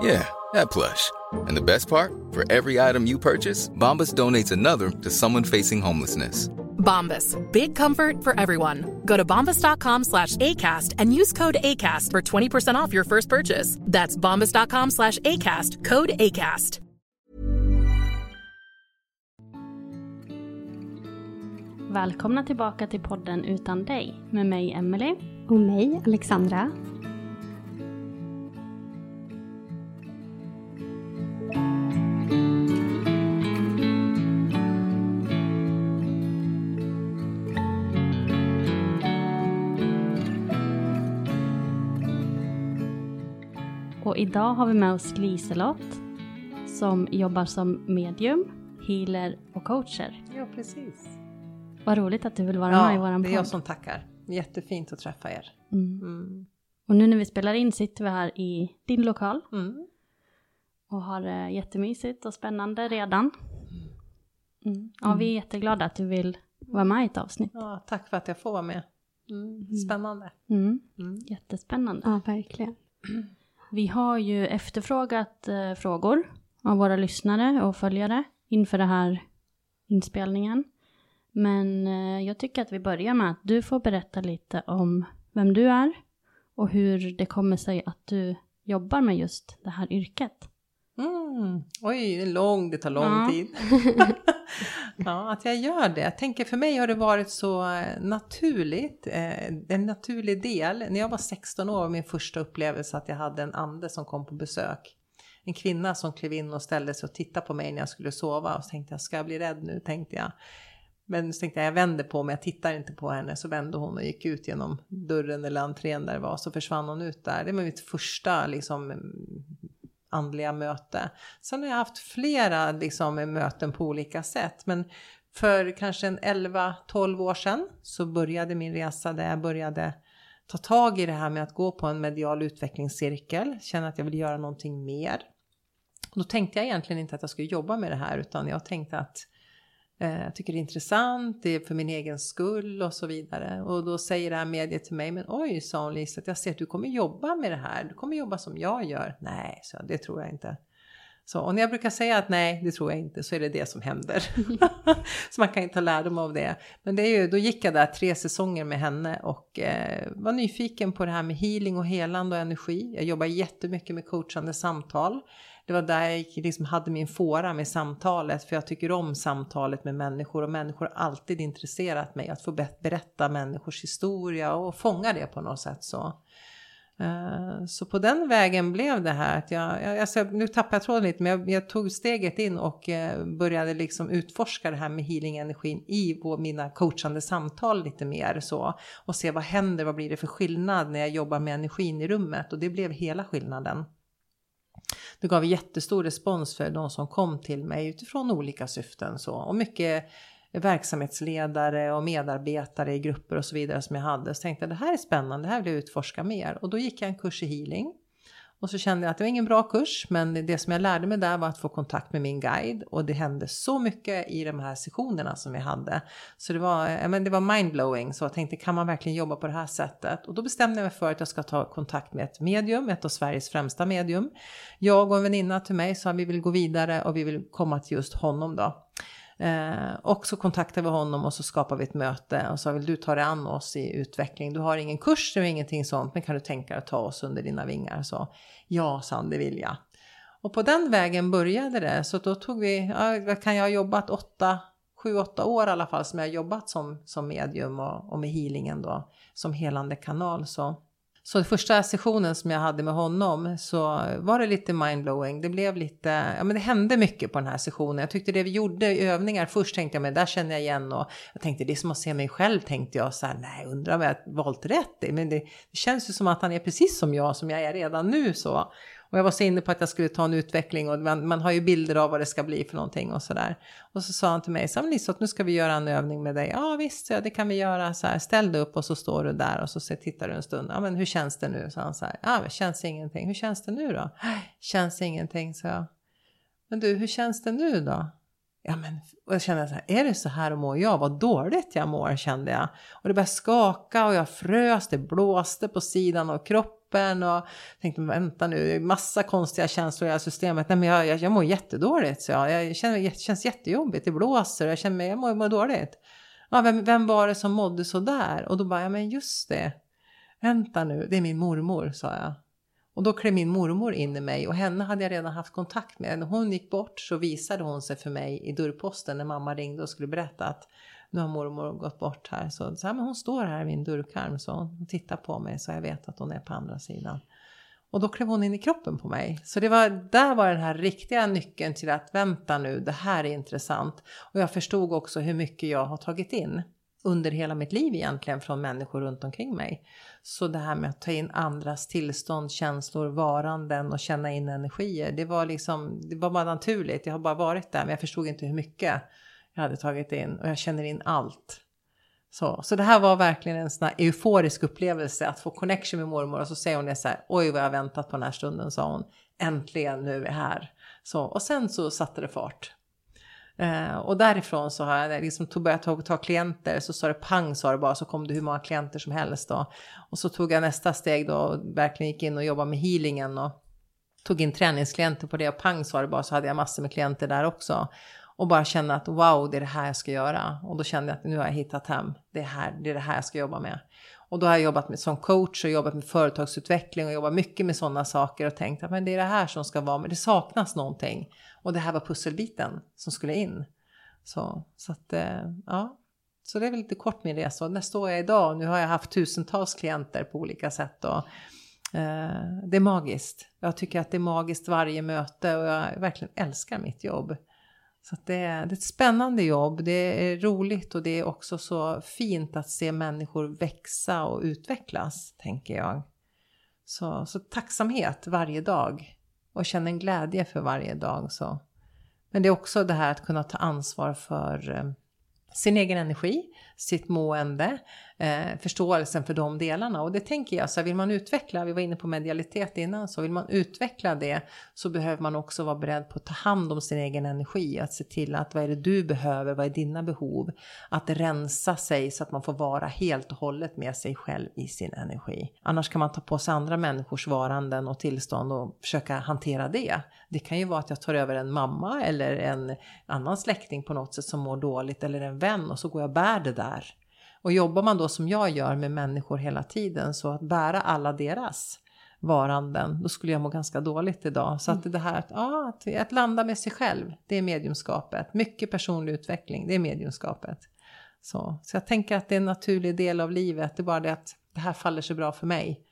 Yeah, that plush. And the best part, for every item you purchase, Bombas donates another to someone facing homelessness. Bombas. Big comfort for everyone. Go to bombas.com slash ACAST and use code ACAST for 20% off your first purchase. That's bombas.com slash ACAST. Code ACAST. Välkomna tillbaka till podden Utan dig med mig Emily. Och mig, Alexandra. Och idag har vi med oss Liselott som jobbar som medium, healer och coacher. Ja, precis. Vad roligt att du vill vara med i våran det podd. är jag som tackar. Jättefint att träffa er. Mm. Mm. Och nu när vi spelar in sitter vi här i din lokal Mm. och har det jättemysigt och spännande redan. Mm. Ja, vi är jätteglada att du vill vara med i ett avsnitt. Ja, tack för att jag får vara med. Mm. Spännande. Mm. Mm. Jättespännande. Ja, verkligen. Vi har ju efterfrågat eh, frågor av våra lyssnare och följare inför den här inspelningen. Men eh, jag tycker att vi börjar med att du får berätta lite om vem du är och hur det kommer sig att du jobbar med just det här yrket. Mm. Oj, det är lång, det tar lång Ja. tid. ja, att jag gör det. Jag tänker för mig har det varit så eh, naturligt, eh, en naturlig del. När jag var 16 år var min första upplevelse att jag hade en ande som kom på besök. En kvinna som klev in och ställde sig och tittade på mig när jag skulle sova och så tänkte jag, ska jag bli rädd nu? tänkte jag. Men så tänkte jag, jag vänder på mig, jag tittar inte på henne. Så vände hon och gick ut genom dörren eller entrén där det var, så försvann hon ut där. Det var mitt första liksom andliga möte. Sen har jag haft flera liksom, möten på olika sätt. Men för kanske en 11-12 år sedan så började min resa där jag började ta tag i det här med att gå på en medial utvecklingscirkel. Känna att jag vill göra någonting mer. Då tänkte jag egentligen inte att jag skulle jobba med det här utan jag tänkte att eh, jag tycker det är intressant, det är för min egen skull och så vidare. Och då säger det här mediet till mig, men oj sa hon Lisa, att jag ser att du kommer jobba med det här. Du kommer jobba som jag gör. Nej, så det tror jag inte. Så, och när jag brukar säga att nej, det tror jag inte, så är det det som händer. så man kan inte ta lärdom av det. Men det är ju, då gick jag där tre säsonger med henne och eh, var nyfiken på det här med healing och helande och energi. Jag jobbar jättemycket med coachande samtal. Det var där jag gick, liksom hade min fåra med samtalet för jag tycker om samtalet med människor och människor har alltid intresserat mig att få berätta människors historia och fånga det på något sätt så. Eh, så på den vägen blev det här att jag, jag alltså, nu tappar jag tråden lite, men jag, jag tog steget in och eh, började liksom utforska det här med healing-energin i vår, mina coachande samtal lite mer så. Och se vad händer, vad blir det för skillnad när jag jobbar med energin i rummet och det blev hela skillnaden. Det gav jättestor respons för de som kom till mig utifrån olika syften så. Och mycket verksamhetsledare och medarbetare i grupper och så vidare som jag hade. Så tänkte jag det här är spännande, det här vill jag utforska mer. Och då gick jag en kurs i healing. Och så kände jag att det var ingen bra kurs men det som jag lärde mig där var att få kontakt med min guide. Och det hände så mycket i de här sessionerna som vi hade. Så det var, ja, men det var mindblowing. Så jag tänkte kan man verkligen jobba på det här sättet? Och då bestämde jag mig för att jag ska ta kontakt med ett medium, ett av Sveriges främsta medium. Jag och en väninna till mig sa att vi vill gå vidare och vi vill komma till just honom då. Eh, och så kontaktade vi honom och så skapade vi ett möte och sa vill du ta dig an oss i utveckling? Du har ingen kurs eller ingenting sånt men kan du tänka dig att ta oss under dina vingar? Så ja, sa han, det vill jag. Och på den vägen började det. Så då tog vi, ja, kan jag ha jobbat åtta, sju, åtta år i alla fall som jag har jobbat som, som medium och, och med healingen då, som helande kanal. Så så första sessionen som jag hade med honom så var det lite mindblowing. Det blev lite, ja men det hände mycket på den här sessionen. Jag tyckte det vi gjorde i övningar, först tänkte jag men där känner jag igen och jag tänkte det är som att se mig själv tänkte jag så här, nej undrar vad jag valt rätt i. Men det, det känns ju som att han är precis som jag, som jag är redan nu så. Och jag var så inne på att jag skulle ta en utveckling och man, man har ju bilder av vad det ska bli för någonting och sådär. Och så sa han till mig, så Lisot, nu ska vi göra en övning med dig. Ja visst, ja, det kan vi göra. Så här, ställ dig upp och så står du där och så tittar du en stund. Ja men hur känns det nu? Så han så här, ja men känns ingenting. Hur känns det nu då? Äh, känns ingenting, så jag. Men du, hur känns det nu då? Ja men, och jag kände så här, är det så här mår jag? Vad dåligt jag mår kände jag. Och det började skaka och jag frös, det blåste på sidan av kroppen kroppen och tänkte vänta nu, det är massa konstiga känslor i hela systemet. Nej men jag, jag, jag mår jättedåligt så jag, jag känner det känns jättejobbigt, det blåser och jag känner mig, jag mår, mår dåligt. Ja, vem, vem var det som mådde så där? Och då bara, ja men just det. Vänta nu, det är min mormor, sa jag. Och då klev min mormor in i mig och henne hade jag redan haft kontakt med. När hon gick bort så visade hon sig för mig i dörrposten när mamma ringde och skulle berätta att nu har mormor gått bort här. Så, så här, men hon står här vid min dörrkarm så hon tittar på mig så jag vet att hon är på andra sidan. Och då klev hon in i kroppen på mig. Så det var, där var den här riktiga nyckeln till att vänta nu, det här är intressant. Och jag förstod också hur mycket jag har tagit in under hela mitt liv egentligen från människor runt omkring mig. Så det här med att ta in andras tillstånd, känslor, varanden och känna in energier. Det var liksom, det var bara naturligt. Jag har bara varit där men jag förstod inte hur mycket jag hade tagit in och jag känner in allt. Så, så det här var verkligen en sån här euforisk upplevelse att få connection med mormor och så säger hon det så här, oj vad jag väntat på den här stunden sa hon, äntligen nu är vi här. Så, och sen så satte det fart. Eh, och därifrån så har jag liksom tog, börjat ta, ta klienter, så sa det pang sa det bara, så kom det hur många klienter som helst då. Och så tog jag nästa steg då och verkligen gick in och jobbade med healingen och tog in träningsklienter på det och pang sa det bara så hade jag massor med klienter där också och bara känna att wow, det är det här jag ska göra. Och då kände jag att nu har jag hittat hem. Det är, här, det är det här jag ska jobba med. Och då har jag jobbat med, som coach och jobbat med företagsutveckling och jobbat mycket med sådana saker och tänkt att men det är det här som ska vara, men det saknas någonting. Och det här var pusselbiten som skulle in. Så, så att, eh, ja. Så det är väl lite kort min resa. Och där står jag idag. Nu har jag haft tusentals klienter på olika sätt. Och, eh, det är magiskt. Jag tycker att det är magiskt varje möte och jag verkligen älskar mitt jobb. Så det är, det är ett spännande jobb, det är roligt och det är också så fint att se människor växa och utvecklas, tänker jag. Så, så tacksamhet varje dag och känna en glädje för varje dag. Så. Men det är också det här att kunna ta ansvar för eh, sin egen energi, sitt mående, eh, förståelsen för de delarna. Och det tänker jag, så här, vill man utveckla, vi var inne på medialitet innan, så vill man utveckla det så behöver man också vara beredd på att ta hand om sin egen energi, att se till att vad är det du behöver, vad är dina behov? Att rensa sig så att man får vara helt och hållet med sig själv i sin energi. Annars kan man ta på sig andra människors varanden och tillstånd och försöka hantera det. Det kan ju vara att jag tar över en mamma eller en annan släkting på något sätt som mår dåligt eller en vän och så går jag och bär det där och jobbar man då som jag gör med människor hela tiden så att bära alla deras varanden, då skulle jag må ganska dåligt idag. Så att mm. det här att, ja, att, att landa med sig själv, det är mediumskapet. Mycket personlig utveckling, det är mediumskapet. Så, så jag tänker att det är en naturlig del av livet, det är bara det att det här faller så bra för mig.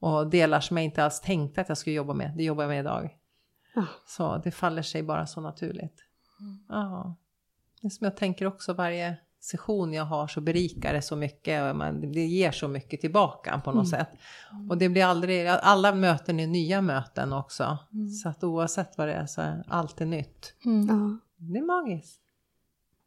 Och delar som jag inte alls tänkte att jag skulle jobba med, det jobbar jag med idag. Ja. Så det faller sig bara så naturligt. Mm. Ja. Det som jag tänker också varje session jag har så berikar det så mycket och man, det ger så mycket tillbaka på något mm. sätt. Och det blir aldrig, alla möten är nya möten också. Mm. Så att oavsett vad det är så är allt är nytt. Mm. Det är magiskt.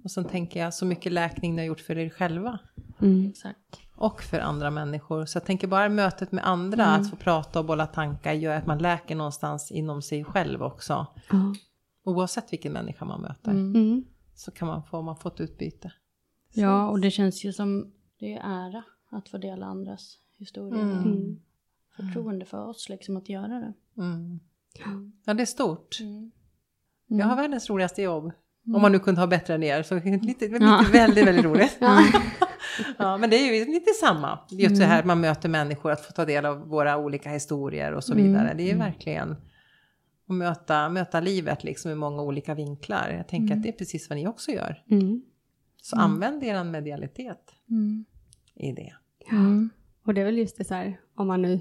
Och sen tänker jag så mycket läkning ni har gjort för er själva. Mm. Exakt. Och för andra människor. Så jag tänker bara mötet med andra, mm. att få prata och bolla tankar gör att man läker någonstans inom sig själv också. Oavsett vilken människa man möter. Mm. Så kan man få, man få ett utbyte. Ja, och det känns ju som det är ära att få dela andras historier. Mm. Mm. Förtroende för oss liksom att göra det. Mm. Ja, det är stort. Mm. Jag har världens roligaste jobb. Om man nu kunde ha bättre än er, så lite, lite ja. väldigt, väldigt roligt. ja. ja, men det är ju lite samma. Just det här att man möter människor, att få ta del av våra olika historier och så vidare. Det är verkligen och möta, möta livet liksom i många olika vinklar. Jag tänker Mm. att det är precis vad ni också gör. Mm. Så använd er medialitet Mm. i det. Mm. Och det är väl just det så här, om man nu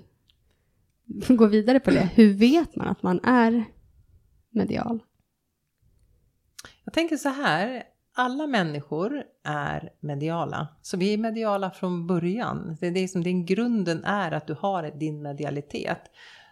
går vidare på det, hur vet man att man är medial? Jag tänker så här, alla människor är mediala. Så vi är mediala från början. Det är det som din grunden är att du har din medialitet.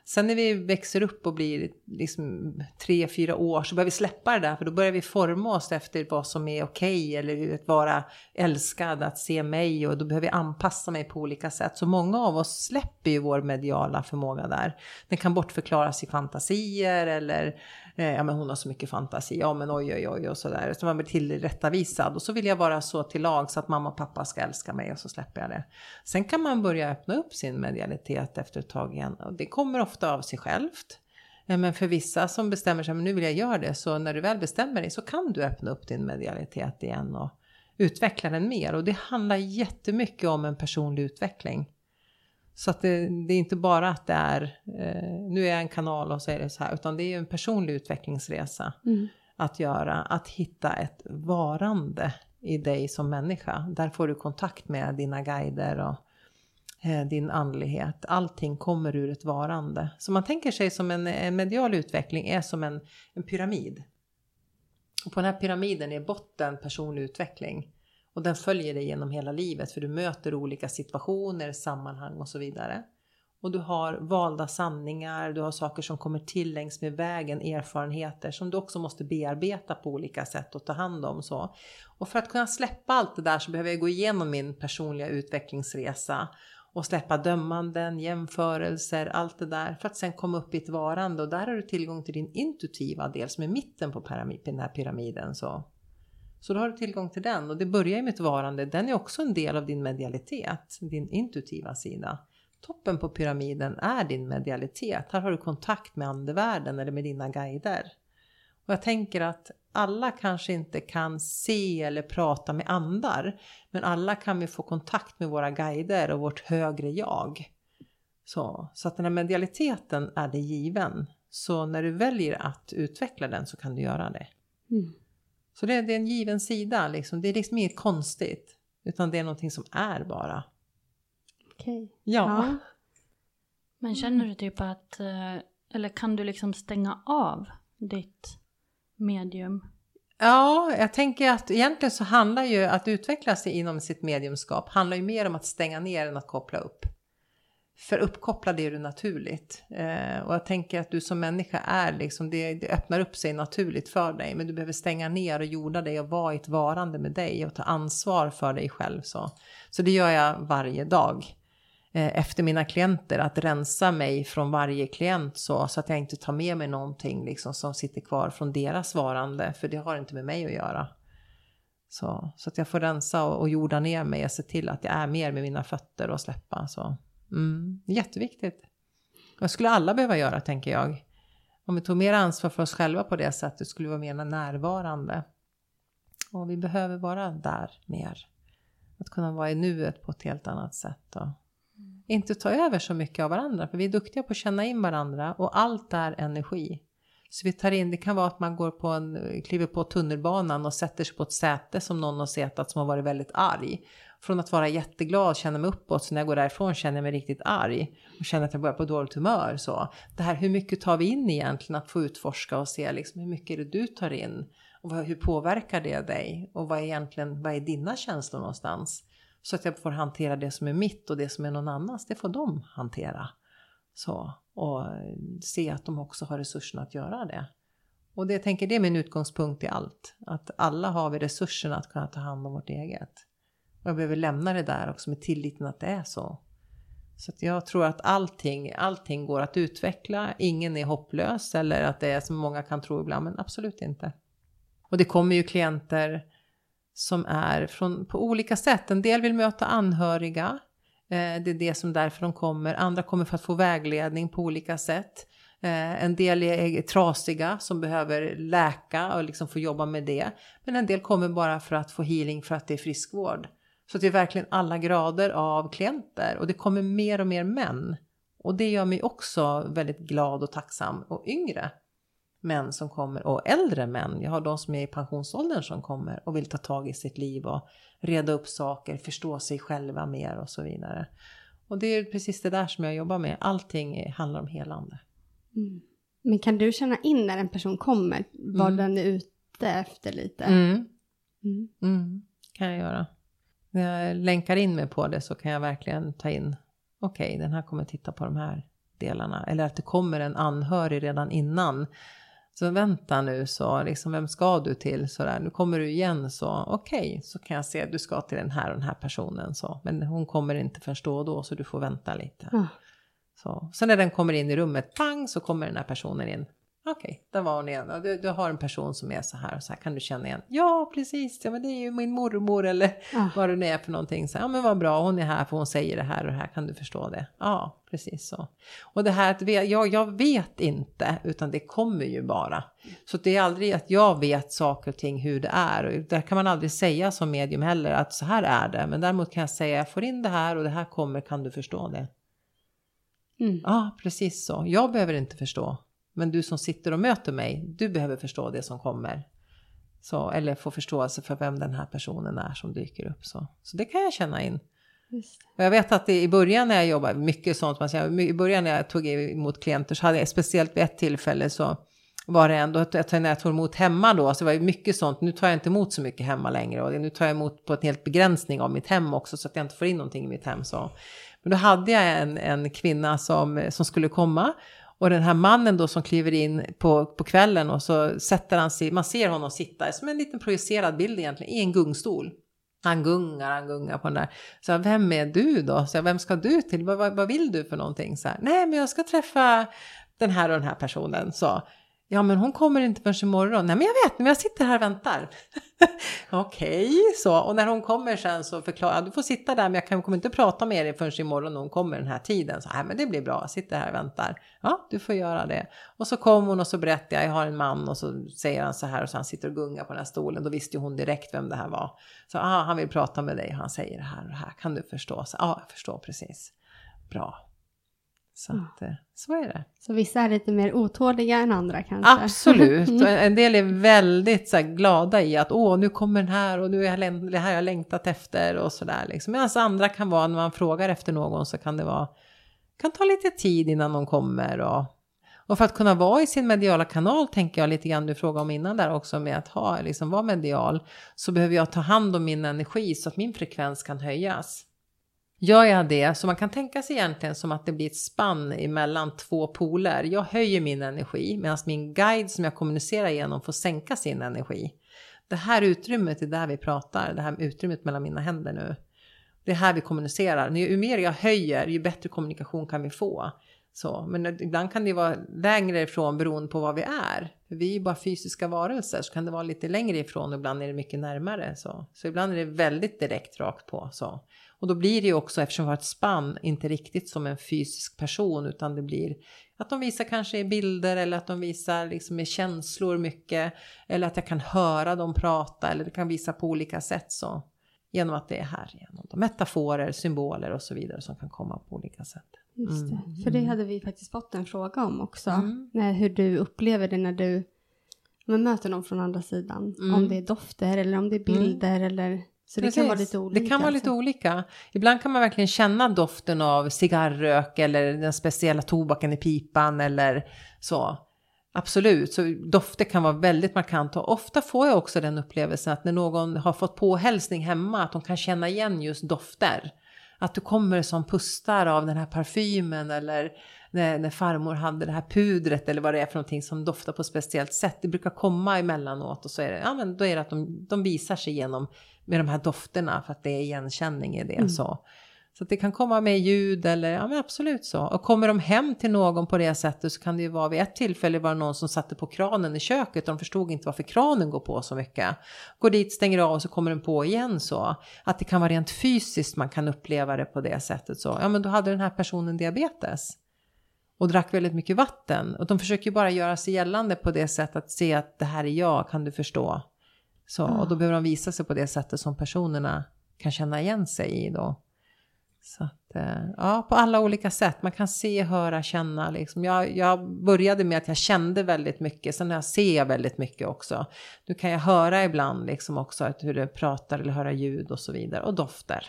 Sen när vi växer upp och blir liksom tre, fyra år så börjar vi släppa det där för då börjar vi forma oss efter vad som är okej eller att vara älskad, att se mig och då behöver vi anpassa mig på olika sätt. Så många av oss släpper ju vår mediala förmåga där. Den kan bortförklaras i fantasier eller eh, ja men hon har så mycket fantasi, ja men oj oj oj och sådär. Så man blir tillrättavisad och så vill jag vara så till lag så att mamma och pappa ska älska mig och så släpper jag det. Sen kan man börja öppna upp sin medialitet efter ett tag igen och det kommer ofta av sig självt. Eh, men för vissa som bestämmer sig, men nu vill jag göra det, så när du väl bestämmer dig så kan du öppna upp din medialitet igen och utveckla den mer. Och det handlar jättemycket om en personlig utveckling. Så att det, det är inte bara att det är, eh, nu är jag en kanal och så är det så här, utan det är ju en personlig utvecklingsresa att göra. Att hitta ett varande i dig som människa. Där får du kontakt med dina guider och eh, din andlighet. Allting kommer ur ett varande. Så man tänker sig som en, en medial utveckling är som en, en pyramid. Och på den här pyramiden är botten personlig utveckling. Och den följer dig genom hela livet för du möter olika situationer, sammanhang och så vidare. Och du har valda sanningar, du har saker som kommer till längs med vägen, erfarenheter som du också måste bearbeta på olika sätt och ta hand om. Så. Och för att kunna släppa allt det där så behöver jag gå igenom min personliga utvecklingsresa och släppa dömanden, jämförelser, allt det där för att sen komma upp i ett varande och där har du tillgång till din intuitiva del som är mitten på den här pyramiden. Så. Så då har du tillgång till den och det börjar ju med ett varande. Den är också en del av din medialitet, din intuitiva sida. Toppen på pyramiden är din medialitet. Här har du kontakt med andevärlden eller med dina guider. Och jag tänker att alla kanske inte kan se eller prata med andar. Men alla kan vi få kontakt med våra guider och vårt högre jag. Så, så att den här medialiteten är det given. Så när du väljer att utveckla den så kan du göra det. Mm. Så det, det är en given sida liksom. Det är liksom inget konstigt. Utan det är någonting som är bara. Okej. Ja. Men känner du typ att, eh, eller kan du liksom stänga av ditt medium? Ja, jag tänker att egentligen så handlar ju att utveckla sig inom sitt mediumskap handlar ju mer om att stänga ner än att koppla upp. För uppkopplad är du naturligt. Eh, och jag tänker att du som människa är liksom, det, det öppnar upp sig naturligt för dig. Men du behöver stänga ner och jorda dig och vara i ett varande med dig och ta ansvar för dig själv. Så, så det gör jag varje dag. Eh, efter mina klienter, att rensa mig från varje klient så, så att jag inte tar med mig någonting liksom, som sitter kvar från deras varande. För det har inte med mig att göra. Så, så att jag får rensa och, och jorda ner mig och se till att jag är mer med mina fötter och släppa. Så. Mm, jätteviktigt. Vad skulle alla behöva göra tänker jag. Om vi tog mer ansvar för oss själva på det sättet skulle vi vara mer närvarande. Och vi behöver vara där mer. Att kunna vara i nuet på ett helt annat sätt. Och inte ta över så mycket av varandra. För vi är duktiga på att känna in varandra och allt är energi. Så vi tar in, det kan vara att man går på en, kliver på tunnelbanan och sätter sig på ett säte som någon har setat som har varit väldigt arg. Från att vara jätteglad, känna mig uppåt, så när jag går därifrån känner jag mig riktigt arg. Och känner att jag börjar på dåligt humör. Så. Det här, hur mycket tar vi in egentligen att få utforska och se liksom, hur mycket är det du tar in? Och vad, hur påverkar det dig? Och vad är egentligen, vad är dina känslor någonstans? Så att jag får hantera det som är mitt och det som är någon annans, det får de hantera. Så, och eh, se att de också har resurserna att göra det. Och det jag tänker, det är min utgångspunkt i allt. Att alla har vi resurserna att kunna ta hand om vårt eget. Och jag behöver lämna det där också med tilliten att det är så. Så att jag tror att allting, allting går att utveckla. Ingen är hopplös eller att det är som många kan tro ibland, men absolut inte. Och det kommer ju klienter som är från, på olika sätt. En del vill möta anhöriga. Eh, det är det som därför de kommer. Andra kommer för att få vägledning på olika sätt. Eh, en del är trasiga som behöver läka och liksom få jobba med det. Men en del kommer bara för att få healing för att det är friskvård. Så det är verkligen alla grader av klienter och det kommer mer och mer män. Och det gör mig också väldigt glad och tacksam och yngre. män som kommer och äldre män. Jag har de som är i pensionsåldern som kommer och vill ta tag i sitt liv och reda upp saker, förstå sig själva mer och så vidare. Och det är precis det där som jag jobbar med. Allting handlar om helande. Mm. Men kan du känna in när en person kommer, vad Mm. den är ute efter lite? Mm. Mm. Mm. kan jag göra. När jag länkar in mig på det så kan jag verkligen ta in, okej den här kommer titta på de här delarna. Eller att det kommer en anhörig redan innan. Så vänta nu så, liksom vem ska du till? Så där, nu kommer du igen så, okej, så kan jag se du ska till den här och den här personen så. Men hon kommer inte först då så du får vänta lite. Ah. Så. Sen när den kommer in i rummet, pang, så kommer den här personen in. Okej, där var hon igen. Ja, Du, du har en person som är så här och så här, kan du känna igen? Ja, precis, ja, men det är ju min mormor eller Ah. vad det nu är för någonting. Så, ja, men vad bra, hon är här för hon säger det här och det här, kan du förstå det? Ja, precis så. Och det här att ve- jag, jag vet inte, utan det kommer ju bara. Så det är aldrig att jag vet saker och ting hur det är. Och där kan man aldrig säga som medium heller att så här är det. Men däremot kan jag säga, jag får in det här och det här kommer, kan du förstå det? Mm. Ja, precis så. Jag behöver inte förstå. Men du som sitter och möter mig, du behöver förstå det som kommer. Så, eller få förståelse för vem den här personen är som dyker upp. Så, så det kan jag känna in. Och jag vet att i början när jag jobbade, mycket sånt, man säger, i början när jag tog emot klienter så hade jag speciellt vid ett tillfälle så var det ändå, att när jag tog emot hemma då, så var det mycket sånt, nu tar jag inte emot så mycket hemma längre och nu tar jag emot på ett helt begränsning av mitt hem också så att jag inte får in någonting i mitt hem. Så. Men då hade jag en, en kvinna som, som skulle komma och den här mannen då som kliver in på, på kvällen och så sätter han sig, man ser honom sitta som en liten projicerad bild egentligen i en gungstol. Han gungar, han gungar på den där. Så jag, vem är du då? Så jag, vem ska du till? Vad, vad, vad vill du för någonting? Så här, Nej, men jag ska träffa den här och den här personen. Så, ja, men hon kommer inte förrän imorgon. Nej, men jag vet, men jag sitter här och väntar. Okej, så. Och när hon kommer sen så förklarar jag, du får sitta där, men jag kan, kommer inte prata med dig förrän imorgon när hon kommer den här tiden. Så, nej, men det blir bra, jag sitter här och väntar. Ja, du får göra det. Och så kom hon och så berättade jag, jag har en man och så säger han så här och så han sitter och gungar på den här stolen. Då visste ju hon direkt vem det här var. Så ah, han vill prata med dig, han säger det här och det här, kan du förstå? Så, ja, jag förstår precis. Bra. Så, att, eh, så är det. Så vissa är lite mer otåliga än andra kanske? Absolut. Och En del är väldigt så här, glada i att åh, nu kommer den här och nu är jag, det här jag längtat efter och sådär. Liksom. Medan andra kan vara, när man frågar efter någon så kan det vara, kan ta lite tid innan de kommer. Och, och för att kunna vara i sin mediala kanal, tänker jag lite grann, du frågade om innan där också, med att ha, liksom, vara medial, så behöver jag ta hand om min energi så att min frekvens kan höjas. Gör jag det, så man kan tänka sig egentligen som att det blir ett spann emellan två poler. Jag höjer min energi medan min guide som jag kommunicerar genom får sänka sin energi. Det här utrymmet är där vi pratar, det här utrymmet mellan mina händer nu. Det är här vi kommunicerar. Ju mer jag höjer, ju bättre kommunikation kan vi få. Så, men ibland kan det vara längre ifrån beroende på vad vi är. För vi är ju bara fysiska varelser så kan det vara lite längre ifrån och ibland är det mycket närmare. Så, så ibland är det väldigt direkt rakt på. Så. Och då blir det ju också, eftersom vi har ett spann, inte riktigt som en fysisk person utan det blir att de visar kanske i bilder eller att de visar liksom med känslor mycket. Eller att jag kan höra dem prata eller det kan visa på olika sätt. Så. Genom att det är här genom metaforer, symboler och så vidare som kan komma på olika sätt. Just det. Mm. För det hade vi faktiskt fått en fråga om också. Mm. Hur du upplever det när du men, möter någon från andra sidan. Mm. Om det är dofter eller om det är bilder eller... Så det kan vara lite olika. Det kan vara lite alltså. olika. Ibland kan man verkligen känna doften av cigarrrök eller den speciella tobaken i pipan eller så. Absolut, så dofter kan vara väldigt markanta och ofta får jag också den upplevelsen att när någon har fått påhälsning hemma att de kan känna igen just dofter. Att du kommer som pustar av den här parfymen eller när, när farmor hade det här pudret eller vad det är för någonting som doftar på ett speciellt sätt. Det brukar komma emellanåt och så är det, ja men då är det att de, de visar sig genom med de här dofterna för att det är igenkänning i det. Så. så att det kan komma med ljud eller ja men absolut så. Och kommer de hem till någon på det sättet så kan det ju vara vid ett tillfälle var det någon som satte på kranen i köket och de förstod inte varför kranen går på så mycket. Går dit, stänger av och så kommer den på igen så. Att det kan vara rent fysiskt man kan uppleva det på det sättet så. Ja men då hade den här personen diabetes och drack väldigt mycket vatten. Och de försöker bara göra sig gällande på det sättet att se att det här är jag, kan du förstå? Så, Och då behöver de visa sig på det sättet som personerna kan känna igen sig i då. Så att, eh, ja, på alla olika sätt. Man kan se, höra, känna. Liksom. Jag, jag började med att jag kände väldigt mycket, sen jag ser jag väldigt mycket också. Nu kan jag höra ibland liksom också att hur det pratar eller höra ljud och så vidare. Och dofter.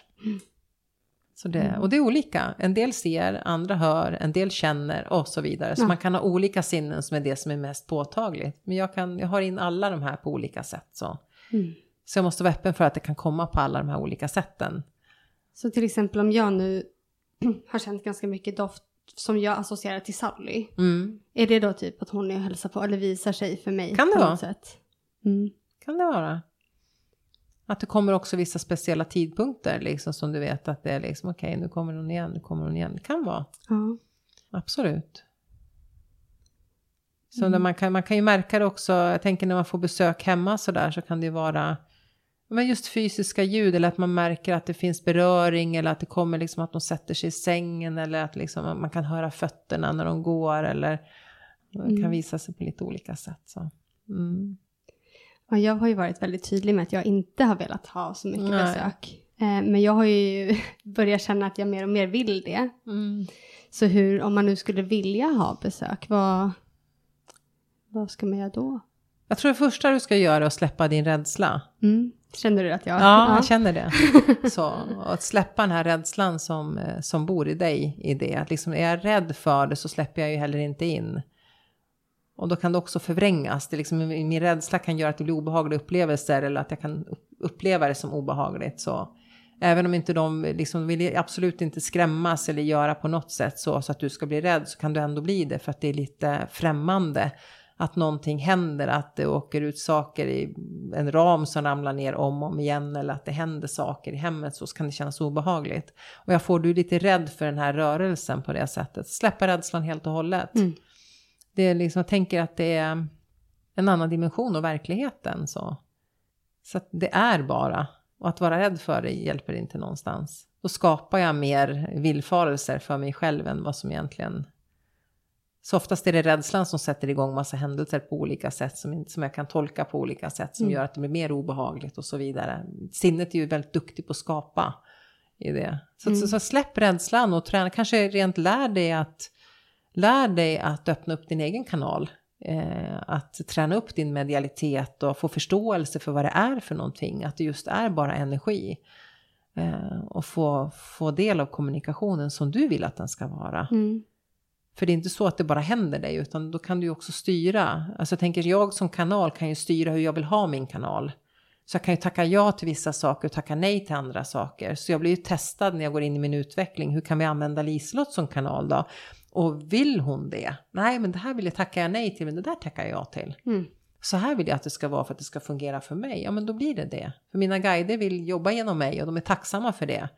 Så det, och det är olika. En del ser, andra hör, en del känner och så vidare. Så Ja. man kan ha olika sinnen som är det som är mest påtagligt. Men jag, kan, jag har in alla de här på olika sätt. Så. Mm. så jag måste vara öppen för att det kan komma på alla de här olika sätten. Så till exempel om jag nu har känt ganska mycket doft som jag associerar till Sally. Mm. Är det då typ att hon är och hälsar på eller visar sig för mig? Kan det vara? Mm. Kan det vara. Att det kommer också vissa speciella tidpunkter liksom som du vet att det är liksom okej nu kommer hon igen, nu kommer hon igen. Det kan vara, Ja. absolut. Så när man, kan, man kan ju märka det också, jag tänker när man får besök hemma så där så kan det ju vara men just fysiska ljud eller att man märker att det finns beröring eller att det kommer liksom att de sätter sig i sängen eller att liksom man kan höra fötterna när de går eller det kan Mm. visa sig på lite olika sätt. Så. Mm. Ja, jag har ju varit väldigt tydlig med att jag inte har velat ha så mycket Nej. besök. Eh, men jag har ju börjat känna att jag mer och mer vill det. Mm. Så hur, om man nu skulle vilja ha besök, vad, vad ska man göra då? Jag tror det första du ska göra är att släppa din rädsla. Mm. Känner du att jag... Ja, jag känner det. Så, och att släppa den här rädslan som, eh, som bor i dig i det. Att liksom, är jag rädd för det så släpper jag ju heller inte in. Och då kan det också förvrängas. Det liksom, min rädsla kan göra att det blir obehagliga upplevelser eller att jag kan upp- uppleva det som obehagligt. Så. Även om inte de liksom vill absolut inte skrämmas eller göra på något sätt så, så att du ska bli rädd så kan du ändå bli det för att det är lite främmande. Att någonting händer, att det åker ut saker i en ram som ramlar ner om och om igen eller att det händer saker i hemmet så kan det kännas obehagligt. Och jag får du lite rädd för den här rörelsen på det sättet. Släppa rädslan helt och hållet. Mm. Det är liksom, jag tänker att det är en annan dimension av verkligheten. Så, så att det är bara. Och att vara rädd för det hjälper inte någonstans. Då skapar jag mer villfarelser för mig själv än vad som egentligen... Så oftast är det rädslan som sätter igång massa händelser på olika sätt som, som jag kan tolka på olika sätt som Mm. gör att det blir mer obehagligt och så vidare. Sinnet är ju väldigt duktigt på att skapa i det. Så, Mm. så, så släpp rädslan och träna, kanske rent lär dig att Lär dig att öppna upp din egen kanal. Eh, att träna upp din medialitet och få förståelse för vad det är för någonting. Att det just är bara energi. Eh, och få, få del av kommunikationen som du vill att den ska vara. Mm. För det är inte så att det bara händer dig utan då kan du ju också styra. Alltså jag tänker jag som kanal kan ju styra hur jag vill ha min kanal. Så jag kan ju tacka ja till vissa saker och tacka nej till andra saker. Så jag blir ju testad när jag går in i min utveckling. Hur kan vi använda Liselott som kanal då? Och vill hon det? Nej, men det här vill jag tacka nej till, men det där tackar jag ja till. Mm. Så här vill jag att det ska vara för att det ska fungera för mig. Ja, men då blir det det. För mina guider vill jobba genom mig och de är tacksamma för det.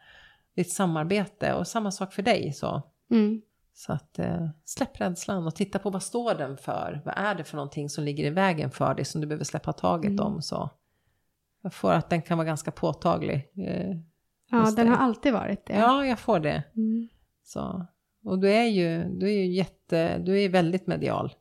Det är ett samarbete och samma sak för dig. Så, Mm. Så att eh, släpp rädslan och titta på vad står den för? Vad är det för någonting som ligger i vägen för dig som du behöver släppa taget Mm. om? Så. Jag får att den kan vara ganska påtaglig. Eh, Ja, den det. har alltid varit det. ja, jag får det. Mm. Så. Och du är ju, du är ju jätte, du är väldigt medial.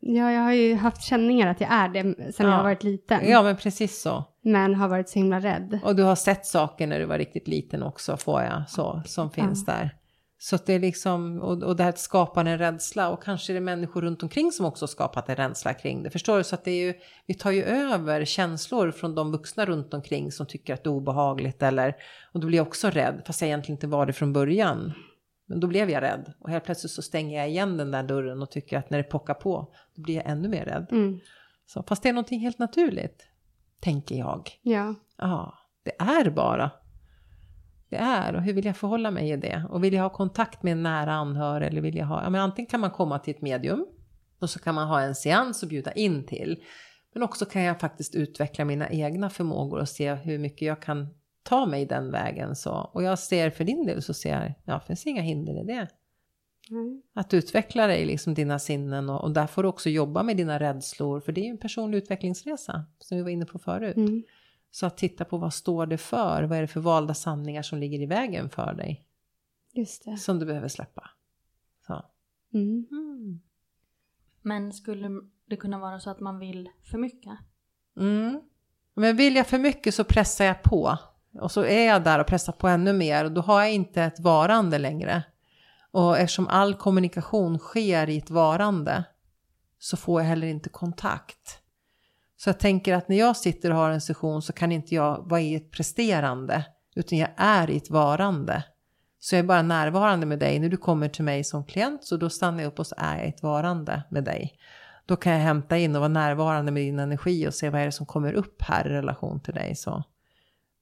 ja, jag har ju haft känningar att jag är det sen Ja. jag har varit liten. Ja, men precis så. Men har varit så himla rädd. Och du har sett saker när du var riktigt liten också, får jag, så, som finns där. Så att det är liksom, och, och det här skapar en rädsla och kanske är det människor runt omkring som också skapat en rädsla kring det. Förstår du? Så att det är ju, vi tar ju över känslor från de vuxna runt omkring som tycker att det är obehagligt eller, och då blir jag också rädd, fast jag egentligen inte var det från början. Men då blev jag rädd och helt plötsligt så stänger jag igen den där dörren och tycker att när det pockar på, då blir jag ännu mer rädd. Mm. Så, fast det är någonting helt naturligt, tänker jag. Ja. Ja, det är bara. Det är, och hur vill jag förhålla mig i det? Och vill jag ha kontakt med en nära anhörig eller vill jag ha, ja men antingen kan man komma till ett medium och så kan man ha en seans och bjuda in till. Men också kan jag faktiskt utveckla mina egna förmågor och se hur mycket jag kan ta mig den vägen. Så. Och jag ser för din del så ser jag, ja det finns inga hinder i det. Mm. Att utveckla dig, liksom dina sinnen och, och där får du också jobba med dina rädslor. För det är ju en personlig utvecklingsresa som vi var inne på förut. Mm. Så att titta på vad står det för? Vad är det för valda sanningar som ligger i vägen för dig? Just det. Som du behöver släppa. Så. Mm. Mm. Men skulle det kunna vara så att man vill för mycket? Mm. Men vill jag för mycket så pressar jag på. Och så är jag där och pressar på ännu mer och då har jag inte ett varande längre. Och eftersom all kommunikation sker i ett varande så får jag heller inte kontakt. Så jag tänker att när jag sitter och har en session så kan inte jag vara i ett presterande utan jag är i ett varande. Så jag är bara närvarande med dig när du kommer till mig som klient så då stannar jag upp och så är jag i ett varande med dig. Då kan jag hämta in och vara närvarande med din energi och se vad är det som kommer upp här i relation till dig. Så.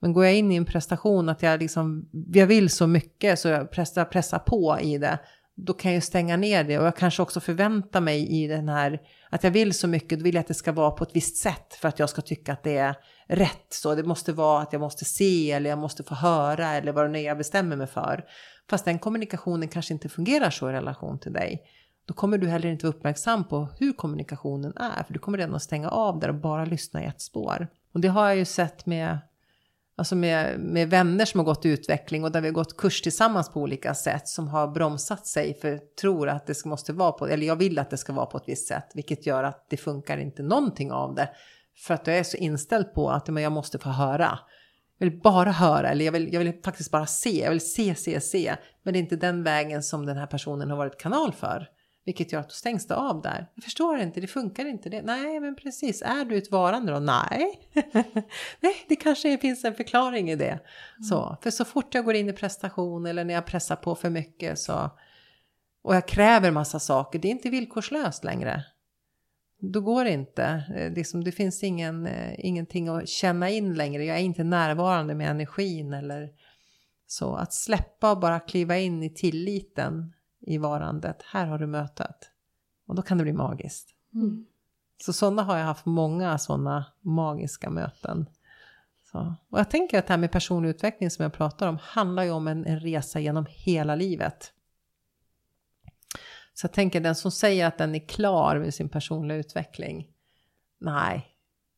Men går jag in i en prestation att jag liksom, jag vill så mycket så jag pressar, pressar på i det, då kan jag stänga ner det och jag kanske också förväntar mig i den här, att jag vill så mycket, då vill jag att det ska vara på ett visst sätt för att jag ska tycka att det är rätt. Så det måste vara att jag måste se eller jag måste få höra eller vad det nu är jag bestämmer mig för. Fast den kommunikationen kanske inte fungerar så i relation till dig. Då kommer du heller inte vara uppmärksam på hur kommunikationen är, för du kommer redan att stänga av där och bara lyssna i ett spår. Och det har jag ju sett med alltså med, med vänner som har gått i utveckling och där vi har gått kurs tillsammans på olika sätt som har bromsat sig för tror att det måste vara på, eller jag vill att det ska vara på ett visst sätt, vilket gör att det funkar inte någonting av det. För att jag är så inställd på att men jag måste få höra. Jag vill bara höra, eller jag vill, jag vill faktiskt bara se, jag vill se, se, se. Men det är inte den vägen som den här personen har varit kanal för. Vilket gör att då stängs det av där. Jag förstår inte, det funkar inte det. Nej, men precis. Är du ett varande då? Nej. Nej, det kanske finns en förklaring i det. Mm. Så, för så fort jag går in i prestation eller när jag pressar på för mycket så och jag kräver massa saker, det är inte villkorslöst längre. Då går det inte. Det, det finns ingen, eh, ingenting att känna in längre. Jag är inte närvarande med energin eller så. Att släppa och bara kliva in i tilliten i varandet. Här har du mötet. Och då kan det bli magiskt. Mm. Så sådana har jag haft många sådana magiska möten. Så. Och jag tänker att det här med personlig utveckling som jag pratar om handlar ju om en, en resa genom hela livet. Så jag tänker den som säger att den är klar med sin personliga utveckling. Nej,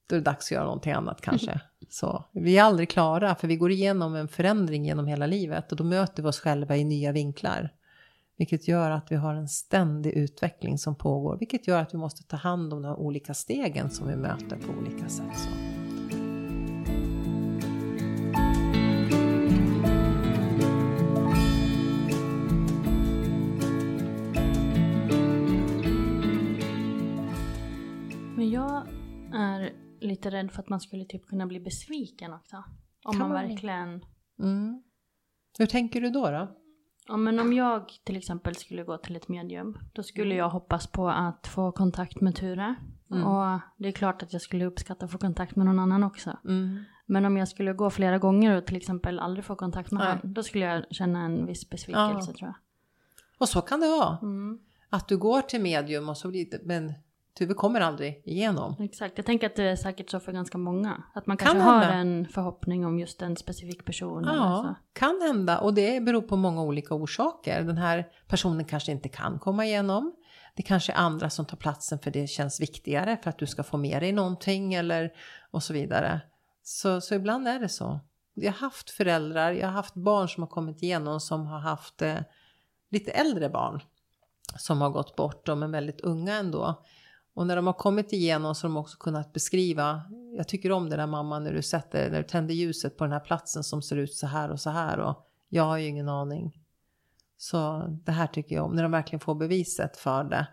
då är det dags att göra någonting annat kanske. Så, vi är aldrig klara för vi går igenom en förändring genom hela livet och då möter vi oss själva i nya vinklar. Vilket gör att vi har en ständig utveckling som pågår. Vilket gör att vi måste ta hand om de olika stegen som vi möter på olika sätt. Så. Men jag är lite rädd för att man skulle typ kunna bli besviken också. Om kan man verkligen... Mm. Hur tänker du då? då? Ja men om jag till exempel skulle gå till ett medium, då skulle mm. jag hoppas på att få kontakt med Ture. Mm. Och det är klart att jag skulle uppskatta att få kontakt med någon annan också. Mm. Men om jag skulle gå flera gånger och till exempel aldrig få kontakt med honom, då skulle jag känna en viss besvikelse ja. tror jag. Och så kan det vara. Mm. Att du går till medium och så blir det, men Tuve kommer aldrig igenom. Exakt, jag tänker att det är säkert så för ganska många. Att man kanske kan har en förhoppning om just en specifik person. Ja, kan hända. Och det beror på många olika orsaker. Den här personen kanske inte kan komma igenom. Det kanske är andra som tar platsen för det känns viktigare för att du ska få med dig någonting eller och så vidare. Så, så ibland är det så. Jag har haft föräldrar, jag har haft barn som har kommit igenom som har haft eh, lite äldre barn som har gått bort, de är väldigt unga ändå. Och när de har kommit igenom så har de också kunnat beskriva, jag tycker om det där mamma när du sätter, när du tänder ljuset på den här platsen som ser ut så här och så här och jag har ju ingen aning. Så det här tycker jag om, när de verkligen får beviset för det.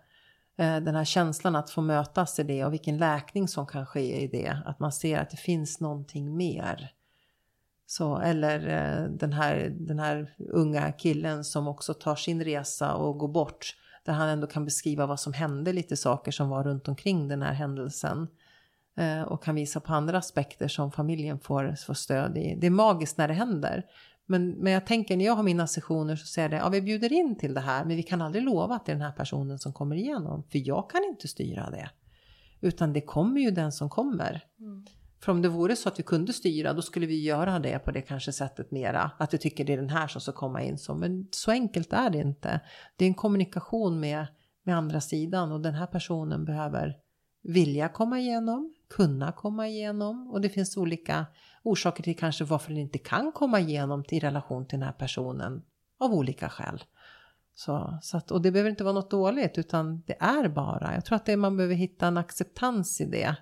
Eh, den här känslan att få mötas i det och vilken läkning som kan ske i det. Att man ser att det finns någonting mer. Så, eller eh, den här, den här unga killen som också tar sin resa och går bort där han ändå kan beskriva vad som hände, lite saker som var runt omkring den här händelsen. Eh, och kan visa på andra aspekter som familjen får, får stöd i. Det är magiskt när det händer. Men, men jag tänker när jag har mina sessioner så säger jag ja vi bjuder in till det här men vi kan aldrig lova att det är den här personen som kommer igenom. För jag kan inte styra det. Utan det kommer ju den som kommer. Mm. För om det vore så att vi kunde styra då skulle vi göra det på det kanske sättet mera. Att vi tycker det är den här som ska komma in så. Men så enkelt är det inte. Det är en kommunikation med, med andra sidan och den här personen behöver vilja komma igenom, kunna komma igenom och det finns olika orsaker till kanske varför den inte kan komma igenom i relation till den här personen av olika skäl. Så, så att, och det behöver inte vara något dåligt utan det är bara, jag tror att det, man behöver hitta en acceptans i det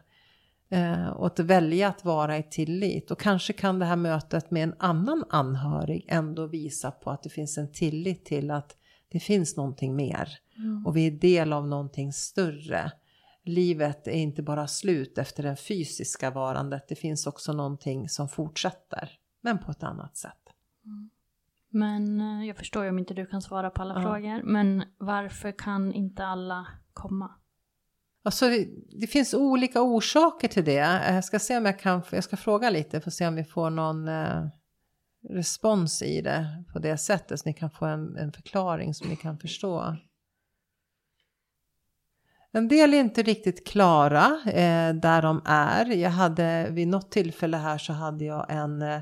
Eh, och att välja att vara i tillit. Och kanske kan det här mötet med en annan anhörig ändå visa på att det finns en tillit till att det finns någonting mer. Och vi är del av någonting större. Livet är inte bara slut efter det fysiska varandet. Det finns också någonting som fortsätter. Men på ett annat sätt. Men eh, jag förstår ju om inte du kan svara på alla Ja. frågor. Men varför kan inte alla komma? Alltså det, det finns olika orsaker till det. Eh, jag ska se om jag kan, jag ska fråga lite för att se om vi får någon eh, respons i det på det sättet. Så ni kan få en, en förklaring som ni kan förstå. En del är inte riktigt klara eh, där de är. Jag hade vid något tillfälle här så hade jag en, eh,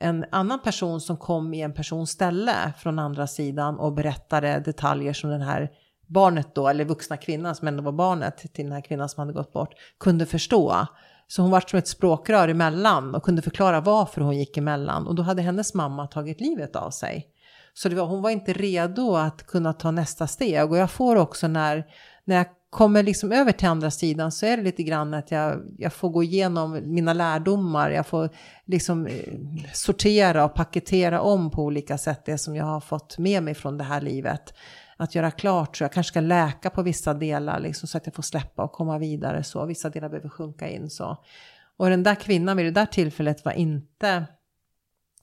en annan person som kom i en persons ställe från andra sidan och berättade detaljer som den här barnet då, eller vuxna kvinnan som ändå var barnet till den här kvinnan som hade gått bort, kunde förstå. Så hon var som ett språkrör emellan och kunde förklara varför hon gick emellan. Och då hade hennes mamma tagit livet av sig. Så det var, hon var inte redo att kunna ta nästa steg. Och jag får också när, när jag kommer liksom över till andra sidan så är det lite grann att jag, jag får gå igenom mina lärdomar. Jag får liksom eh, sortera och paketera om på olika sätt det som jag har fått med mig från det här livet. Att göra klart så jag kanske ska läka på vissa delar liksom, så att jag får släppa och komma vidare så. Vissa delar behöver sjunka in så. Och den där kvinnan vid det där tillfället var inte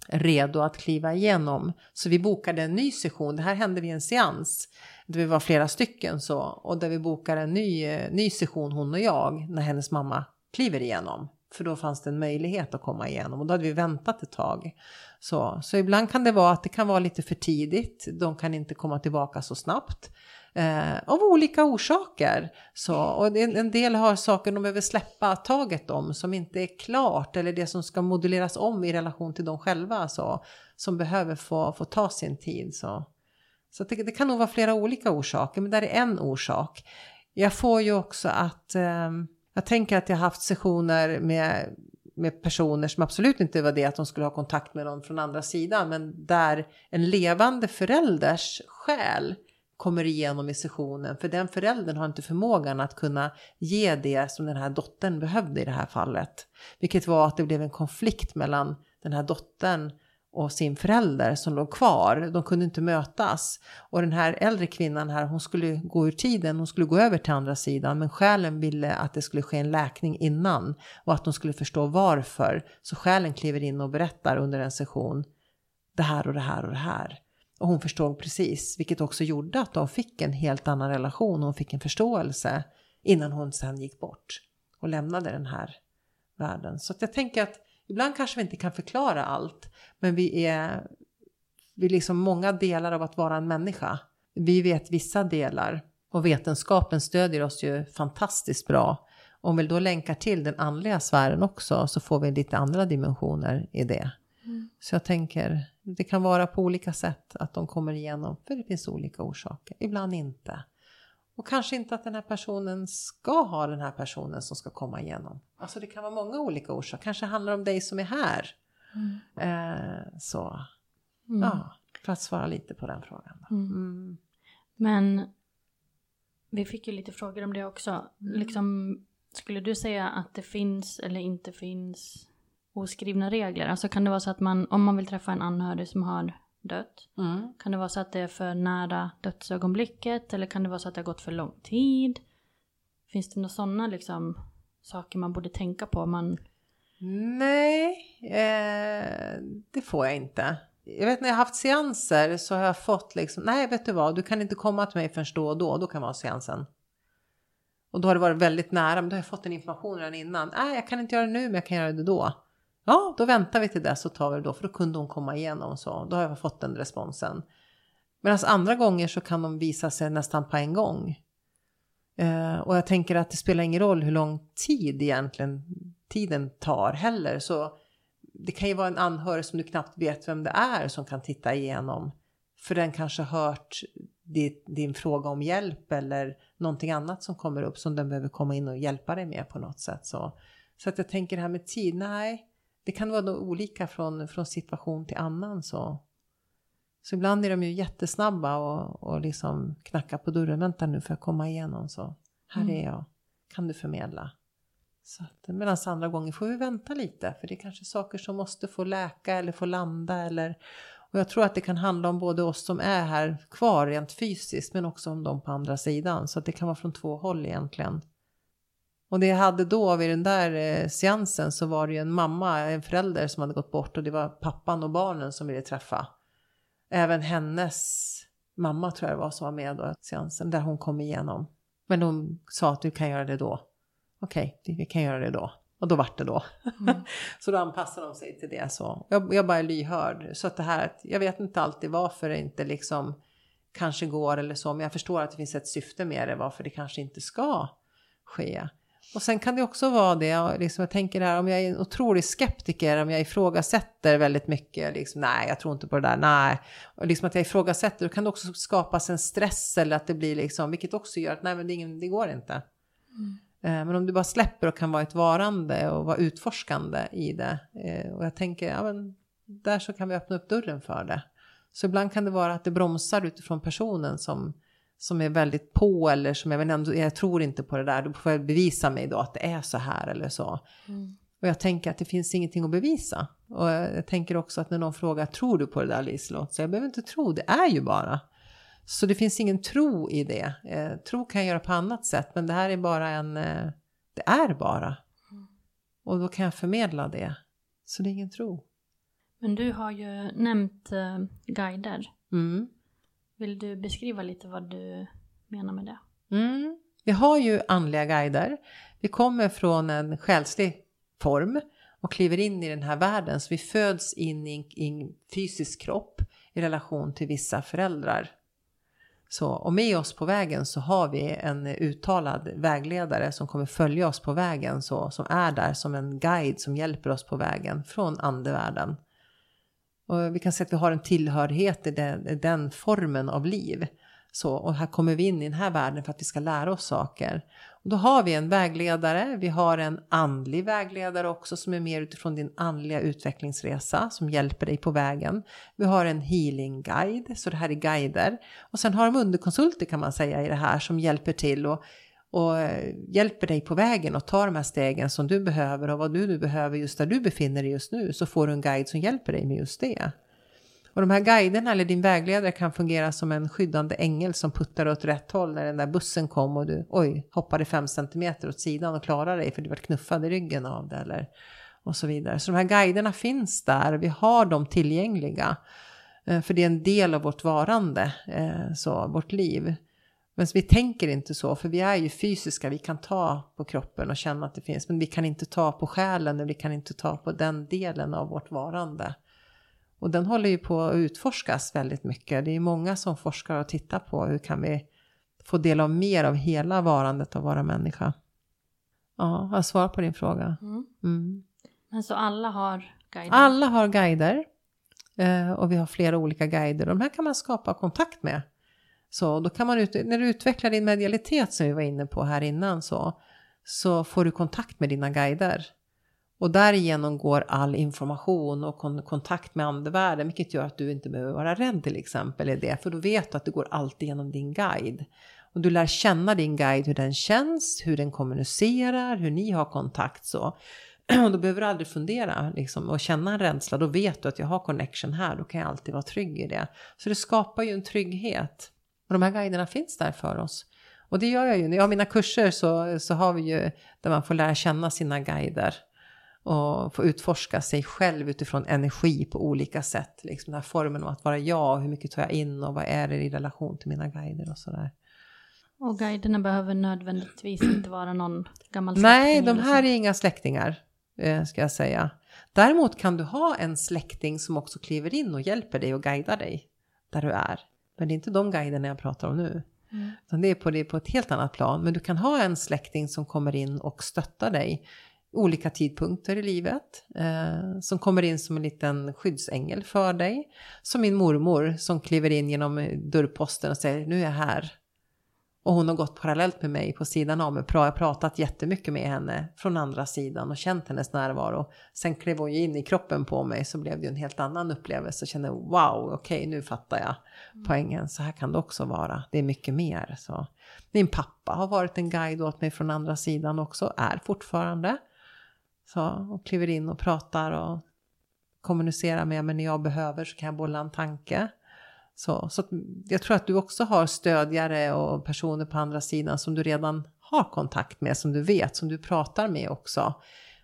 redo att kliva igenom. Så vi bokade en ny session. Det här hände vid en seans. Där vi var flera stycken så. Och där vi bokade en ny, eh, ny session hon och jag. När hennes mamma kliver igenom. För då fanns det en möjlighet att komma igenom. Och då hade vi väntat ett tag. Så, så ibland kan det vara att det kan vara lite för tidigt. De kan inte komma tillbaka så snabbt. Eh, av olika orsaker. Så, och en, en del har saker de behöver släppa taget om som inte är klart eller det som ska moduleras om i relation till dem själva. Så, som behöver få, få ta sin tid. Så, så det, det kan nog vara flera olika orsaker men där är en orsak. Jag får ju också att eh, jag tänker att jag har haft sessioner med, med personer som absolut inte var det att de skulle ha kontakt med någon från andra sidan men där en levande förälders själ kommer igenom i sessionen för den föräldern har inte förmågan att kunna ge det som den här dottern behövde i det här fallet. Vilket var att det blev en konflikt mellan den här dottern och sin förälder som låg kvar. De kunde inte mötas. Och den här äldre kvinnan här, hon skulle gå ur tiden, hon skulle gå över till andra sidan. Men själen ville att det skulle ske en läkning innan och att de skulle förstå varför. Så själen kliver in och berättar under en session det här och det här och det här. Och hon förstod precis, vilket också gjorde att de fick en helt annan relation. Hon fick en förståelse innan hon sen gick bort och lämnade den här världen. Så att jag tänker att ibland kanske vi inte kan förklara allt, men vi är, vi är liksom många delar av att vara en människa. Vi vet vissa delar och vetenskapen stödjer oss ju fantastiskt bra. Om vi då länkar till den andliga sfären också så får vi lite andra dimensioner i det. Så jag tänker, det kan vara på olika sätt att de kommer igenom, för det finns olika orsaker. Ibland inte. Och kanske inte att den här personen ska ha den här personen som ska komma igenom. Alltså det kan vara många olika orsaker. Kanske handlar om dig som är här. Eh, så, ja, för att svara lite på den frågan. Då. Mm. Men vi fick ju lite frågor om det också. Liksom, skulle du säga att det finns eller inte finns oskrivna regler? Alltså kan det vara så att man, om man vill träffa en anhörig som har dött, Mm. kan det vara så att det är för nära dödsögonblicket eller kan det vara så att det har gått för lång tid? Finns det några sådana liksom saker man borde tänka på? Man, Nej, eh, det får jag inte. Jag vet när jag har haft seanser så har jag fått liksom, nej vet du vad, du kan inte komma till mig förrän då och då, då kan vara seansen. Och då har det varit väldigt nära, men då har jag fått den informationen innan. Nej, jag kan inte göra det nu, men jag kan göra det då. Ja, då väntar vi till dess och tar vi det då, för då kunde hon komma igenom så. Då har jag fått den responsen. Medan andra gånger så kan de visa sig nästan på en gång. Eh, och jag tänker att det spelar ingen roll hur lång tid egentligen tiden tar heller. Så det kan ju vara en anhörig som du knappt vet vem det är som kan titta igenom. För den kanske hört din, din fråga om hjälp eller någonting annat som kommer upp som den behöver komma in och hjälpa dig med på något sätt. Så, så att jag tänker det här med tid, nej, det kan vara nog olika från, från situation till annan. Så. så ibland är de ju jättesnabba och, och liksom knackar på dörren. Vänta nu för att komma igenom. Så här är jag. Kan du förmedla? Så att, medan andra gånger får vi vänta lite för det är kanske saker som måste få läka eller få landa eller och jag tror att det kan handla om både oss som är här kvar rent fysiskt men också om de på andra sidan så att det kan vara från två håll egentligen. Och det jag hade då vid den där eh, seansen så var det ju en mamma, en förälder som hade gått bort och det var pappan och barnen som ville träffa. Även hennes mamma tror jag det var som var med då seansen där hon kom igenom. Men de sa att du kan göra det då. Okej, okay, vi kan göra det då. Och då vart det då. Mm. så då anpassade de sig till det. Så jag, jag bara är lyhörd. Så att det här, jag vet inte alltid varför det inte liksom kanske går eller så. Men jag förstår att det finns ett syfte med det. Varför det kanske inte ska ske. Och sen kan det också vara det, liksom jag tänker här, om jag är en otrolig skeptiker, om jag ifrågasätter väldigt mycket, liksom, nej jag tror inte på det där, nej. Och liksom att jag ifrågasätter, då kan det också skapas en stress eller att det blir liksom, vilket också gör att nej men det, ingen, det går inte. Mm. Eh, men om du bara släpper och kan vara ett varande och vara utforskande i det. Eh, och jag tänker, ja men där så kan vi öppna upp dörren för det. Så ibland kan det vara att det bromsar utifrån personen som, som är väldigt på eller som jag, ändå, jag tror inte på det där, då får jag bevisa mig då att det är så här eller så. Mm. Och jag tänker att det finns ingenting att bevisa. Och jag tänker också att när någon frågar, tror du på det där Liselott? Så jag behöver inte tro, det är ju bara. Så det finns ingen tro i det. Eh, tro kan jag göra på annat sätt, men det här är bara en... Eh, det är bara. Och då kan jag förmedla det. Så det är ingen tro. Men du har ju nämnt eh, guider. Mm. Vill du beskriva lite vad du menar med det? Mm. Vi har ju andliga guider. Vi kommer från en själslig form och kliver in i den här världen. Så vi föds in i en fysisk kropp i relation till vissa föräldrar. Så, och med oss på vägen så har vi en uttalad vägledare som kommer följa oss på vägen, så, som är där som en guide som hjälper oss på vägen från andevärlden. Och vi kan säga att vi har en tillhörighet i den, i den formen av liv. Så, och här kommer vi in i den här världen för att vi ska lära oss saker. Och då har vi en vägledare, vi har en andlig vägledare också som är mer utifrån din andliga utvecklingsresa som hjälper dig på vägen. Vi har en healing guide, så det här är guider. Och sen har de underkonsulter kan man säga i det här som hjälper till och, och eh, hjälper dig på vägen och tar de här stegen som du behöver och vad du nu behöver just där du befinner dig just nu så får du en guide som hjälper dig med just det. Och de här guiderna eller din vägledare kan fungera som en skyddande ängel som puttar åt rätt håll när den där bussen kom och du oj, hoppade fem centimeter åt sidan och klarade dig för du var knuffad i ryggen av det eller och så vidare. Så de här guiderna finns där, vi har dem tillgängliga. Eh, för det är en del av vårt varande, eh, så, vårt liv. Men vi tänker inte så, för vi är ju fysiska, vi kan ta på kroppen och känna att det finns, men vi kan inte ta på själen och vi kan inte ta på den delen av vårt varande. Och den håller ju på att utforskas väldigt mycket. Det är många som forskar och tittar på hur kan vi få del av mer av hela varandet av vara människa. Ja, jag svarar på din fråga. Mm. Mm. Men så alla har guider? Alla har guider. Eh, och vi har flera olika guider. De här kan man skapa kontakt med. Så då kan man, när du utvecklar din medialitet som vi var inne på här innan så, så får du kontakt med dina guider. Och därigenom går all information och kon kontakt med andevärlden, vilket gör att du inte behöver vara rädd till exempel i det, för då vet du att det går alltid genom din guide. Och du lär känna din guide, hur den känns, hur den kommunicerar, hur ni har kontakt så. Och då behöver du aldrig fundera liksom, och känna en rädsla, då vet du att jag har connection här, då kan jag alltid vara trygg i det. Så det skapar ju en trygghet. Och de här guiderna finns där för oss. Och det gör jag ju, när jag har mina kurser så, så har vi ju där man får lära känna sina guider och få utforska sig själv utifrån energi på olika sätt. Liksom den här formen av att vara jag, hur mycket tar jag in och vad är det i relation till mina guider och sådär. Och guiderna behöver nödvändigtvis inte vara någon gammal släkting? Nej, de här är inga släktingar, eh, ska jag säga. Däremot kan du ha en släkting som också kliver in och hjälper dig och guidar dig där du är. Men det är inte de guiderna jag pratar om nu. Mm. Utan det är på, det är på ett helt annat plan. Men du kan ha en släkting som kommer in och stöttar dig olika tidpunkter i livet. Eh, som kommer in som en liten skyddsängel för dig. Som min mormor som kliver in genom dörrposten och säger nu är jag här. Och hon har gått parallellt med mig på sidan om. Jag har pratat jättemycket med henne från andra sidan och känt hennes närvaro. Sen klev hon ju in i kroppen på mig så blev det ju en helt annan upplevelse. Jag kände wow, okej okay, nu fattar jag poängen. Så här kan det också vara. Det är mycket mer. Så. Min pappa har varit en guide åt mig från andra sidan också. Är fortfarande. Så, och kliver in och pratar och kommunicerar med mig när jag behöver så kan jag bolla en tanke. Så, så jag tror att du också har stödjare och personer på andra sidan som du redan har kontakt med, som du vet, som du pratar med också.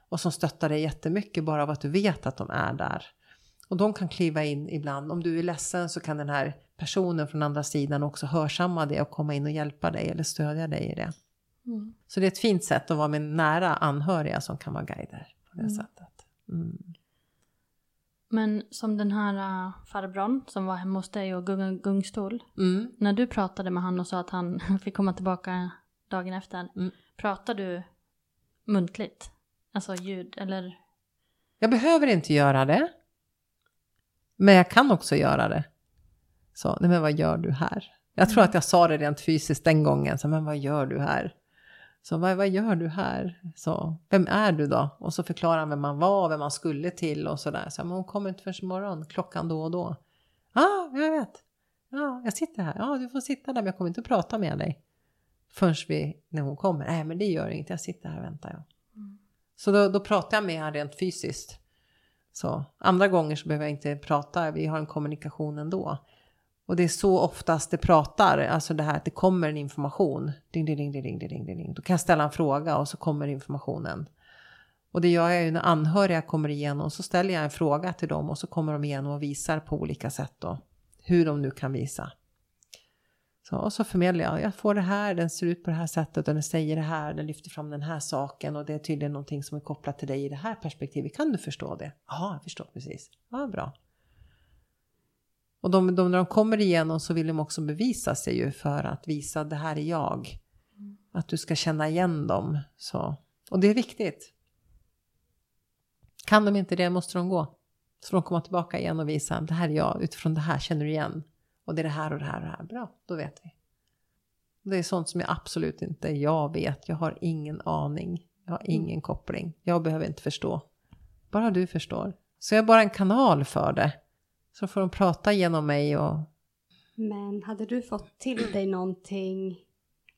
Och som stöttar dig jättemycket bara av att du vet att de är där. Och de kan kliva in ibland. Om du är ledsen så kan den här personen från andra sidan också hörsamma det och komma in och hjälpa dig eller stödja dig i det. Mm. Så det är ett fint sätt att vara med nära anhöriga som kan vara guider på det mm. sättet. Mm. Men som den här uh, farbrorn som var hemma hos dig och gung gungstol. Mm. När du pratade med han och sa att han fick komma tillbaka dagen efter. Mm. Pratade du muntligt? Alltså ljud eller? Jag behöver inte göra det. Men jag kan också göra det. Så, nej men vad gör du här? Jag tror mm. att jag sa det rent fysiskt den gången. Så, men vad gör du här? Så vad, vad gör du här? Så, vem är du då? Och så förklarar han vem man var, vem man skulle till och sådär. Så, men hon kommer inte förrän imorgon, klockan då och då. Ja, ah, jag vet. Ja, jag sitter här. Ja, du får sitta där, men jag kommer inte att prata med dig. Förrän vi, när hon kommer. Nej, men det gör inget, jag sitter här och väntar. Jag. Mm. Så då, då pratar jag med honom rent fysiskt. Så andra gånger så behöver jag inte prata, vi har en kommunikation ändå. Och det är så oftast det pratar, alltså det här att det kommer en information. Ding, ding, ding, ding, ding, ding, ding. Då kan jag ställa en fråga och så kommer informationen. Och det gör jag ju när anhöriga kommer igenom så ställer jag en fråga till dem och så kommer de igenom och visar på olika sätt då. Hur de nu kan visa. Så, och så förmedlar jag, jag får det här, den ser ut på det här sättet och den säger det här, den lyfter fram den här saken och det är tydligen någonting som är kopplat till dig i det här perspektivet. Kan du förstå det? Ja, jag förstår precis. Ja, bra. Och de, de, när de kommer igenom så vill de också bevisa sig ju för att visa det här är jag. Mm. Att du ska känna igen dem. Så. Och det är viktigt. Kan de inte det måste de gå. Så de kommer tillbaka igen och visa att det här är jag, utifrån det här känner du igen. Och det är det här och det här och det här. Bra, då vet vi. Det är sånt som jag absolut inte jag vet. Jag har ingen aning. Jag har ingen mm. koppling. Jag behöver inte förstå. Bara du förstår. Så jag är bara en kanal för det. Så får de prata genom mig och... Men hade du fått till dig någonting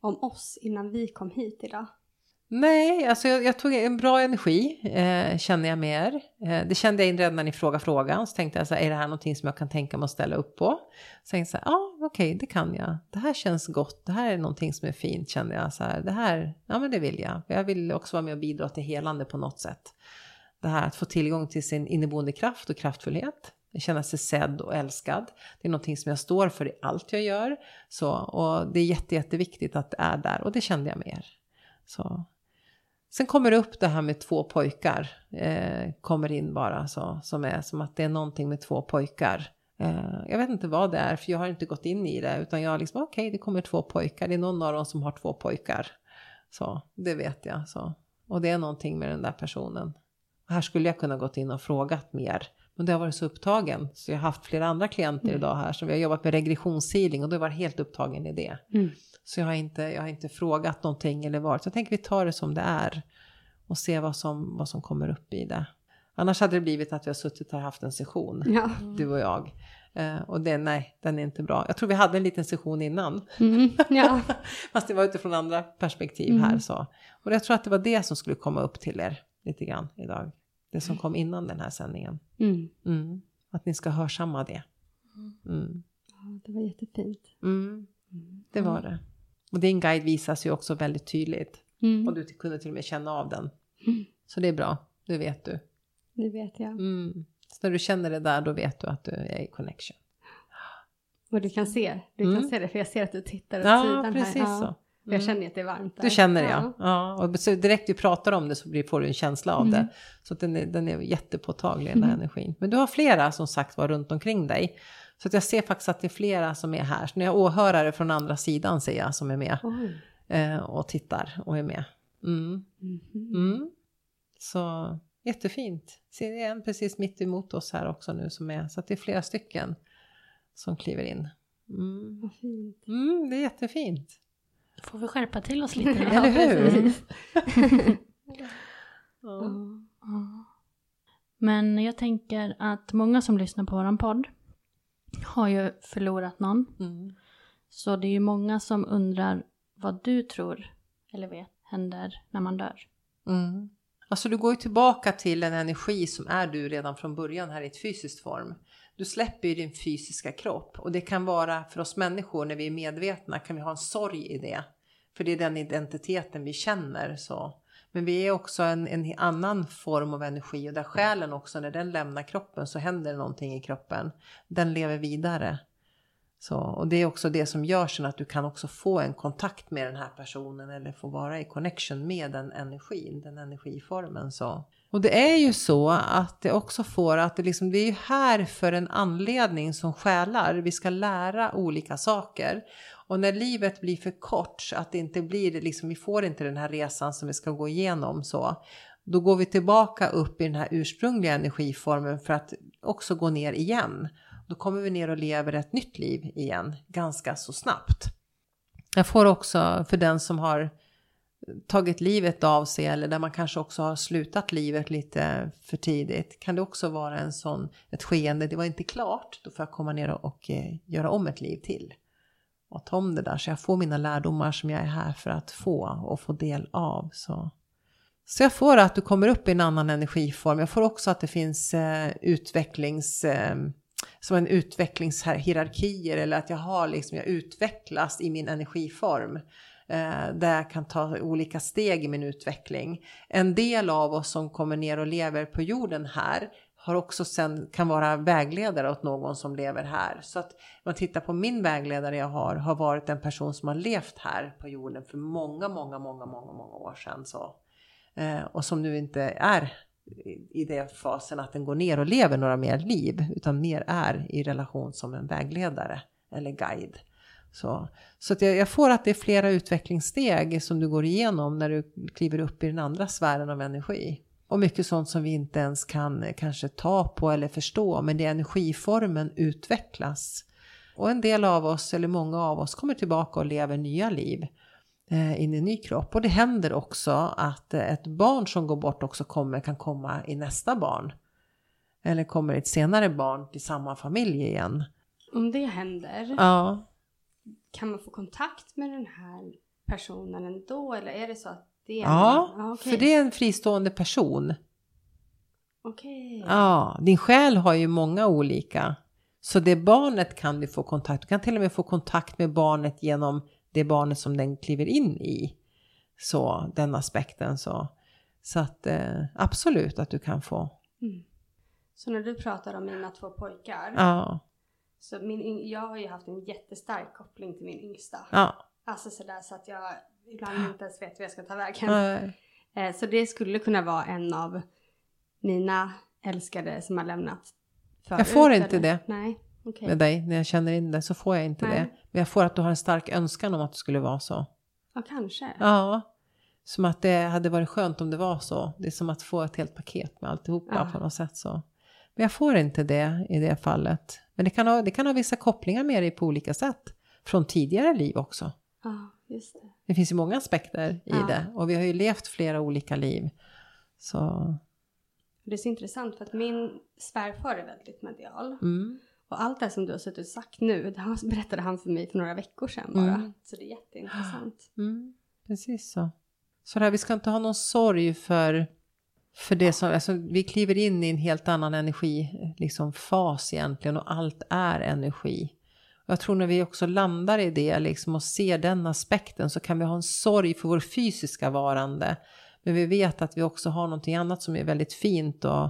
om oss innan vi kom hit idag? Nej, alltså jag, jag tog en bra energi, eh, känner jag med er. Eh, det kände jag in redan när ni frågade frågan. Så tänkte jag så här, är det här någonting som jag kan tänka mig att ställa upp på? Så tänkte jag så här, ja ah, okej, okay, det kan jag. Det här känns gott, det här är någonting som är fint kände jag. Så här, det här, ja men det vill jag. Jag vill också vara med och bidra till helande på något sätt. Det här att få tillgång till sin inneboende kraft och kraftfullhet känna sig sedd och älskad. Det är någonting som jag står för i allt jag gör. Så, och det är jätte, jätteviktigt att det är där och det kände jag mer. Så. Sen kommer det upp det här med två pojkar. Eh, kommer in bara så, som är som att det är någonting med två pojkar. Eh, jag vet inte vad det är för jag har inte gått in i det utan jag har liksom okej okay, det kommer två pojkar. Det är någon av dem som har två pojkar. Så det vet jag. Så. Och det är någonting med den där personen. här skulle jag kunna gått in och frågat mer. Men det har varit så upptagen. Så jag har haft flera andra klienter mm. idag här. Så vi har jobbat med regressionshealing och då var helt upptagen i det. Mm. Så jag har, inte, jag har inte frågat någonting eller varit. Så jag tänker vi tar det som det är. Och se vad som, vad som kommer upp i det. Annars hade det blivit att vi har suttit här och haft en session. Ja. Du och jag. Uh, och det, nej, den är inte bra. Jag tror vi hade en liten session innan. Mm, ja. Fast det var utifrån andra perspektiv mm. här. Så. Och jag tror att det var det som skulle komma upp till er lite grann idag. Det som kom innan den här sändningen. Mm. Mm. Att ni ska hörsamma det. Mm. Ja, det var jättefint. Mm. Det var det. Och din guide visas ju också väldigt tydligt. Mm. Och du kunde till och med känna av den. Så det är bra, det vet du. Det vet jag. Så när du känner det där, då vet du att du är i connection. Och du kan se, du kan se det, för jag ser att du tittar åt ja, sidan precis här. Så. Mm. Jag känner att det är varmt där. Du känner det ja. ja. Och så direkt du pratar om det så får du en känsla av mm. det. Så den är, den är jättepåtaglig den här mm. energin. Men du har flera som sagt var runt omkring dig. Så att jag ser faktiskt att det är flera som är här. Så när jag har åhörare från andra sidan ser jag som är med. Eh, och tittar och är med. Mm. Mm-hmm. Mm. Så jättefint. Ser det en precis mitt emot oss här också nu som är. Så att det är flera stycken som kliver in. Mm. Vad fint. Mm, det är jättefint. Får vi skärpa till oss lite? Eller hur? Ja. Men jag tänker att många som lyssnar på våran podd har ju förlorat någon. Mm. Så det är ju många som undrar vad du tror eller vet händer när man dör. Mm. Alltså du går ju tillbaka till en energi som är du redan från början här i ett fysiskt form. Du släpper ju din fysiska kropp och det kan vara för oss människor när vi är medvetna kan vi ha en sorg i det. För det är den identiteten vi känner så. Men vi är också en, en annan form av energi och där själen också när den lämnar kroppen så händer det någonting i kroppen. Den lever vidare. Så, och det är också det som gör sen att du kan också få en kontakt med den här personen eller få vara i connection med den energin, den energiformen. Så. Och det är ju så att det också får att det, liksom, det är ju här för en anledning som själar. Vi ska lära olika saker. Och när livet blir för kort, så att det inte blir liksom, vi får inte den här resan som vi ska gå igenom så. Då går vi tillbaka upp i den här ursprungliga energiformen för att också gå ner igen. Då kommer vi ner och lever ett nytt liv igen ganska så snabbt. Jag får också för den som har tagit livet av sig eller där man kanske också har slutat livet lite för tidigt. Kan det också vara en sån, ett skeende, det var inte klart, då får jag komma ner och, och eh, göra om ett liv till. Och ta om det där så jag får mina lärdomar som jag är här för att få och få del av. Så. Så jag får att du kommer upp i en annan energiform. Jag får också att det finns eh, utvecklings... Eh, som en utvecklingshierarkier eller att jag har liksom, jag utvecklas i min energiform. Eh, där jag kan ta olika steg i min utveckling. En del av oss som kommer ner och lever på jorden här har också sen kan vara vägledare åt någon som lever här. Så att om man tittar på min vägledare jag har, har varit en person som har levt här på jorden för många, många, många, många, många år sedan. Så. Eh, och som nu inte är i den fasen att den går ner och lever några mer liv, utan mer är i relation som en vägledare eller guide. Så, så att jag, jag, får att det är flera utvecklingssteg som du går igenom när du kliver upp i den andra sfären av energi. Och mycket sånt som vi inte ens kan eh, kanske ta på eller förstå, men det är energiformen utvecklas. Och en del av oss, eller många av oss, kommer tillbaka och lever nya liv eh, in i en ny kropp. Och det händer också att eh, ett barn som går bort också kommer, kan komma i nästa barn. Eller kommer ett senare barn till samma familj igen. Om det händer, Ja, kan man få kontakt med den här personen ändå? Eller är det så att det är... ja okej. för det är en fristående person. Okej. Ja, din själ har ju många olika. Så det barnet kan du få kontakt, du kan till och med få kontakt med barnet genom det barnet som den kliver in i. Så den aspekten så. Så att eh, absolut att du kan få. Mm. Så när du pratar om mina två pojkar. Ja, Så min, jag har ju haft en jättestark koppling till min yngsta. ja. Alltså sådär så att jag ibland inte ens vet vad jag ska ta vägen. Nej. Eh, Så det skulle kunna vara en av mina älskade som har lämnat förut. Jag får inte eller? det. Nej, okej. Med dig, när jag känner in det så får jag inte Nej. det. Men jag får att du har en stark önskan om att det skulle vara så. Ja, kanske. Ja, som att det hade varit skönt om det var så. Det är som att få ett helt paket med alltihopa Ja. på något sätt så. Men jag får inte det i det fallet. Men det kan ha, det kan ha vissa kopplingar med dig på olika sätt. Från tidigare liv också. Ja, just det. Det finns ju många aspekter i Ja. det. Och vi har ju levt flera olika liv. Så, Det är så intressant för att min svärfar är väldigt medial. mm. Och allt det här som du har suttit och sagt nu, det berättade han för mig för några veckor sedan bara. Mm. Så det är jätteintressant. Mm, precis så. Så där, vi ska inte ha någon sorg för, för det som, alltså, vi kliver in i en helt annan energifas, liksom fas egentligen och allt är energi. Jag tror när vi också landar i det liksom och ser den aspekten så kan vi ha en sorg för vår fysiska varande. Men vi vet att vi också har någonting annat som är väldigt fint och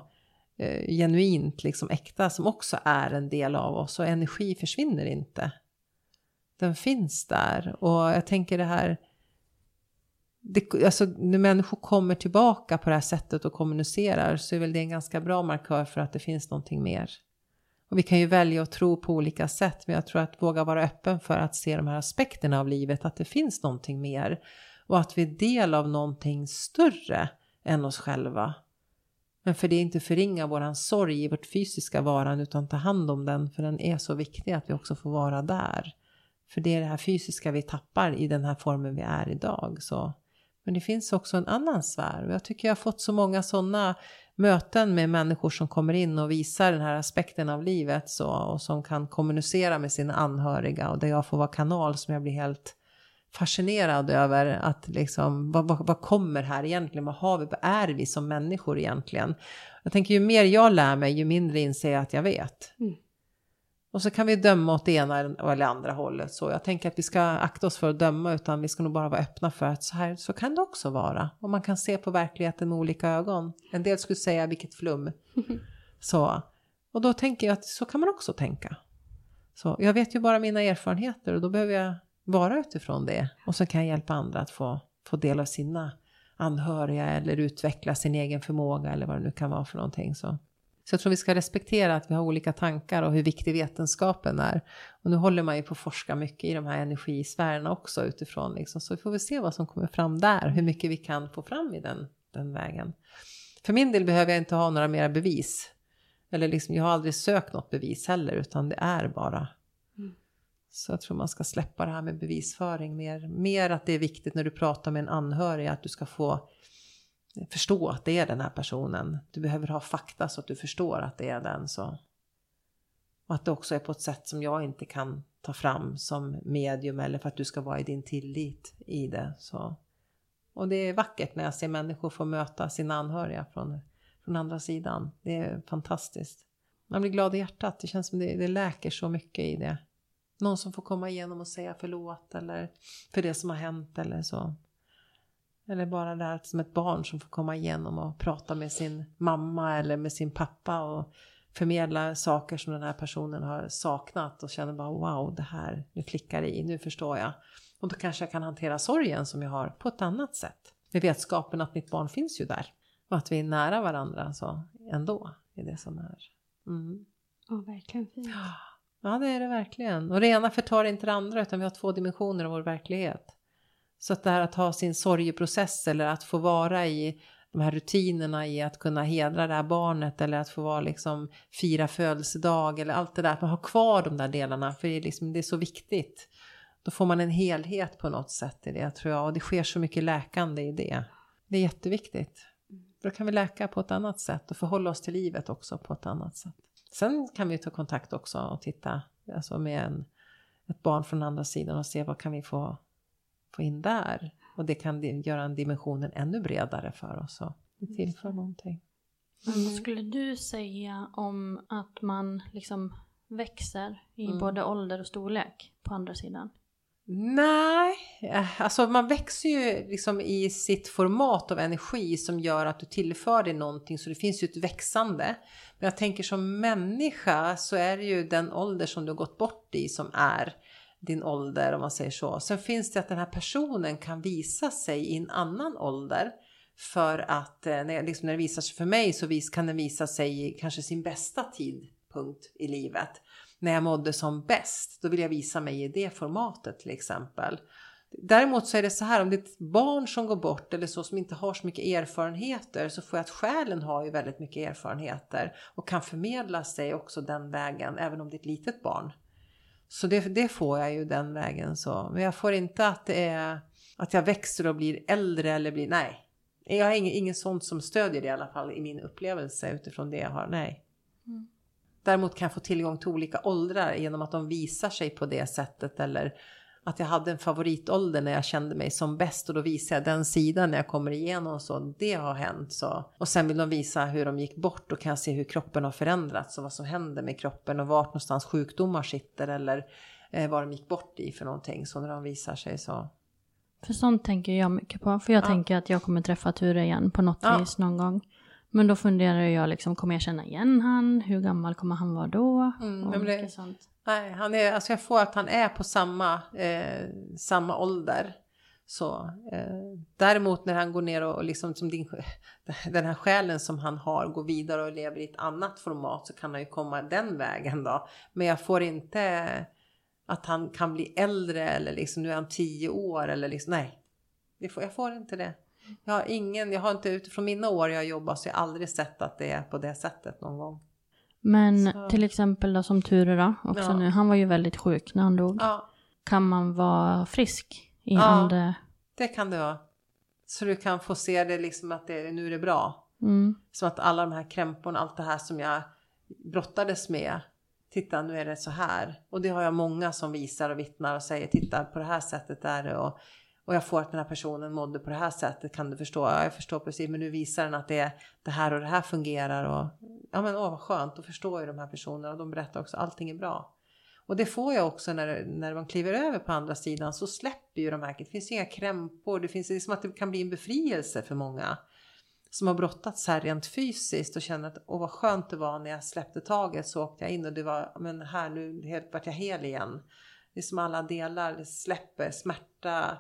eh, genuint, liksom äkta, som också är en del av oss. Och energi försvinner inte. Den finns där. Och jag tänker det här, det, alltså när människor kommer tillbaka på det här sättet och kommunicerar så är väl det en ganska bra markör för att det finns någonting mer. Och vi kan ju välja att tro på olika sätt men jag tror att våga vara öppen för att se de här aspekterna av livet, att det finns någonting mer. Och att vi är del av någonting större än oss själva. Men för det är inte förringa våran sorg i vårt fysiska varan utan ta hand om den för den är så viktig att vi också får vara där. För det är det här fysiska vi tappar i den här formen vi är idag. Så. Men det finns också en annan sfär och jag tycker jag har fått så många sådana möten med människor som kommer in och visar den här aspekten av livet så, och som kan kommunicera med sina anhöriga och där jag får vara kanal som jag blir helt fascinerad över att liksom vad, vad, vad kommer här egentligen? Vad har vi? Vad är vi som människor egentligen? Jag tänker ju mer jag lär mig ju mindre inser jag att jag vet. Mm. Och så kan vi döma åt det ena eller andra hållet. Så jag tänker att vi ska akta oss för att döma utan vi ska nog bara vara öppna för att så här så kan det också vara. Och man kan se på verkligheten med olika ögon. En del skulle säga vilket flum. så. Och då tänker jag att så kan man också tänka. Så jag vet ju bara mina erfarenheter och då behöver jag vara utifrån det. Och så kan jag hjälpa andra att få, få del av sina anhöriga eller utveckla sin egen förmåga eller vad det nu kan vara för någonting. Så. Så jag tror vi ska respektera att vi har olika tankar och hur viktig vetenskapen är. Och nu håller man ju på att forska mycket i de här energisfärerna också utifrån liksom. Så vi får väl se vad som kommer fram där, hur mycket vi kan få fram i den, den vägen. För min del behöver jag inte ha några mera bevis. Eller liksom, jag har aldrig sökt något bevis heller, utan det är bara. Mm. Så jag tror man ska släppa det här med bevisföring mer. Mer att det är viktigt när du pratar med en anhörig att du ska få förstå att det är den här personen. Du behöver ha fakta så att du förstår att det är den. Så. Och att det också är på ett sätt som jag inte kan ta fram som medium eller för att du ska vara i din tillit i det. Så. Och det är vackert när jag ser människor få möta sina anhöriga från, från andra sidan. Det är fantastiskt. Man blir glad i hjärtat. Det känns som det, det läker så mycket i det. Någon som får komma igenom och säga förlåt eller för det som har hänt eller så. Eller bara det här som ett barn som får komma igenom och prata med sin mamma eller med sin pappa och förmedla saker som den här personen har saknat och känner bara wow, det här, nu klickar det i, nu förstår jag. Och då kanske jag kan hantera sorgen som jag har på ett annat sätt. Med vetskapen att mitt barn finns ju där. Och att vi är nära varandra så ändå är det som är. Mm. Ja, verkligen fint. Ja, det är det verkligen. Och det ena förtar inte det andra utan vi har två dimensioner av vår verklighet. Så att det här att ha sin sorgeprocess eller att få vara i de här rutinerna i att kunna hedra det här barnet eller att få vara liksom fira födelsedag eller allt det där. Att man har kvar de där delarna för det är, liksom, det är så viktigt. Då får man en helhet på något sätt i det tror jag och det sker så mycket läkande i det. Det är jätteviktigt. Då kan vi läka på ett annat sätt och förhålla oss till livet också på ett annat sätt. Sen kan vi ta kontakt också och titta alltså med en, ett barn från andra sidan och se vad kan vi få få in där. Och det kan göra en dimensionen ännu bredare för oss. Och det tillför någonting. Men vad skulle du säga om att man liksom växer i Mm. både ålder och storlek på andra sidan? Nej, eh, alltså man växer ju liksom i sitt format av energi som gör att du tillför dig någonting så det finns ju ett växande. Men jag tänker som människa så är det ju den ålder som du har gått bort i som är din ålder om man säger så. Sen finns det att den här personen kan visa sig i en annan ålder. För att eh, när, liksom när det visar sig för mig så vis, kan den visa sig i kanske sin bästa tidpunkt i livet. När jag mådde som bäst, då vill jag visa mig i det formatet till exempel. Däremot så är det så här om det är ett barn som går bort eller så som inte har så mycket erfarenheter så får jag att själen har ju väldigt mycket erfarenheter och kan förmedla sig också den vägen även om det är ett litet barn. Så det, det får jag ju den vägen så. Men jag får inte att det är att jag växer och blir äldre eller blir, nej. Jag har ingen, ingen sånt som stödjer det i alla fall i min upplevelse utifrån det jag har, nej. Däremot kan jag få tillgång till olika åldrar genom att de visar sig på det sättet eller att jag hade en favoritålder när jag kände mig som bäst och då visar jag den sidan när jag kommer igenom så det har hänt så. Och sen vill de visa hur de gick bort och kan jag se hur kroppen har förändrats och vad som händer med kroppen och vart någonstans sjukdomar sitter eller eh, vad de gick bort i för någonting så när de visar sig så. För sånt tänker jag mycket på. För jag Ja. tänker att jag kommer träffa Ture igen på något Ja. vis någon gång. Men då funderar jag liksom, kommer jag känna igen han? Hur gammal kommer han vara då? Mm, och det- sånt. Nej, han är, alltså jag får att han är på samma, eh, samma ålder. Så, eh, däremot när han går ner och, och liksom som din, den här själen som han har går vidare och lever i ett annat format så kan han ju komma den vägen då. Men jag får inte att han kan bli äldre eller liksom nu är han tio år eller liksom nej. Det får, jag får inte det. Jag har ingen, jag har inte utifrån mina år jag jobbar så jag har aldrig sett att det är på det sättet någon gång. Men Så- till exempel då som Ture då, också Ja. nu, han var ju väldigt sjuk när han dog. Ja, kan man vara frisk i Ja. ande... Det kan det vara. Så du kan få se det liksom att det, nu är det bra. Mm. Som att alla de här krämporna, allt det här som jag brottades med. Titta nu är det så här. Och det har jag många som visar och vittnar och säger titta på det här sättet är det. Och, och jag får att den här personen mådde på det här sättet. Kan du förstå? Ja, jag förstår precis. Men nu visar den att det, är det här och det här fungerar. Och, ja men åh vad skönt. Då förstår ju de här personerna. Och de berättar också allting är bra. Och det får jag också när, när man kliver över på andra sidan så släpper ju de här. Det finns inga krämpor. Det finns det är som att det kan bli en befrielse för många som har brottats här rent fysiskt och känner att åh vad skönt det var när jag släppte taget så åkte jag in och det var men här nu helt, vart jag hel igen. Det är som alla delar släpper smärta,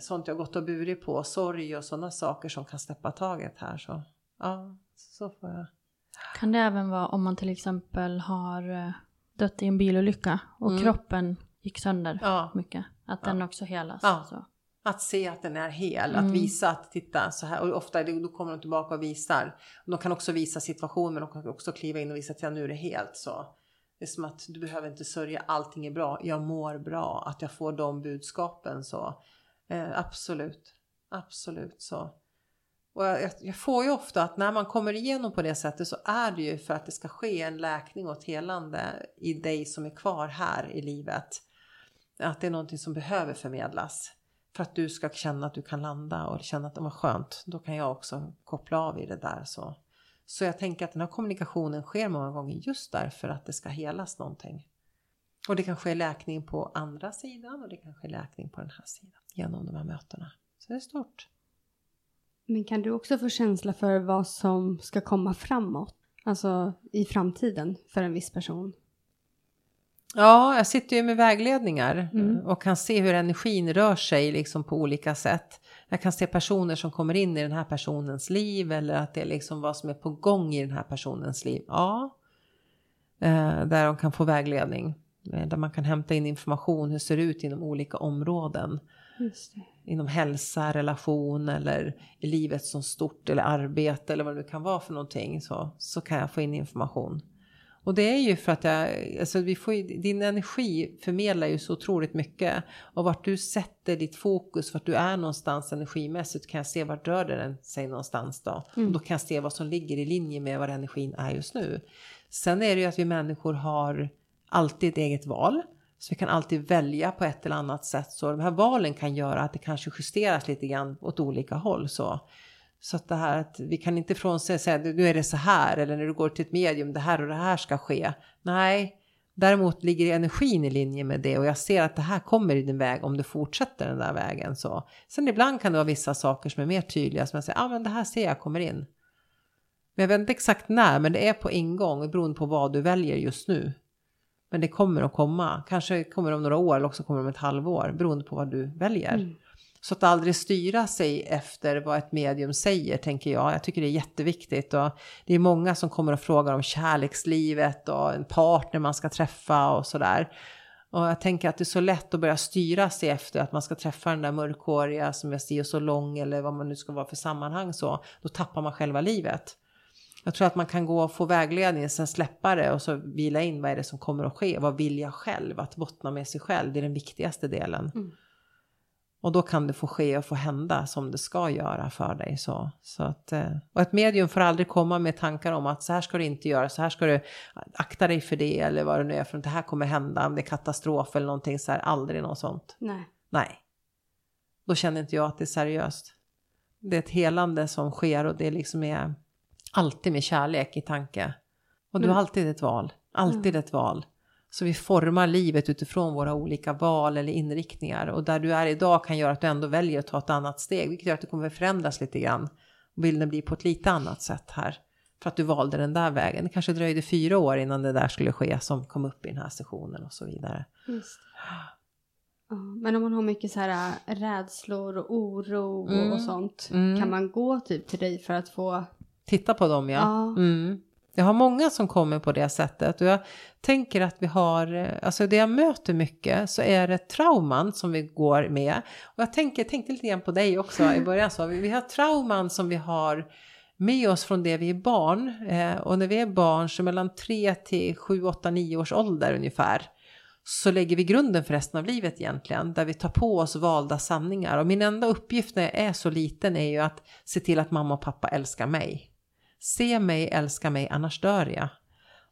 sånt jag gått och burit på, sorg och sådana saker som kan släppa taget här så ja, så får jag. Kan det även vara om man till exempel har eh, dött i en bilolycka och Mm. kroppen gick sönder Ja. mycket? Att den också helas? Ja. Så. Att se att den är hel, Mm. att visa att titta så här och ofta det, då kommer de tillbaka och visar. De kan också visa situationen men de kan också kliva in och visa att ja, nu är det helt så. Det är som att du behöver inte sörja, allting är bra, jag mår bra, att jag får de budskapen så. Eh, absolut, absolut så. Och jag, jag- får ju ofta att när man kommer igenom på det sättet så är det ju för att det ska ske en läkning och ett helande i dig som är kvar här i livet. Att det är någonting som behöver förmedlas. För att du ska känna att du kan landa och känna att det var skönt. Då kan jag också koppla av i det där. Så, så jag tänker att den här kommunikationen sker många gånger just därför att det ska helas någonting. Och det kan ske läkning på andra sidan och det kan ske läkning på den här sidan. Genom de här mötena. Så det är stort. Men kan du också få känsla för vad som ska komma framåt? Alltså i framtiden för en viss person? Ja, jag sitter ju med vägledningar Mm. och kan se hur energin rör sig liksom på olika sätt. Jag kan se personer som kommer in i den här personens liv eller att det är liksom vad som är på gång i den här personens liv. Ja, eh, där de kan få vägledning. Eh, Där man kan hämta in information hur det ser ut inom olika områden. Inom hälsa, relation eller i livet som stort eller arbete eller vad det nu kan vara för någonting. Så, så kan jag få in information. Och det är ju för att jag, alltså vi får ju, din energi förmedlar ju så otroligt mycket. Och vart du sätter ditt fokus, vart du är någonstans energimässigt kan jag se vart rör den sig någonstans då. Och då kan jag se vad som ligger i linje med vad energin är just nu. Sen är det ju att vi människor har alltid ett eget val. Så vi kan alltid välja på ett eller annat sätt. Så de här valen kan göra att det kanske justeras lite grann åt olika håll. Så, så att det här att vi kan inte från sig säga nu är det så här eller när du går till ett medium det här och det här ska ske. Nej, däremot ligger energin i linje med det och jag ser att det här kommer i din väg om du fortsätter den där vägen. Så. Sen ibland kan det vara vissa saker som är mer tydliga som jag säger, ja ah, men det här ser jag kommer in. Men jag vet inte exakt när, men det är på ingång beroende på vad du väljer just nu. Men det kommer att komma. Kanske kommer det om några år eller också kommer det om ett halvår beroende på vad du väljer. Så att aldrig styra sig efter vad ett medium säger tänker jag. Jag tycker det är jätteviktigt och det är många som kommer och frågar om kärlekslivet och en partner man ska träffa och sådär. Och jag tänker att det är så lätt att börja styra sig efter att man ska träffa den där mörkhåriga som jag ser så lång eller vad man nu ska vara för sammanhang så. Då tappar man själva livet. Jag tror att man kan gå och få vägledning, sen släppa det och så vila in vad är det som kommer att ske. Vad vill jag själv? Att bottna med sig själv, det är den viktigaste delen. Och då kan det få ske och få hända som det ska göra för dig. Så, så att, eh, och ett medium får aldrig komma med tankar om att så här ska du inte göra, så här ska du akta dig för det eller vad det nu är för att det här kommer hända, om det är katastrof eller någonting så här, aldrig något sånt. Nej. Nej. Då känner inte jag att det är seriöst. Det är ett helande som sker och det liksom är alltid med kärlek i tanke. Och du har alltid ett val. Alltid ett val. Så vi formar livet utifrån våra olika val eller inriktningar. Och där du är idag kan göra att du ändå väljer att ta ett annat steg. Vilket gör att det kommer förändras lite grann. Och bilden blir på ett lite annat sätt här. För att du valde den där vägen. Det kanske dröjde fyra år innan det där skulle ske som kom upp i den här sessionen och så vidare. Just men om man har mycket så här äh, rädslor och oro Mm. och sånt. Mm. Kan man gå typ till dig för att få... Titta på dem ja. Ja. Mm. Jag har många som kommer på det sättet och jag tänker att vi har, eh, alltså det jag möter mycket så är det trauman som vi går med. Och jag tänker, tänkte lite grann på dig också i början så, vi vi har trauman som vi har med oss från det vi är barn. Eh, och när vi är barn så mellan 3 till 7, 8, 9 års ålder ungefär så lägger vi grunden för resten av livet egentligen, där vi tar på oss valda sanningar. Och min enda uppgift när jag är så liten är ju att se till att mamma och pappa älskar mig. Se mig, älska mig, annars dör jag.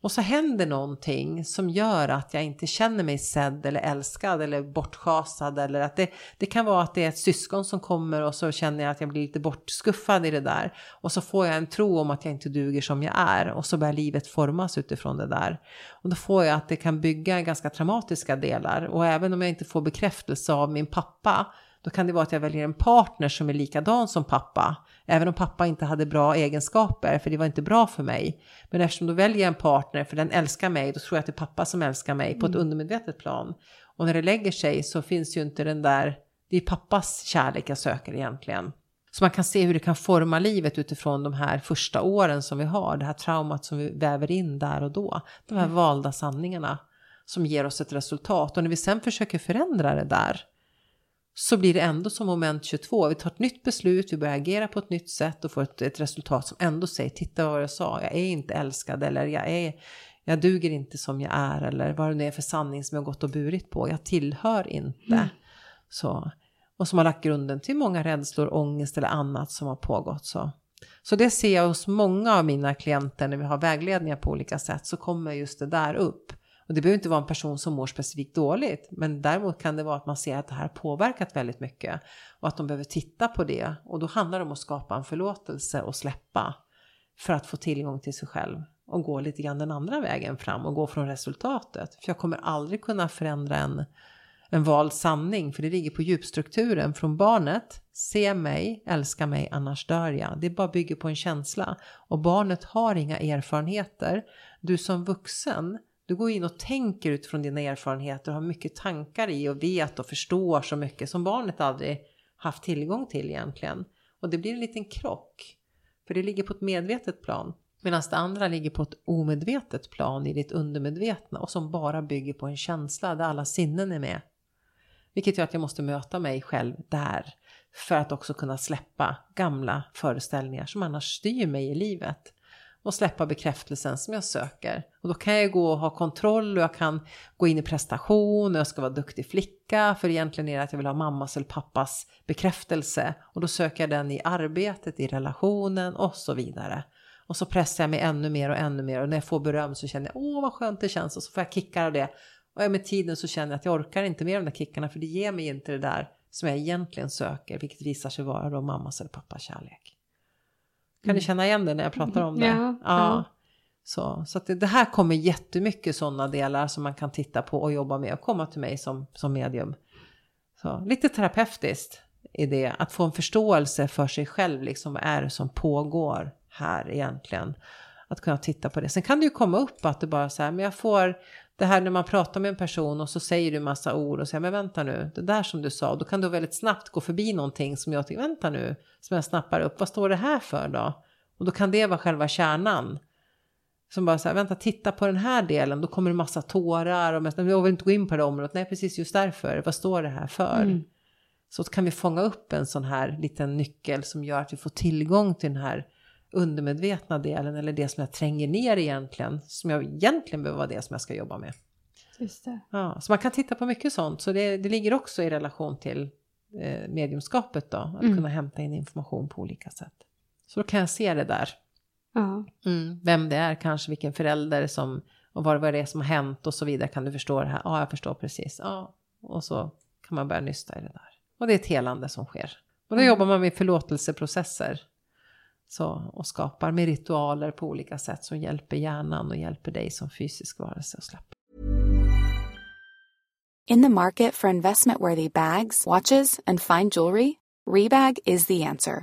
Och så händer någonting som gör att jag inte känner mig sedd eller älskad eller bortschasad eller att det, det kan vara att det är ett syskon som kommer och så känner jag att jag blir lite bortskuffad i det där. Och så får jag en tro om att jag inte duger som jag är och så börjar livet formas utifrån det där. Och då får jag att det kan bygga ganska traumatiska delar och även om jag inte får bekräftelse av min pappa då kan det vara att jag väljer en partner som är likadan som pappa. Även om pappa inte hade bra egenskaper, för det var inte bra för mig. Men eftersom då väljer jag en partner, för den älskar mig, då tror jag att det är pappa som älskar mig på ett Mm. undermedvetet plan. Och när det lägger sig så finns ju inte den där, det är pappas kärlek jag söker egentligen. Så man kan se hur det kan forma livet utifrån de här första åren som vi har, det här traumat som vi väver in där och då. De här valda sanningarna som ger oss ett resultat. Och när vi sen försöker förändra det där så blir det ändå som moment 22. Vi tar ett nytt beslut, vi börjar agera på ett nytt sätt och får ett, ett resultat som ändå säger titta vad jag sa, jag är inte älskad eller jag är jag duger inte som jag är eller vad det nu är för sanning som jag gått och burit på. Jag tillhör inte. Så. Och som har lagt grunden till många rädslor, ångest eller annat som har pågått. Så. så det ser jag hos många av mina klienter när vi har vägledningar på olika sätt så kommer just det där upp. Och det behöver inte vara en person som mår specifikt dåligt, men däremot kan det vara att man ser att det här har påverkat väldigt mycket och att de behöver titta på det. Och då handlar det om att skapa en förlåtelse och släppa för att få tillgång till sig själv och gå lite grann den andra vägen fram och gå från resultatet. För jag kommer aldrig kunna förändra en, en vald sanning, för det ligger på djupstrukturen från barnet. Se mig, älska mig, annars dör jag. Det bara bygger på en känsla. Och barnet har inga erfarenheter. Du som vuxen, du går in och tänker utifrån dina erfarenheter och har mycket tankar i och vet och förstår så mycket som barnet aldrig haft tillgång till egentligen. Och det blir en liten krock. För det ligger på ett medvetet plan. Medan det andra ligger på ett omedvetet plan i ditt undermedvetna och som bara bygger på en känsla där alla sinnen är med. Vilket gör att jag måste möta mig själv där för att också kunna släppa gamla föreställningar som annars styr mig i livet och släppa bekräftelsen som jag söker. Och då kan jag gå och ha kontroll och jag kan gå in i prestation och jag ska vara duktig flicka för egentligen är det att jag vill ha mammas eller pappas bekräftelse och då söker jag den i arbetet, i relationen och så vidare. Och så pressar jag mig ännu mer och ännu mer och när jag får beröm så känner jag åh vad skönt det känns och så får jag kickar av det. Och med tiden så känner jag att jag orkar inte mer av de där kickarna för det ger mig inte det där som jag egentligen söker vilket visar sig vara då mammas eller pappas kärlek. Kan du känna igen det när jag pratar om det? Ja, ja. Så, så det, det här kommer jättemycket sådana delar som man kan titta på och jobba med och komma till mig som, som medium. Så, lite terapeutiskt i det, att få en förståelse för sig själv, liksom vad är det som pågår här egentligen. Att kunna titta på det. Sen kan det ju komma upp att det bara så här, men jag får det här när man pratar med en person och så säger du massa ord och säger men vänta nu, det där som du sa, då kan du väldigt snabbt gå förbi någonting som jag tycker, vänta nu, som jag snappar upp, vad står det här för då? Och då kan det vara själva kärnan. Som bara så här, vänta, titta på den här delen, då kommer det massa tårar och mest, jag vill inte gå in på det området, nej precis just därför, vad står det här för? Mm. Så kan vi fånga upp en sån här liten nyckel som gör att vi får tillgång till den här undermedvetna delen eller det som jag tränger ner egentligen, som jag egentligen behöver vara det som jag ska jobba med. Just det. Ja, så man kan titta på mycket sånt, så det, det ligger också i relation till eh, mediumskapet då, att Mm. kunna hämta in information på olika sätt. Så då kan jag se det där, Ja. mm, vem det är, kanske vilken förälder som, och vad, vad det är som har hänt och så vidare, kan du förstå det här? Ja, jag förstår precis. Ja, och så kan man börja nysta i det där. Och det är ett helande som sker. Och då Mm. jobbar man med förlåtelseprocesser. Så, och skapar med ritualer på olika sätt som hjälper hjärnan och hjälper dig som fysisk varelse att släppa. In the market for investment worthy bags, watches, and fine jewelry, Rebag is the answer.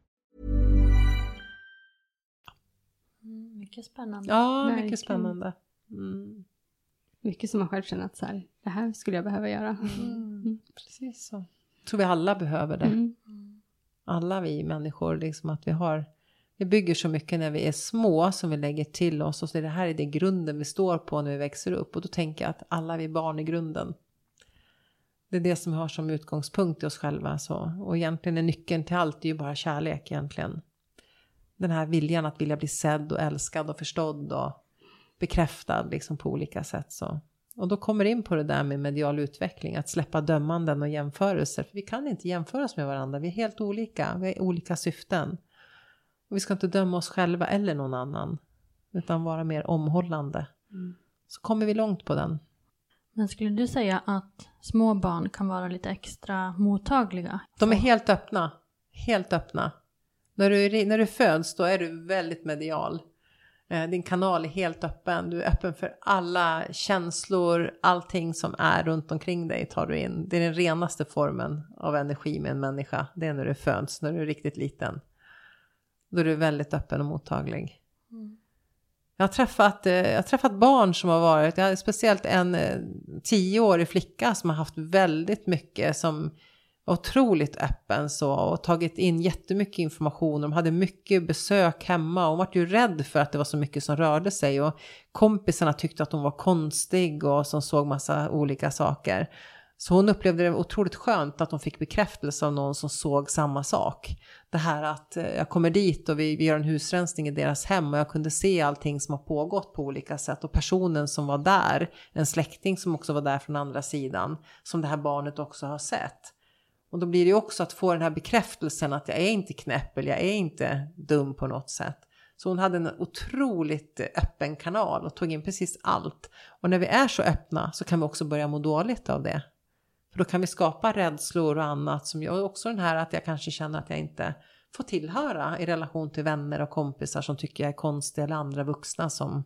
Mycket spännande. Ja, Verkligen. mycket spännande. Mm. Mycket som man själv känner att så här, det här skulle jag behöva göra. Mm. Precis så. Jag tror vi alla behöver det. Mm. Alla vi människor, liksom att vi har vi bygger så mycket när vi är små som vi lägger till oss och så är det här är det grunden vi står på när vi växer upp och då tänker jag att alla vi är barn i grunden. Det är det som vi har som utgångspunkt i oss själva så och egentligen är nyckeln till allt är ju bara kärlek egentligen. Den här viljan att vilja bli sedd och älskad och förstådd och bekräftad liksom på olika sätt så. Och då kommer in på det där med medial utveckling, att släppa dömanden och jämförelser. För vi kan inte jämföra oss med varandra, vi är helt olika, vi har olika syften. Och vi ska inte döma oss själva eller någon annan, utan vara mer omhållande. Så kommer vi långt på den. Men skulle du säga att små barn kan vara lite extra mottagliga? De är helt öppna, helt öppna. När du, är- när du föds då är du väldigt medial. Eh, Din kanal är helt öppen. Du är öppen för alla känslor, allting som är runt omkring dig tar du in. Det är den renaste formen av energi med en människa. Det är när du föds, när du är riktigt liten. Då är du väldigt öppen och mottaglig. Jag har, träffat, eh, jag har träffat barn som har varit, jag har speciellt en eh, tioårig flicka som har haft väldigt mycket som otroligt öppen så och tagit in jättemycket information. De hade mycket besök hemma och hon var ju rädd för att det var så mycket som rörde sig och kompisarna tyckte att hon var konstig och som såg massa olika saker. Så hon upplevde det otroligt skönt att hon fick bekräftelse av någon som såg samma sak. Det här att eh, jag kommer dit och vi, vi gör en husrensning i deras hem och jag kunde se allting som har pågått på olika sätt och personen som var där, en släkting som också var där från andra sidan, som det här barnet också har sett. Och då blir det ju också att få den här bekräftelsen att jag är inte knäpp eller jag är inte dum på något sätt. Så hon hade en otroligt öppen kanal och tog in precis allt. Och när vi är så öppna så kan vi också börja må dåligt av det. För då kan vi skapa rädslor och annat som gör också den här att jag kanske känner att jag inte får tillhöra i relation till vänner och kompisar som tycker jag är konstig eller andra vuxna som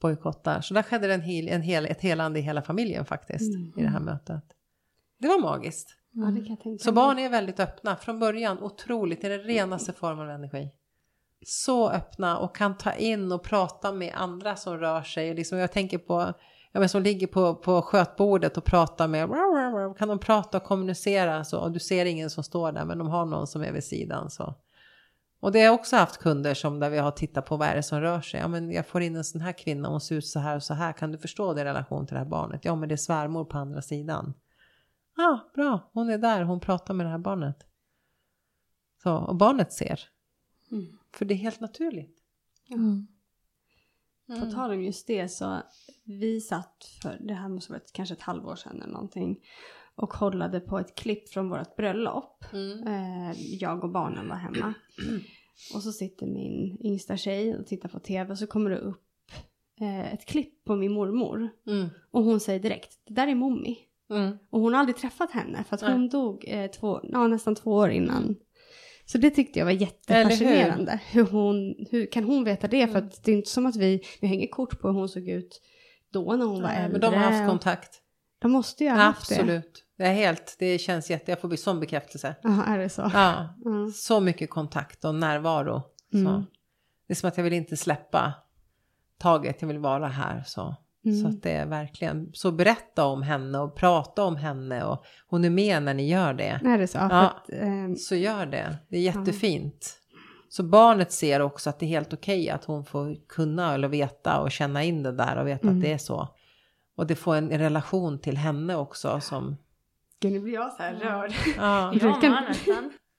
bojkottar. Så där skedde en hel, en hel, ett helande i hela familjen faktiskt i det här mötet. Det var magiskt. Ja, det kan jag tänka Så mig. barn är väldigt öppna från början, otroligt, det är den renaste formen av energi. Så öppna och kan ta in och prata med andra som rör sig. Liksom jag tänker på, ja, men som ligger på, på skötbordet och pratar med, kan de prata och kommunicera så, och du ser ingen som står där men de har någon som är vid sidan så. Och det har jag också haft kunder som där vi har tittat på vad är det som rör sig. Ja men jag får in en sån här kvinna, hon ser ut så här och så här, kan du förstå det i relation till det här barnet? Ja men det är svärmor på andra sidan. Ja, ah, bra. Hon är där. Hon pratar med det här barnet. Så, och barnet ser. Mm. För det är helt naturligt. Mm. På tal om just det så vi satt för, det här måste ha varit kanske ett halvår sedan eller någonting. Och kollade på ett klipp från vårt bröllop. Eh, jag och barnen var hemma. Och så sitter min yngsta tjej och tittar på tv och så kommer det upp eh, ett klipp på min mormor. Mm. Och hon säger direkt, det där är mommi. Mm. Och hon har aldrig träffat henne för att Nej. hon dog eh, två, ja, nästan två år innan. Så det tyckte jag var jättefascinerande. Hur? hon, hur kan hon veta det? För Mm. att det är inte som att vi, vi hänger kort på hur hon såg ut då när hon var Nej, äldre. men de har haft kontakt. De måste ju ha haft det. Absolut. Det är helt, det känns jätte, jag får bli sån bekräftelse. Jaha, är det så? Ja, Mm. så mycket kontakt och närvaro. Så. Mm. Det är som att jag vill inte släppa taget, jag vill vara här. Så. Mm. Så att det är verkligen, så berätta om henne och prata om henne och hon är med när ni gör det. Är det så? Ja. att, ehm, Så gör det. Det är jättefint. Så barnet ser också att det är helt okej att hon får kunna eller veta och känna in det där och veta Mm. att det är så. Och det får en relation till henne också som... gud, nu blir jag så här rörd. Ja, Ja,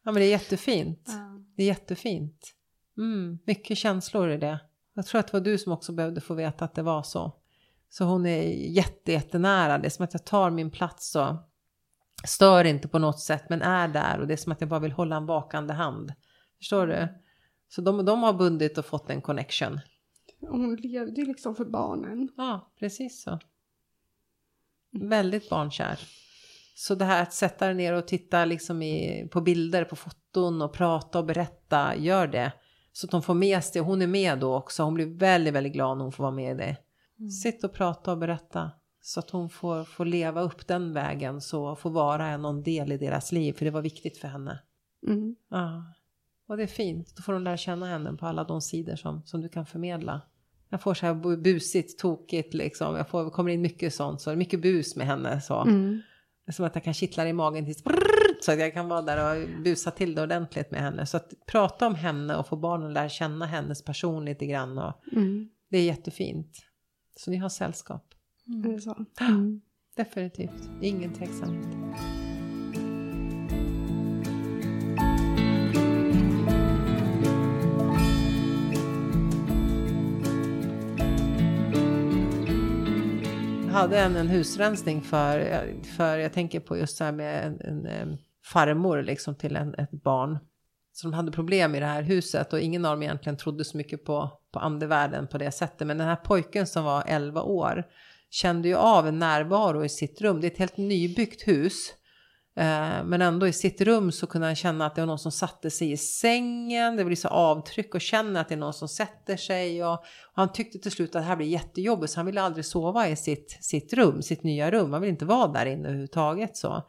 ja men det är jättefint. Det är jättefint. Mm, mycket känslor i det. Jag tror att det var du som också behövde få veta att det var så. Så hon är jätte, jättenära. Det är som att jag tar min plats och stör inte på något sätt men är där. Och det är som att jag bara vill hålla en vakande hand. Förstår du? Så de, de har bundit och fått en connection. Hon levde ju liksom för barnen. Ja, precis så. Väldigt barnkär. Så det här att sätta dig ner och titta liksom i, på bilder, på foton och prata och berätta, gör det. Så att de får med sig, hon är med då också, hon blir väldigt, väldigt glad när hon får vara med i det. Mm. Sitt och prata och berätta. Så att hon får, får leva upp den vägen, så får vara någon del i deras liv, för det var viktigt för henne. Mm. Ja. Och det är fint, då får hon lära känna henne på alla de sidor som, som du kan förmedla. Jag får så här busigt, tokigt liksom. Jag får, kommer in mycket sånt, så det är mycket bus med henne. Så. Mm. Det är som att jag kan kittla i magen tills så att jag kan vara där och busa till det ordentligt med henne. Så att prata om henne och få barnen att lära känna hennes person lite grann. Och Mm. Det är jättefint. Så ni har sällskap. Är det så? Mm. Definitivt, ingen tveksamhet. Jag hade en, en husrensning för, för jag tänker på just så här med en, en, en farmor liksom till en, ett barn. Så de hade problem i det här huset och ingen av dem egentligen trodde så mycket på, på andevärlden på det sättet. Men den här pojken som var 11 år kände ju av en närvaro i sitt rum. Det är ett helt nybyggt hus. Eh, men ändå i sitt rum så kunde han känna att det var någon som satte sig i sängen. Det blir så avtryck och känner att det är någon som sätter sig. Och, och han tyckte till slut att det här blir jättejobbigt så han ville aldrig sova i sitt, sitt rum, sitt nya rum. Han vill inte vara där inne överhuvudtaget så.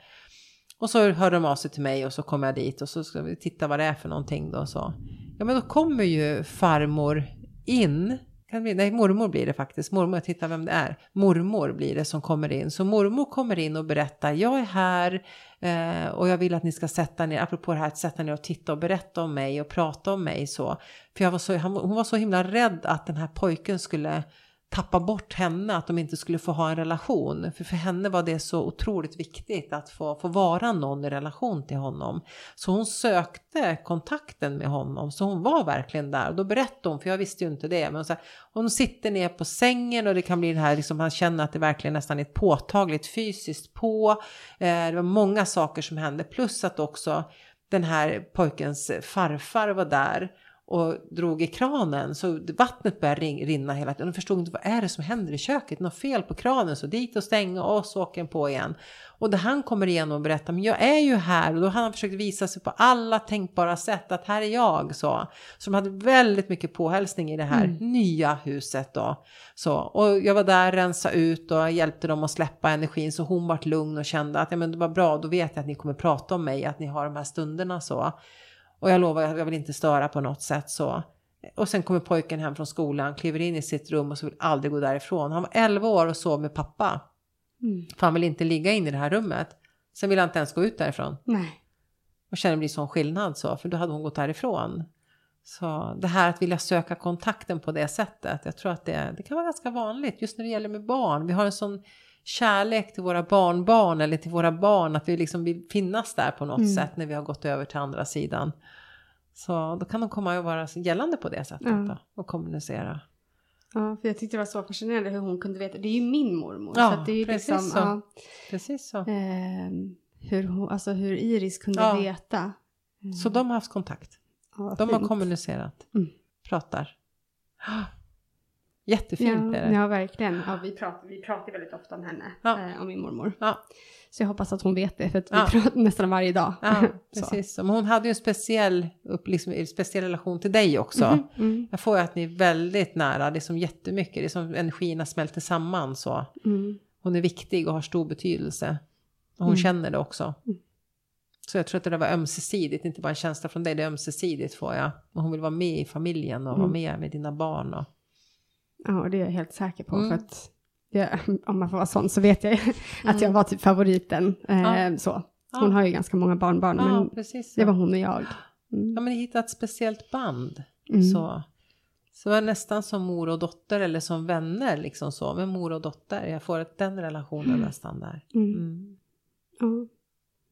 Och så hörde de av sig till mig och så kom jag dit och så ska vi titta vad det är för någonting då. Så. Ja men då kommer ju farmor in. Kan bli, nej mormor blir det faktiskt. Mormor, titta vem det är. Mormor blir det som kommer in. Så mormor kommer in och berättar. Jag är här eh, och jag vill att ni ska sätta ner. Apropå det här att sätta ner och titta och berätta om mig och prata om mig så. För jag var så, han, hon var så himla rädd att den här pojken skulle tappa bort henne, att de inte skulle få ha en relation. För för henne var det så otroligt viktigt att få, få vara någon i relation till honom. Så hon sökte kontakten med honom, så hon var verkligen där. Och då berättade hon, för jag visste ju inte det, men så här, hon sitter ner på sängen och det kan bli det här, liksom, han känner att det verkligen nästan är påtagligt fysiskt på. Eh, det var många saker som hände, plus att också den här pojkens farfar var där och drog i kranen så vattnet började rinna hela tiden. De förstod inte vad är det som händer i köket, något fel på kranen så dit och stänga och så åker den på igen. Och det han kommer igen och berättar, men jag är ju här och då har han försökt visa sig på alla tänkbara sätt att här är jag så. Så de hade väldigt mycket påhälsning i det här Mm. nya huset då. Så, och jag var där, rensa ut och hjälpte dem att släppa energin så hon vart lugn och kände att ja, men det var bra, då vet jag att ni kommer prata om mig, att ni har de här stunderna så. Och jag lovar, jag vill inte störa på något sätt så. Och sen kommer pojken hem från skolan, kliver in i sitt rum och så vill aldrig gå därifrån. Han var 11 år och sov med pappa. Mm. För han vill inte ligga inne i det här rummet. Sen vill han inte ens gå ut därifrån. Nej. Och känner det blir sån skillnad så, för då hade hon gått därifrån. Så det här att vilja söka kontakten på det sättet, jag tror att det, det kan vara ganska vanligt just när det gäller med barn. Vi har en sån kärlek till våra barnbarn eller till våra barn att vi liksom vill finnas där på något Mm. sätt när vi har gått över till andra sidan. Så då kan de komma och vara gällande på det sättet Ja. då, och kommunicera. Ja, för jag tyckte det var så fascinerande hur hon kunde veta. Det är ju min mormor. Ja, så det är ju precis liksom, så. ja, Precis så. ehm, hur, hon, alltså hur Iris kunde Ja. veta. Så de har haft kontakt. Ja, De har fint. kommunicerat. Mm. Pratar. Jättefint ja, är det. ja, verkligen. Ja, vi, pratar, vi pratar väldigt ofta om henne, Ja. eh, om min mormor. Ja. Så jag hoppas att hon vet det, för att vi Ja. pratar nästan varje dag. Ja, Så. precis. Men hon hade ju en speciell, liksom, speciell relation till dig också. Mhm, mm, Jag får ju att ni är väldigt nära, det är som jättemycket, det är som energierna smälter samman så. mm. Hon är viktig och har stor betydelse. Och hon Mm. känner det också. Mm. Så jag tror att det där var ömsesidigt, inte bara en känsla från dig, det är ömsesidigt får jag. Och hon vill vara med i familjen och vara Mm. med med dina barn. Och, Ja, det är jag helt säker på. Mm. För att jag, om man får vara sån så vet jag att jag Mm. var typ favoriten. Eh, Ja. så. Ja. Hon har ju ganska många barnbarn, ja, men precis. det var hon och jag. Mm. Ja, men ni hittade ett speciellt band. Mm. Så. så det var nästan som mor och dotter eller som vänner liksom så. Med mor och dotter. Jag får den relationen nästan där. Mm. Mm. Ja.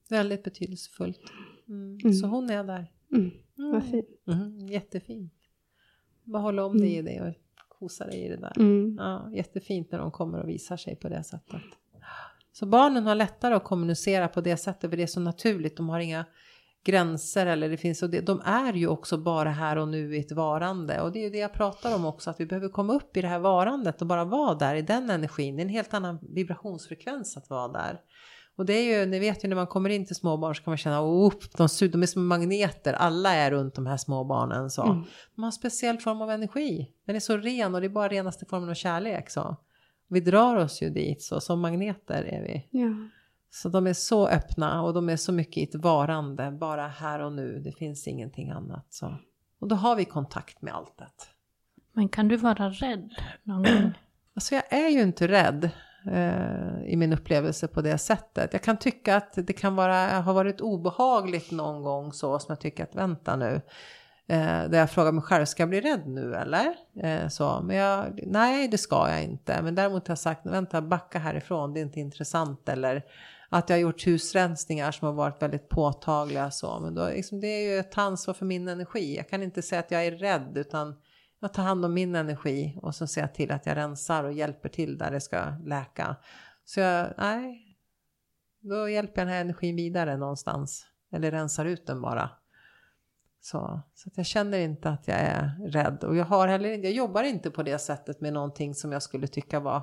Väldigt betydelsefullt. Mm. Mm. Så hon är där. Mm. Mm. Vad fint. Mm. Jättefint. Bara hålla om dig i det och kosa dig i det där. Mm. Ja, jättefint när de kommer och visar sig på det sättet. Så barnen har lättare att kommunicera på det sättet för det är så naturligt. De har inga gränser eller det finns och det, de är ju också bara här och nu i ett varande och det är ju det jag pratar om också att vi behöver komma upp i det här varandet och bara vara där i den energin. Det är en helt annan vibrationsfrekvens att vara där. Och det är ju, ni vet ju när man kommer in till småbarn så kan man känna, oh, de, de är som magneter, alla är runt de här småbarnen så. Mm. De har en speciell form av energi, den är så ren och det är bara renaste formen av kärlek så. Vi drar oss ju dit så, som magneter är vi. Ja. Så de är så öppna och de är så mycket i ett varande, bara här och nu, det finns ingenting annat så. Och då har vi kontakt med alltet. Men kan du vara rädd någon gång? Alltså jag är ju inte rädd eh, i min upplevelse på det sättet. Jag kan tycka att det kan vara, ha varit obehagligt någon gång så som jag tycker att vänta nu. Eh, där jag frågar mig själv, ska jag bli rädd nu eller? Eh, så, men jag, nej det ska jag inte. Men däremot har jag sagt, vänta backa härifrån, det är inte intressant. Eller att jag har gjort husrensningar som har varit väldigt påtagliga så. Men då, liksom, det är ju ett ansvar för min energi. Jag kan inte säga att jag är rädd utan jag tar hand om min energi och så ser jag till att jag rensar och hjälper till där det ska läka. Så jag, nej, då hjälper jag den här energin vidare någonstans. Eller rensar ut den bara. Så, så att jag känner inte att jag är rädd. Och jag, har heller, jag jobbar inte på det sättet med någonting som jag skulle tycka var...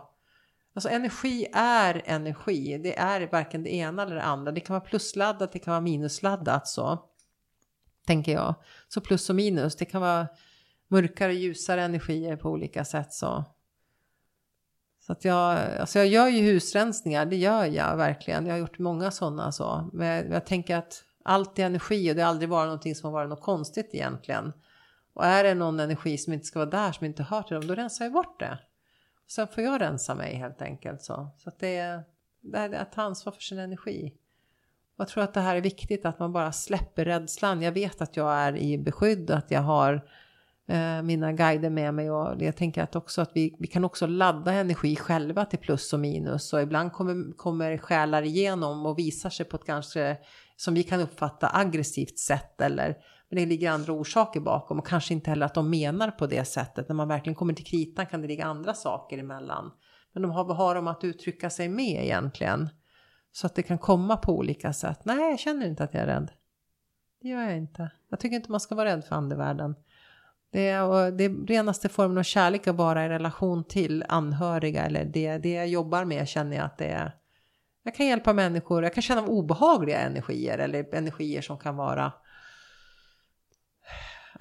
Alltså energi är energi. Det är varken det ena eller det andra. Det kan vara plusladdat, det kan vara minusladdat så. Tänker jag. Så plus och minus, det kan vara mörkare och ljusare energier på olika sätt. Så, så att jag, alltså jag gör ju husrensningar, det gör jag verkligen. Jag har gjort många sådana så. Men jag tänker att allt är energi och det har aldrig varit någonting som har varit något konstigt egentligen. Och är det någon energi som inte ska vara där, som inte hör till dem, då rensar jag bort det. Och sen får jag rensa mig helt enkelt så. Så att det är, det är att ta ansvar för sin energi. Jag tror att det här är viktigt, att man bara släpper rädslan. Jag vet att jag är i beskydd, att jag har Eh, mina guider med mig och jag tänker att också att vi, vi kan också ladda energi själva till plus och minus och ibland kommer, kommer själar igenom och visar sig på ett kanske som vi kan uppfatta aggressivt sätt eller men det ligger andra orsaker bakom och kanske inte heller att de menar på det sättet. När man verkligen kommer till kritan kan det ligga andra saker emellan. Men de har, vad har de att uttrycka sig med egentligen? Så att det kan komma på olika sätt. Nej, jag känner inte att jag är rädd. Det gör jag inte. Jag tycker inte man ska vara rädd för andevärlden. Det är, det är renaste formen av kärlek att vara i relation till anhöriga eller det, det jag jobbar med känner jag att det är. Jag kan hjälpa människor, jag kan känna obehagliga energier eller energier som kan vara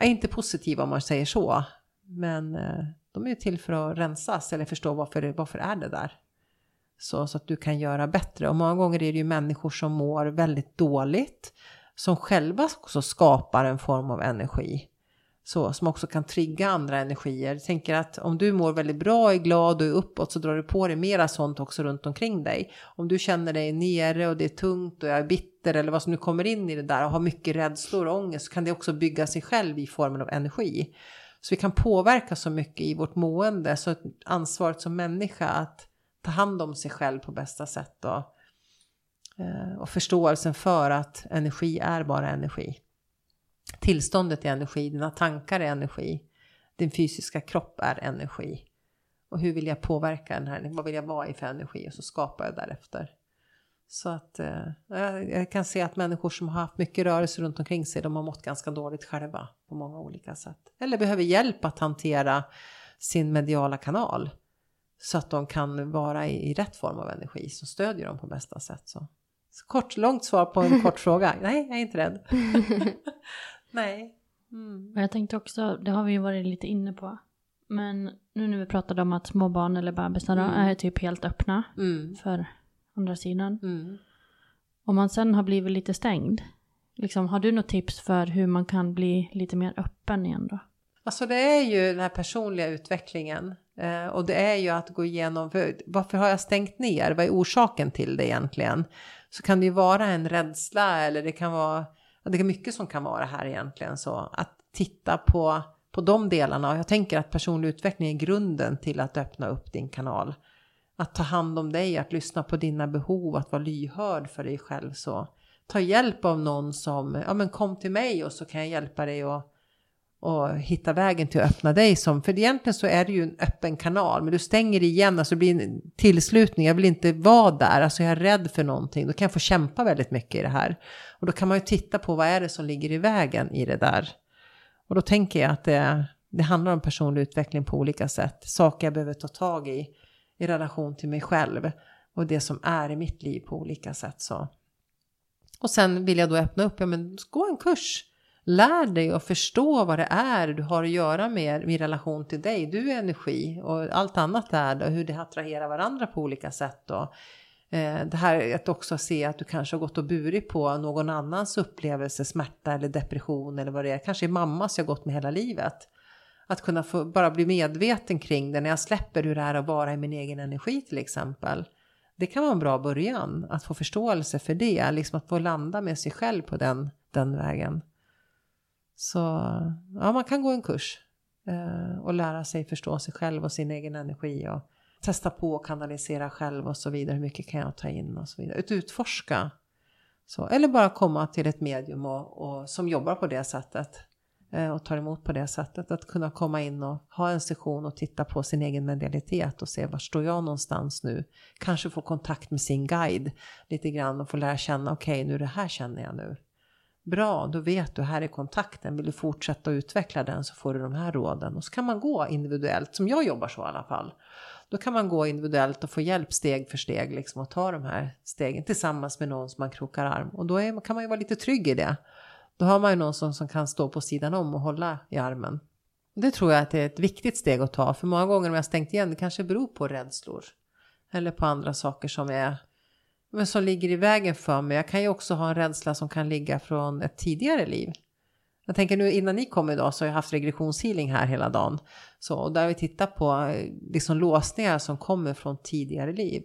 inte positiva om man säger så. Men eh, de är ju till för att rensas eller förstå varför, varför är det där. Så, så att du kan göra bättre. Och många gånger är det ju människor som mår väldigt dåligt. Som själva också skapar en form av energi. Så, som också kan trigga andra energier. Jag tänker att om du mår väldigt bra, är glad och är uppåt så drar du på dig mera sånt också runt omkring dig. Om du känner dig nere och det är tungt och jag är bitter eller vad som nu kommer in i det där och har mycket rädslor och ångest så kan det också bygga sig själv i formen av energi. Så vi kan påverka så mycket i vårt mående så ansvaret som människa att ta hand om sig själv på bästa sätt och, eh, och förståelsen för att energi är bara energi. Tillståndet är energi, dina tankar är energi, din fysiska kropp är energi. Och hur vill jag påverka den här, vad vill jag vara i för energi? Och så skapar jag därefter. Så att eh, jag kan se att människor som har haft mycket rörelse runt omkring sig, de har mått ganska dåligt själva på många olika sätt. Eller behöver hjälp att hantera sin mediala kanal. Så att de kan vara i, i rätt form av energi som stödjer dem på bästa sätt. Så. så kort, långt svar på en kort fråga. Nej, jag är inte rädd. Nej. Mm. Jag tänkte också, det har vi ju varit lite inne på. Men nu när vi pratade om att små barn eller bebisar mm. är typ helt öppna mm. för andra sidan. Mm. Om man sen har blivit lite stängd, liksom, har du något tips för hur man kan bli lite mer öppen igen då? Alltså det är ju den här personliga utvecklingen eh, och det är ju att gå igenom varför har jag stängt ner? Vad är orsaken till det egentligen? Så kan det ju vara en rädsla eller det kan vara det är mycket som kan vara här egentligen så att titta på, på de delarna och jag tänker att personlig utveckling är grunden till att öppna upp din kanal. Att ta hand om dig, att lyssna på dina behov, att vara lyhörd för dig själv så. Ta hjälp av någon som, ja men kom till mig och så kan jag hjälpa dig att och hitta vägen till att öppna dig som, för egentligen så är det ju en öppen kanal, men du stänger igen, alltså det blir en tillslutning, jag vill inte vara där, alltså jag är rädd för någonting, då kan jag få kämpa väldigt mycket i det här. Och då kan man ju titta på vad är det som ligger i vägen i det där. Och då tänker jag att det, det handlar om personlig utveckling på olika sätt, saker jag behöver ta tag i i relation till mig själv. och det som är i mitt liv på olika sätt. Så. Och sen vill jag då öppna upp, ja men gå en kurs. Lär dig att förstå vad det är du har att göra med i relation till dig. Du är energi och allt annat är det, hur det attraherar varandra på olika sätt. Då. Eh, det här att också se att du kanske har gått och burit på någon annans upplevelse, smärta eller depression eller vad det är. Kanske är mammas jag gått med hela livet. Att kunna få bara bli medveten kring det när jag släpper hur det är att vara i min egen energi till exempel. Det kan vara en bra början att få förståelse för det, liksom att få landa med sig själv på den, den vägen. Så ja, man kan gå en kurs eh, och lära sig förstå sig själv och sin egen energi och testa på att kanalisera själv och så vidare. Hur mycket kan jag ta in och så vidare. Ut, utforska. Så, eller bara komma till ett medium och, och, som jobbar på det sättet eh, och tar emot på det sättet. Att kunna komma in och ha en session och titta på sin egen medialitet och se var står jag någonstans nu. Kanske få kontakt med sin guide lite grann och få lära känna okej okay, nu det här känner jag nu. Bra, då vet du, här är kontakten. Vill du fortsätta utveckla den så får du de här råden. Och så kan man gå individuellt, som jag jobbar så i alla fall. Då kan man gå individuellt och få hjälp steg för steg liksom och ta de här stegen tillsammans med någon som man krokar arm. Och då är, kan man ju vara lite trygg i det. Då har man ju någon som, som kan stå på sidan om och hålla i armen. Det tror jag att det är ett viktigt steg att ta. För många gånger om jag stängt igen, det kanske beror på rädslor. Eller på andra saker som är men som ligger i vägen för mig. Jag kan ju också ha en rädsla som kan ligga från ett tidigare liv. Jag tänker nu innan ni kom idag så har jag haft regressionshealing här hela dagen. Så och där har vi tittat på eh, liksom låsningar som kommer från tidigare liv.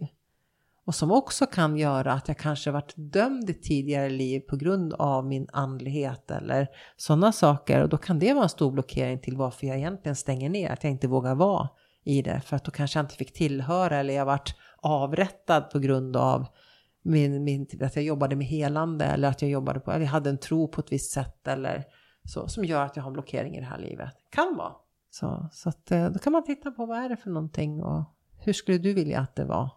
Och som också kan göra att jag kanske varit dömd i tidigare liv på grund av min andlighet eller sådana saker. Och då kan det vara en stor blockering till varför jag egentligen stänger ner, att jag inte vågar vara i det. För att då kanske jag inte fick tillhöra eller jag varit avrättad på grund av min, min, att jag jobbade med helande eller att jag jobbade på, eller jag hade en tro på ett visst sätt eller så, som gör att jag har en blockering i det här livet. Kan vara. Så, så att, eh, då kan man titta på vad är det för någonting och hur skulle du vilja att det var?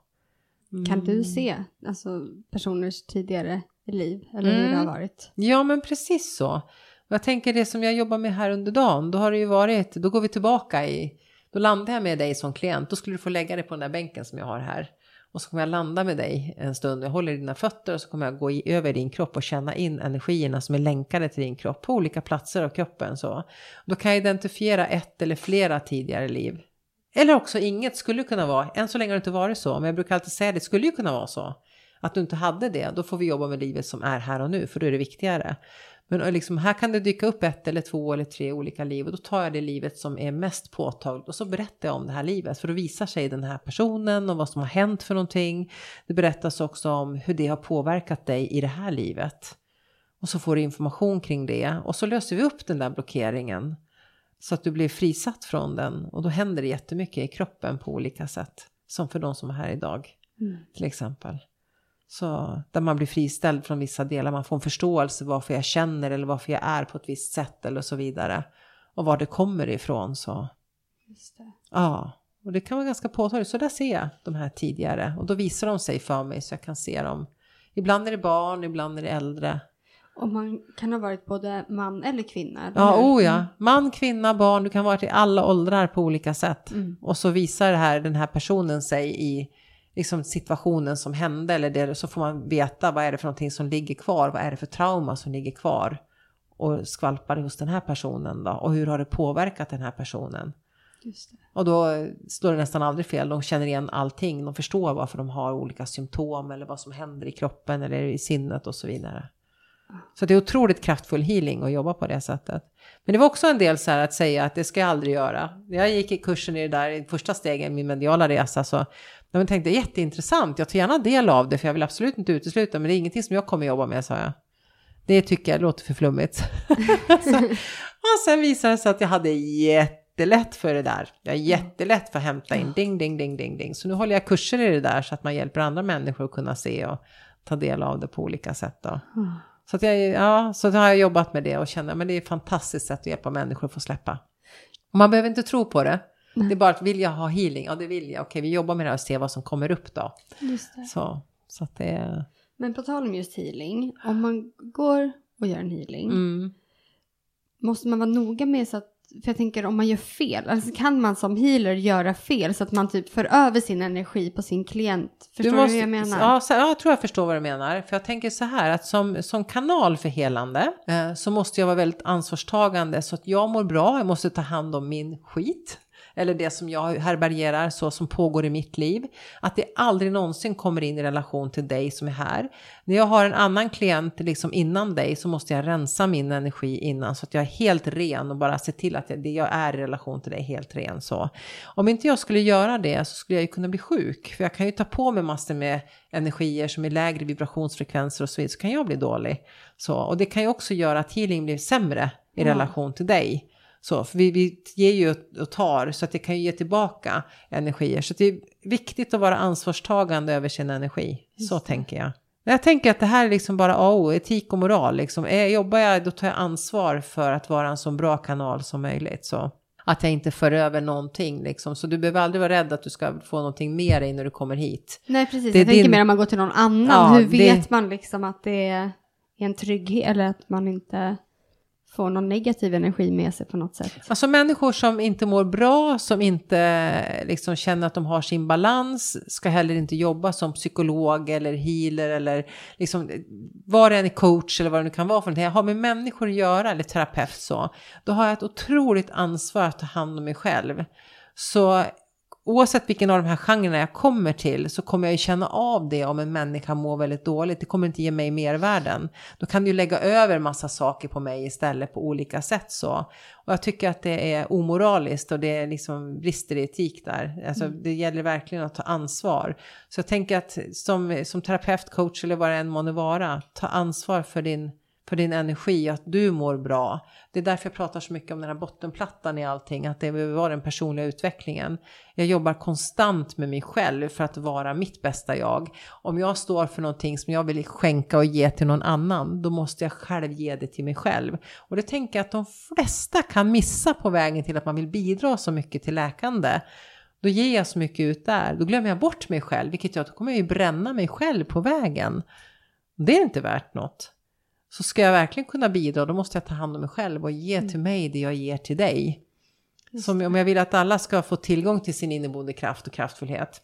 Mm. Kan du mm. se alltså, personers tidigare liv eller mm. hur det har mm. varit? Ja men precis så. Jag tänker det som jag jobbar med här under dagen, då har det ju varit, då går vi tillbaka i, då landar jag med dig som klient, då skulle du få lägga dig på den där bänken som jag har här. Och så kommer jag landa med dig en stund. Jag håller i dina fötter och så kommer jag gå i, över din kropp och känna in energierna som är länkade till din kropp på olika platser av kroppen. Så. Då kan jag identifiera ett eller flera tidigare liv. Eller också inget skulle kunna vara, än så länge har det inte varit så, men jag brukar alltid säga det, det skulle ju kunna vara så. Att du inte hade det, då får vi jobba med livet som är här och nu, för då är det viktigare. Men liksom, här kan det dyka upp ett eller två eller tre olika liv och då tar jag det livet som är mest påtagligt och så berättar jag om det här livet för då visar sig den här personen och vad som har hänt för någonting. Det berättas också om hur det har påverkat dig i det här livet. Och så får du information kring det och så löser vi upp den där blockeringen så att du blir frisatt från den och då händer det jättemycket i kroppen på olika sätt. Som för de som är här idag mm. till exempel. Så, där man blir friställd från vissa delar, man får en förståelse varför jag känner eller varför jag är på ett visst sätt eller så vidare. Och var det kommer ifrån så. Ja, och det kan vara ganska påtagligt. Så där ser jag de här tidigare och då visar de sig för mig så jag kan se dem. Ibland är det barn, ibland är det äldre. Och man kan ha varit både man eller kvinna? Eller ja, oh ja. Man, kvinna, barn, du kan vara i alla åldrar på olika sätt. Mm. Och så visar det här, den här personen sig i liksom situationen som hände eller det, så får man veta vad är det för någonting som ligger kvar, vad är det för trauma som ligger kvar och skvalpar hos den här personen då och hur har det påverkat den här personen. Och då står det nästan aldrig fel, de känner igen allting, de förstår varför de har olika symptom eller vad som händer i kroppen eller i sinnet och så vidare. Så det är otroligt kraftfull healing att jobba på det sättet. Men det var också en del så här att säga att det ska jag aldrig göra. När jag gick i kursen i det där i första stegen, min mediala resa, så jag tänkte jätteintressant, jag tar gärna del av det för jag vill absolut inte utesluta, men det är ingenting som jag kommer jobba med, sa jag. Det tycker jag låter för flummigt. så, och sen visade det sig att jag hade jättelätt för det där. Jag är jättelätt för att hämta in ding, ding, ding, ding, ding. Så nu håller jag kurser i det där så att man hjälper andra människor att kunna se och ta del av det på olika sätt. Då. Så, att jag, ja, så har jag jobbat med det och känner att det är ett fantastiskt sätt att hjälpa människor att få släppa. Och man behöver inte tro på det. Det är bara att vill jag ha healing? Ja, det vill jag. Okej, vi jobbar med det här och ser vad som kommer upp då. Just det. Så, så att det. Men på tal om just healing, om man går och gör en healing, mm. måste man vara noga med så att för jag tänker om man gör fel, alltså kan man som healer göra fel så att man typ för över sin energi på sin klient? Förstår du, måste, hur jag menar? Ja, så, ja, jag tror jag förstår vad du menar. För jag tänker så här att som, som kanal för helande eh, så måste jag vara väldigt ansvarstagande så att jag mår bra, jag måste ta hand om min skit eller det som jag härbärgerar så som pågår i mitt liv. Att det aldrig någonsin kommer in i relation till dig som är här. När jag har en annan klient liksom innan dig så måste jag rensa min energi innan så att jag är helt ren och bara se till att det jag är i relation till dig är helt ren så. Om inte jag skulle göra det så skulle jag ju kunna bli sjuk för jag kan ju ta på mig massor med energier som är lägre vibrationsfrekvenser och så vidare så kan jag bli dålig. Så, och det kan ju också göra att healing blir sämre i mm. relation till dig. Så, för vi, vi ger ju och tar så att det kan ju ge tillbaka energier. Så det är viktigt att vara ansvarstagande över sin energi. Så Just tänker jag. Jag tänker att det här är liksom bara AO, etik och moral. Liksom. Är, jobbar jag, då tar jag ansvar för att vara en så bra kanal som möjligt. Så att jag inte för över någonting liksom. Så du behöver aldrig vara rädd att du ska få någonting mer in när du kommer hit. Nej, precis. Det jag tänker din... mer om man går till någon annan. Ja, Hur vet det... man liksom att det är en trygghet eller att man inte får någon negativ energi med sig på något sätt. Alltså människor som inte mår bra, som inte eh, liksom känner att de har sin balans, ska heller inte jobba som psykolog eller healer eller liksom eh, vad det än är coach eller vad det nu kan vara för någonting. Jag har med människor att göra eller terapeut så, då har jag ett otroligt ansvar att ta hand om mig själv. Så oavsett vilken av de här genrerna jag kommer till så kommer jag ju känna av det om en människa mår väldigt dåligt. Det kommer inte ge mig mervärden. Då kan du lägga över massa saker på mig istället på olika sätt så. Och jag tycker att det är omoraliskt och det är liksom brister i etik där. Alltså mm. det gäller verkligen att ta ansvar. Så jag tänker att som, som terapeut, coach eller vad det än må vara, ta ansvar för din för din energi, att du mår bra. Det är därför jag pratar så mycket om den här bottenplattan i allting, att det behöver vara den personliga utvecklingen. Jag jobbar konstant med mig själv för att vara mitt bästa jag. Om jag står för någonting som jag vill skänka och ge till någon annan, då måste jag själv ge det till mig själv. Och det tänker jag att de flesta kan missa på vägen till att man vill bidra så mycket till läkande. Då ger jag så mycket ut där, då glömmer jag bort mig själv, vilket gör att då kommer jag ju bränna mig själv på vägen. Det är inte värt något. Så ska jag verkligen kunna bidra då måste jag ta hand om mig själv och ge mm. till mig det jag ger till dig. Som om jag vill att alla ska få tillgång till sin inneboende kraft och kraftfullhet.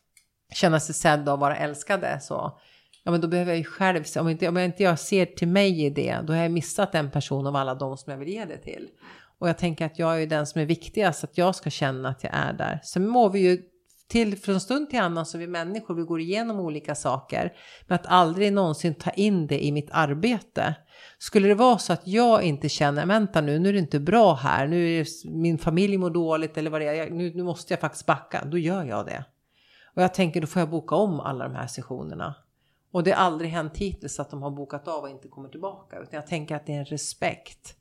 Känna sig sedda och vara älskade så. Ja men då behöver jag ju själv, om, inte, om jag inte jag ser till mig i det, då har jag missat en person av alla de som jag vill ge det till. Och jag tänker att jag är den som är viktigast, att jag ska känna att jag är där. Sen må vi ju till från stund till annan så vi människor, vi går igenom olika saker. Men att aldrig någonsin ta in det i mitt arbete. Skulle det vara så att jag inte känner, vänta nu, nu är det inte bra här, nu är min familj mår dåligt eller vad det är, nu, nu måste jag faktiskt backa, då gör jag det. Och jag tänker då får jag boka om alla de här sessionerna. Och det har aldrig hänt hittills att de har bokat av och inte kommer tillbaka. Utan jag tänker att det är en respekt.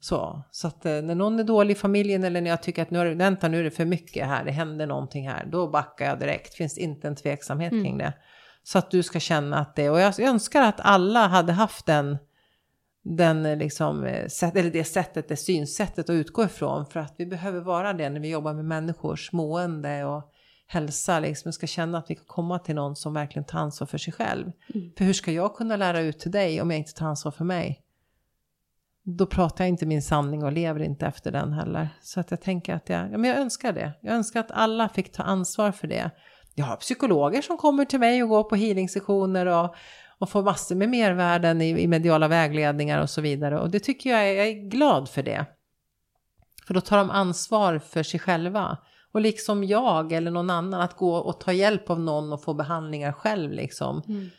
Så, så att eh, när någon är dålig i familjen eller när jag tycker att nu, är, vänta, nu är det för mycket här, det händer någonting här, då backar jag direkt. Finns inte en tveksamhet mm. kring det. Så att du ska känna att det, och jag önskar att alla hade haft den den eh, liksom, eh, eller det sättet, det synsättet att utgå ifrån. För att vi behöver vara det när vi jobbar med människors mående och hälsa. Liksom. Vi ska känna att vi kan komma till någon som verkligen tar ansvar för sig själv. Mm. För hur ska jag kunna lära ut till dig om jag inte tar ansvar för mig? Då pratar jag inte min sanning och lever inte efter den heller. Så att jag tänker att jag, ja, men jag önskar det. Jag önskar att alla fick ta ansvar för det. Jag har psykologer som kommer till mig och går på healing-sessioner och och får massor med mervärden i, i mediala vägledningar och så vidare. Och det tycker jag är, jag är glad för det. För då tar de ansvar för sig själva. Och liksom jag eller någon annan att gå och ta hjälp av någon och få behandlingar själv liksom. Mm.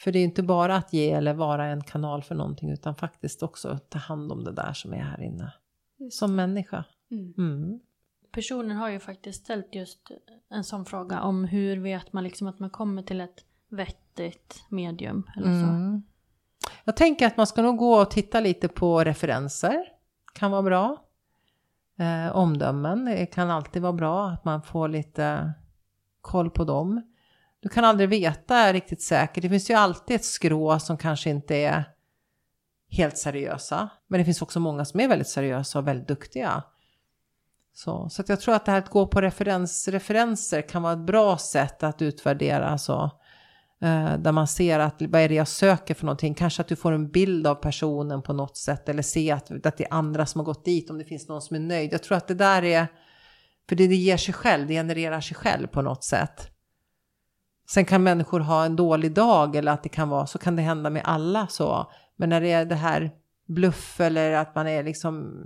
För det är inte bara att ge eller vara en kanal för någonting utan faktiskt också ta hand om det där som är här inne. Som människa. Mm. Mm. Personen har ju faktiskt ställt just en sån fråga om hur vet man liksom att man kommer till ett vettigt medium eller så. Mm. Jag tänker att man ska nog gå och titta lite på referenser. Kan vara bra. Eh, omdömen det kan alltid vara bra att man får lite koll på dem. Du kan aldrig veta riktigt säkert. Det finns ju alltid ett skrå som kanske inte är helt seriösa. Men det finns också många som är väldigt seriösa och väldigt duktiga. Så, så jag tror att det här att gå på referens, referenser kan vara ett bra sätt att utvärdera. Alltså, Eh, där man ser att vad är det jag söker för någonting. Kanske att du får en bild av personen på något sätt. Eller se att, att det är andra som har gått dit. Om det finns någon som är nöjd. Jag tror att det där är... För det, det ger sig själv. Det genererar sig själv på något sätt. Sen kan människor ha en dålig dag. Eller att det kan vara... Så kan det hända med alla så. Men när det är det här bluff eller att man är liksom...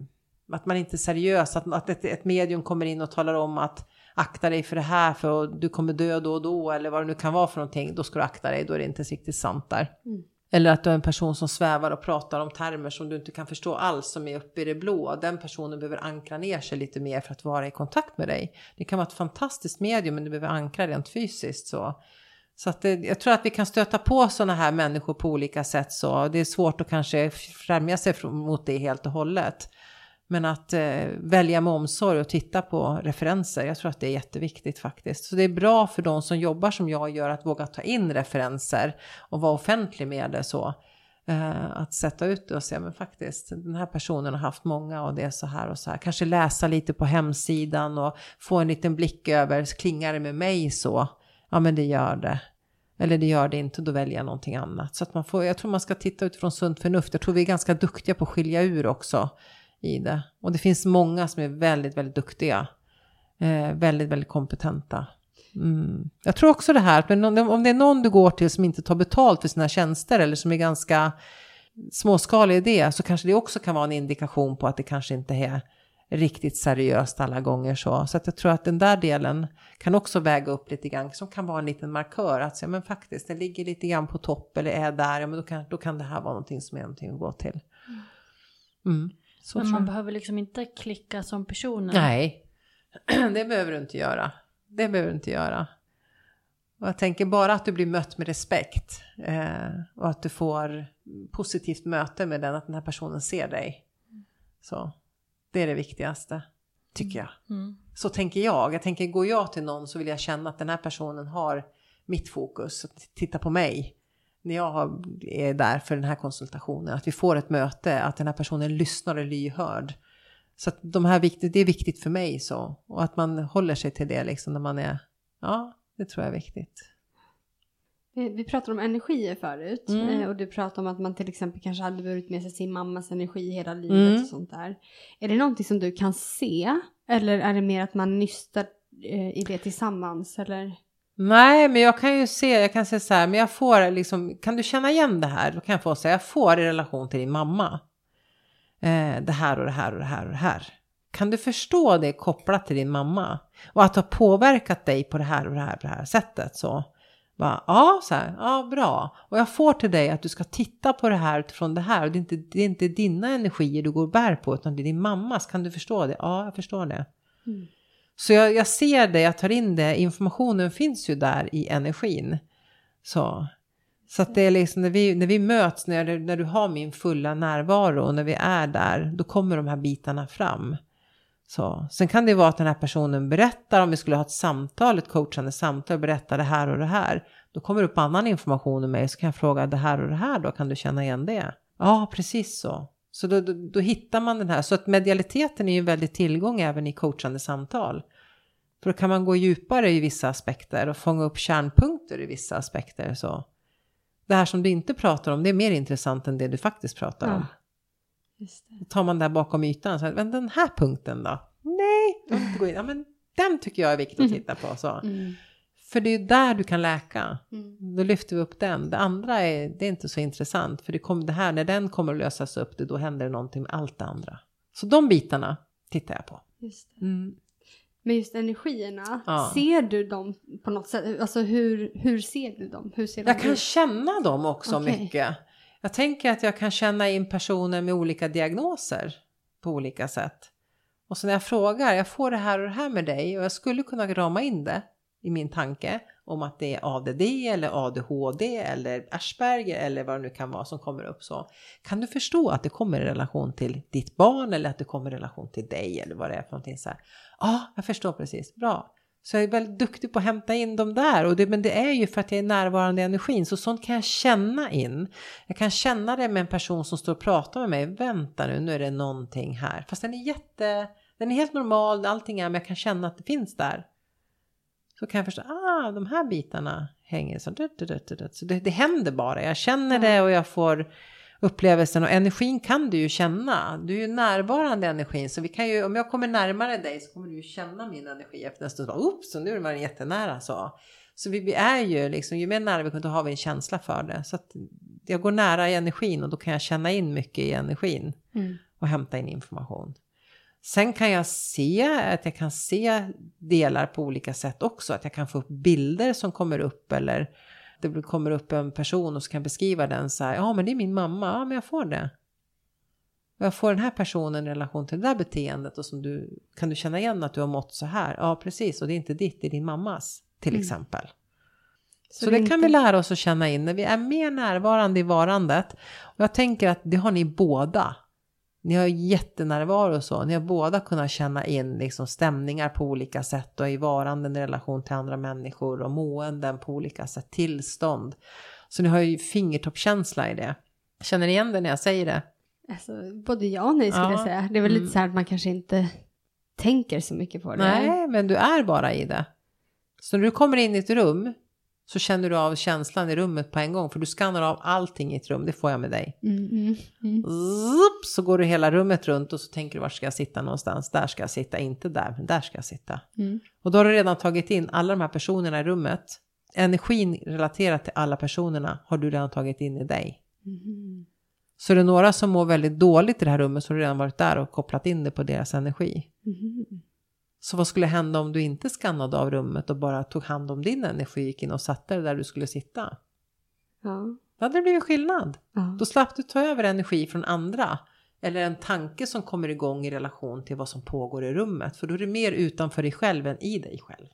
Att man inte är seriös. Att, att ett, ett medium kommer in och talar om att akta dig för det här för du kommer dö då och då eller vad det nu kan vara för någonting, då ska du akta dig, då är det inte riktigt sant där. Mm. Eller att du är en person som svävar och pratar om termer som du inte kan förstå alls, som är uppe i det blå. Den personen behöver ankra ner sig lite mer för att vara i kontakt med dig. Det kan vara ett fantastiskt medium, men du behöver ankra rent fysiskt. Så, så att det, jag tror att vi kan stöta på sådana här människor på olika sätt. Så det är svårt att kanske främja sig mot det helt och hållet. Men att eh, välja med omsorg och titta på referenser, jag tror att det är jätteviktigt faktiskt. Så det är bra för de som jobbar som jag gör att våga ta in referenser och vara offentlig med det så. Eh, att sätta ut det och säga, men faktiskt, den här personen har haft många och det är så här och så här. Kanske läsa lite på hemsidan och få en liten blick över, klingar det med mig så? Ja, men det gör det. Eller det gör det inte, då väljer jag någonting annat. Så att man får, jag tror man ska titta utifrån sunt förnuft. Jag tror vi är ganska duktiga på att skilja ur också i det. Och det finns många som är väldigt, väldigt duktiga. Eh, väldigt, väldigt kompetenta. Mm. Jag tror också det här, att om det är någon du går till som inte tar betalt för sina tjänster eller som är ganska småskalig i det så kanske det också kan vara en indikation på att det kanske inte är riktigt seriöst alla gånger så. Så att jag tror att den där delen kan också väga upp lite grann som kan vara en liten markör att säga men faktiskt det ligger lite grann på topp eller är där, ja, men då kan, då kan det här vara någonting som är någonting att gå till. Mm. Så Men man behöver liksom inte klicka som personer. Nej, det behöver du inte göra. Det behöver du inte göra. Och jag tänker bara att du blir mött med respekt eh, och att du får positivt möte med den, att den här personen ser dig. Så det är det viktigaste, tycker jag. Mm. mm. Så tänker jag. Jag tänker, går jag till någon så vill jag känna att den här personen har mitt fokus, titta på mig när jag är där för den här konsultationen, att vi får ett möte, att den här personen lyssnar och är lyhörd. Så att de här det är viktigt för mig så. Och att man håller sig till det liksom när man är, ja, det tror jag är viktigt. Vi pratade om energier förut mm. Eh, och du pratade om att man till exempel kanske hade burit med sig sin mammas energi hela livet mm. och sånt där. Är det någonting som du kan se eller är det mer att man nystar eh, i det tillsammans eller? Nej, men jag kan ju se, jag kan säga så här, men jag får liksom, kan du känna igen det här? Då kan jag få säga, jag får i relation till din mamma. Eh, det här och det här och det här och det här. Kan du förstå det kopplat till din mamma? Och att ha påverkat dig på det här och det här, på det här sättet så. Bara, ja, så här, ja, bra. Och jag får till dig att du ska titta på det här utifrån det här. Och det är inte, det är inte dina energier du går och bär på, utan det är din mammas. Kan du förstå det? Ja, jag förstår det. Mm. Så jag, jag ser det, jag tar in det, informationen finns ju där i energin. Så, så att det är liksom när vi, när vi möts, när, när du har min fulla närvaro och när vi är där, då kommer de här bitarna fram. Så. Sen kan det vara att den här personen berättar, om vi skulle ha ett samtal, ett coachande samtal, berättar det här och det här. Då kommer det upp annan information om mig, så kan jag fråga det här och det här då, kan du känna igen det? Ja, precis så. Så då, då, då, hittar man den här. Så att medialiteten är ju en väldigt tillgång även i coachande samtal. För då kan man gå djupare i vissa aspekter och fånga upp kärnpunkter i vissa aspekter. Så det här som du inte pratar om, det är mer intressant än det du faktiskt pratar ja. om. Just det. Då tar man där bakom ytan, så men den här punkten då? Nej, inte gå in. Ja, men den tycker jag är viktig att titta på. Så. Mm. För det är där du kan läka. Mm. Då lyfter vi upp den. Det andra är, det är inte så intressant. För det, kom, det här, när den kommer att lösas upp, det, då händer det någonting med allt det andra. Så de bitarna tittar jag på. Just mm. Men just energierna, ja. ser du dem på något sätt? Alltså hur, hur ser du dem? Hur ser jag kan ut? känna dem också okay. mycket. Jag tänker att jag kan känna in personer med olika diagnoser på olika sätt. Och så när jag frågar, jag får det här och det här med dig och jag skulle kunna rama in det i min tanke om att det är ADD eller ADHD eller Asperger eller vad det nu kan vara som kommer upp så. Kan du förstå att det kommer i relation till ditt barn eller att det kommer i relation till dig eller vad det är för någonting så här. Ja, jag förstår precis. Bra. Så jag är väldigt duktig på att hämta in dem där. Och det, men det är ju för att jag är närvarande i energin. Så sånt kan jag känna in. Jag kan känna det med en person som står och pratar med mig. Vänta nu, nu är det någonting här. Fast den är jätte... Den är helt normal, allting är, men jag kan känna att det finns där. Så kan jag förstå, ah de här bitarna hänger så. dut, dut, dut. Så det, det händer bara, jag känner det och jag får upplevelsen och energin kan du ju känna. Du är ju närvarande i energin så vi kan ju, om jag kommer närmare dig så kommer du ju känna min energi efter en stund. Oops, nu är man jättenära så. Så vi, vi är ju liksom, ju mer nära vi kommer då har vi en känsla för det. Så att jag går nära i energin och då kan jag känna in mycket i energin Mm. och hämta in information. Sen kan jag se att jag kan se delar på olika sätt också. Att jag kan få upp bilder som kommer upp eller det kommer upp en person och så kan jag beskriva den så här. Ja, men det är min mamma. Ja, men jag får det. Och jag får den här personen i relation till det där beteendet och som du kan du känna igen att du har mått så här. Ja, precis. Och det är inte ditt, det är din mammas till exempel. Så, Så det det kan inte- vi lära oss att känna in när vi är mer närvarande i varandet. Och jag tänker att det har ni båda. Ni har jättenärvaro och så. Ni har båda kunnat känna in liksom stämningar på olika sätt och i varanden i relation till andra människor och måenden på olika sätt, tillstånd. Så ni har ju fingertoppkänsla i det. Känner ni igen det när jag säger det? Alltså, både ja och nej skulle Ja. jag säga. Det är väl Mm. lite så här att man kanske inte tänker så mycket på det. Nej, men du är bara i det. Så när du kommer in i ett rum så känner du av känslan i rummet på en gång. För du skannar av allting i ett rum, det får jag med dig. Mm, mm, mm. Så går du hela rummet runt och så tänker du var ska jag sitta någonstans? Där ska jag sitta, inte där, men där ska jag sitta. Mm. Och då har du redan tagit in alla de här personerna i rummet. Energin relaterat till alla personerna har du redan tagit in i dig. Mm. Så är det några som mår väldigt dåligt i det här rummet så har du redan varit där och kopplat in det på deras energi. Så vad skulle hända om du inte skannade av rummet och bara tog hand om din energi, gick in och satte dig där du skulle sitta? Ja. Då hade det blivit skillnad. Ja. Då slapp du ta över energi från andra. Eller en tanke som kommer igång i relation till vad som pågår i rummet. För då är det mer utanför dig själv än i dig själv.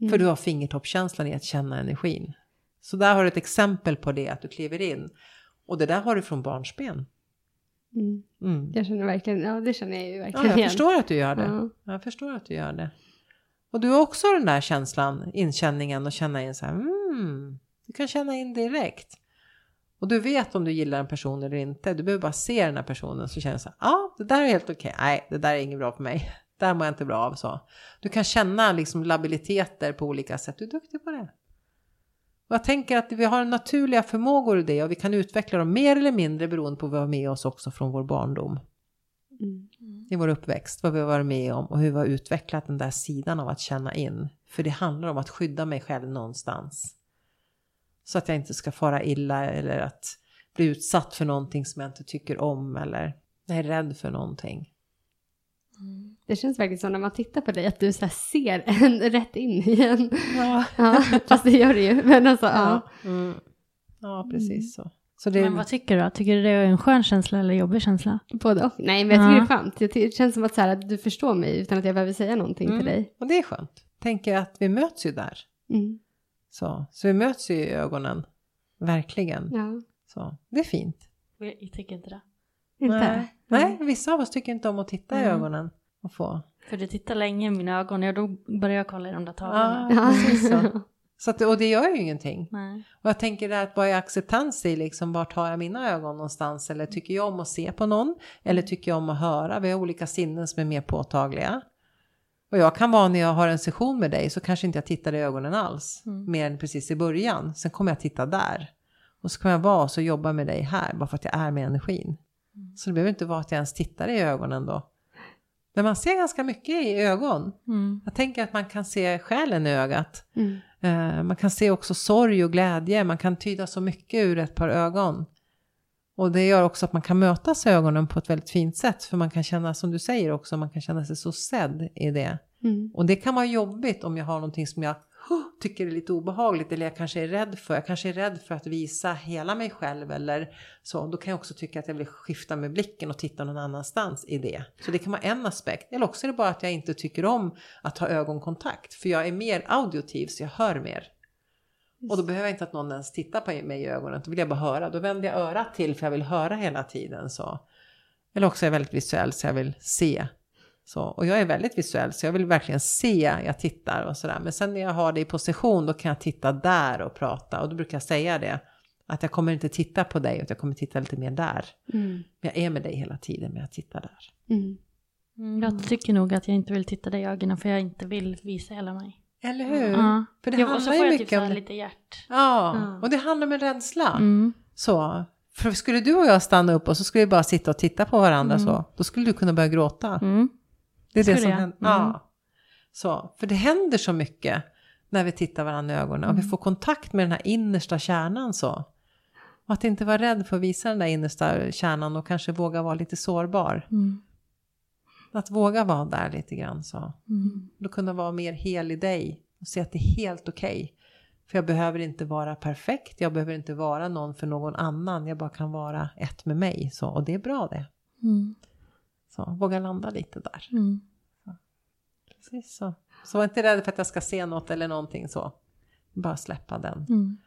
Mm. För du har fingertoppkänslan i att känna energin. Så där har du ett exempel på det, att du kliver in. Och det där har du från barnsben. Mm. Mm. Jag känner verkligen, ja det känner jag ju Ja, verkligen jag igen. förstår att du gör det. Ja. Jag förstår att du gör det. Och du har också den där känslan, inkänningen och känna in så här, mm, du kan känna in direkt. Och du vet om du gillar en person eller inte. Du behöver bara se den här personen så känner du så här, ja, det där är helt okej. Nej, det där är inget bra för mig. Det här mår jag inte bra av så. Du kan känna liksom labiliteter på olika sätt. Du är duktig på det. Och jag tänker att vi har naturliga förmågor i det och vi kan utveckla dem mer eller mindre beroende på vad vi har med oss också från vår barndom Mm. i vår uppväxt, vad vi har varit med om och hur vi har utvecklat den där sidan av att känna in. För det handlar om att skydda mig själv någonstans. Så att jag inte ska fara illa eller att bli utsatt för någonting som jag inte tycker om eller jag är rädd för någonting. Det känns verkligen som när man tittar på dig att du så här ser en rätt in i en. Ja, Ja, fast det gör det ju. Men alltså, ja. ja. Mm. ja precis så. så det, Men vad tycker du då? Tycker du det är en skön känsla eller jobbig känsla? Både och. Nej, men jag tycker Ja. det är skönt. Jag tycker, det känns som att, så här, att du förstår mig utan att jag behöver säga någonting Mm. till dig. Och det är skönt. Tänker att vi möts ju där. Mm. Så, så vi möts ju i ögonen. Verkligen. Ja, Så det är fint. Jag tycker inte det. Inte? Nej. Nej, vissa av oss tycker inte om att titta i Mm. ögonen och få. För du tittar länge i mina ögon och då börjar jag kolla i de där tavlorna. Ja, precis så. så att, och det gör ju ingenting. Nej. Och jag tänker det att vad är acceptans i liksom, vart har jag mina ögon någonstans? Eller tycker jag om att se på någon? Eller tycker jag om att höra? Vi har olika sinnen som är mer påtagliga. Och jag kan vara när jag har en session med dig så kanske inte jag tittar i ögonen alls. Mm. Mer än precis i början. Sen kommer jag titta där. Och så kommer jag vara och så jobba med dig här bara för att jag är med energin. Så det behöver inte vara att jag ens tittar i ögonen då. Men man ser ganska mycket i ögon. Mm. Jag tänker att man kan se själen i ögat. Mm. Eh, man kan se också sorg och glädje. Man kan tyda så mycket ur ett par ögon. Och det gör också att man kan mötas i ögonen på ett väldigt fint sätt. För man kan känna, som du säger också, man kan känna sig så sedd i det. Mm. Och det kan vara jobbigt om jag har någonting som jag tycker är lite obehagligt eller jag kanske är rädd för. Jag kanske är rädd för att visa hela mig själv eller så. Då kan jag också tycka att jag vill skifta med blicken och titta någon annanstans i det. Så det kan vara en aspekt. Eller också är det bara att jag inte tycker om att ha ögonkontakt. För jag är mer auditiv så jag hör mer. Och då behöver jag inte att någon ens tittar på mig i ögonen. Då vill jag bara höra. Då vänder jag örat till för jag vill höra hela tiden. Så. Eller också är jag väldigt visuell så jag vill se. Så, och jag är väldigt visuell så jag vill verkligen se, jag tittar och sådär. Men sen när jag har det i position då kan jag titta där och prata. Och då brukar jag säga det. Att jag kommer inte titta på dig utan jag kommer titta lite mer där. Mm. Men jag är med dig hela tiden men jag tittar där. Mm. Mm, Jag tycker nog att jag inte vill titta dig i ögonen för jag inte vill visa hela mig. Eller hur? Ja. För det ja, och så handlar får ju jag typ mycket så om lite hjärt. Ja, Ja. och det handlar om en rädsla. Mm. Så, för skulle du och jag stanna upp och så skulle vi bara sitta och titta på varandra Mm. så, då skulle du kunna börja gråta. Det är det som jag. händer. Mm. Ja. Så, för det händer så mycket när vi tittar varandra i ögonen och vi Mm. får kontakt med den här innersta kärnan så. Och att inte vara rädd för att visa den där innersta kärnan och kanske våga vara lite sårbar. Mm. Att våga vara där lite grann så. Mm. Då kunna vara mer hel i dig och se att det är helt okej. För jag behöver inte vara perfekt, jag behöver inte vara någon för någon annan, jag bara kan vara ett med mig. Så, och det är bra det. Mm. Så våga landa lite där. Mm. Precis så. Så var inte rädd för att jag ska se något eller någonting så. Bara släppa den. Mm.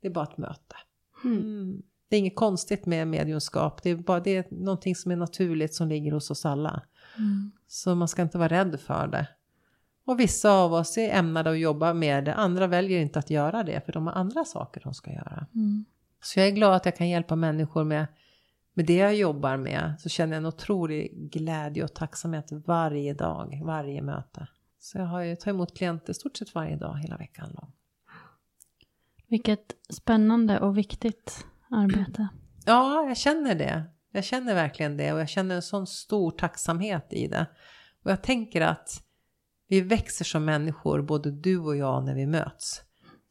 Det är bara ett möte. Mm. Mm. Det är inget konstigt med mediumskap. Det är bara det är någonting som är naturligt som ligger hos oss alla. Mm. Så man ska inte vara rädd för det. Och vissa av oss är ämnade att jobba med det. Andra väljer inte att göra det för de har andra saker de ska göra. Mm. Så jag är glad att jag kan hjälpa människor med, med det jag jobbar med. Så känner jag en otrolig glädje och tacksamhet varje dag, varje möte. Så jag har ju tagit emot klienter stort sett varje dag hela veckan lång. Vilket spännande och viktigt arbete. Ja, jag känner det. Jag känner verkligen det och jag känner en sån stor tacksamhet i det. Och jag tänker att vi växer som människor, både du och jag, när vi möts.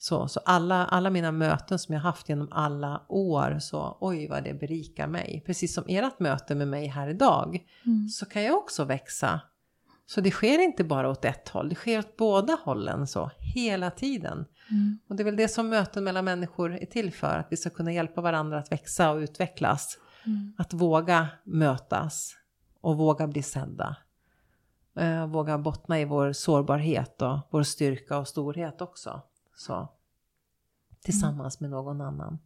Så, så alla, alla mina möten som jag haft genom alla år, så oj vad det berikar mig. Precis som ert möte med mig här idag, Mm. så kan jag också växa. Så det sker inte bara åt ett håll, det sker åt båda hållen så, hela tiden. Mm. Och det är väl det som möten mellan människor är till för, att vi ska kunna hjälpa varandra att växa och utvecklas. Mm. Att våga mötas och våga bli sedda. Eh, våga bottna i vår sårbarhet och vår styrka och storhet också. Så. Tillsammans med någon annan.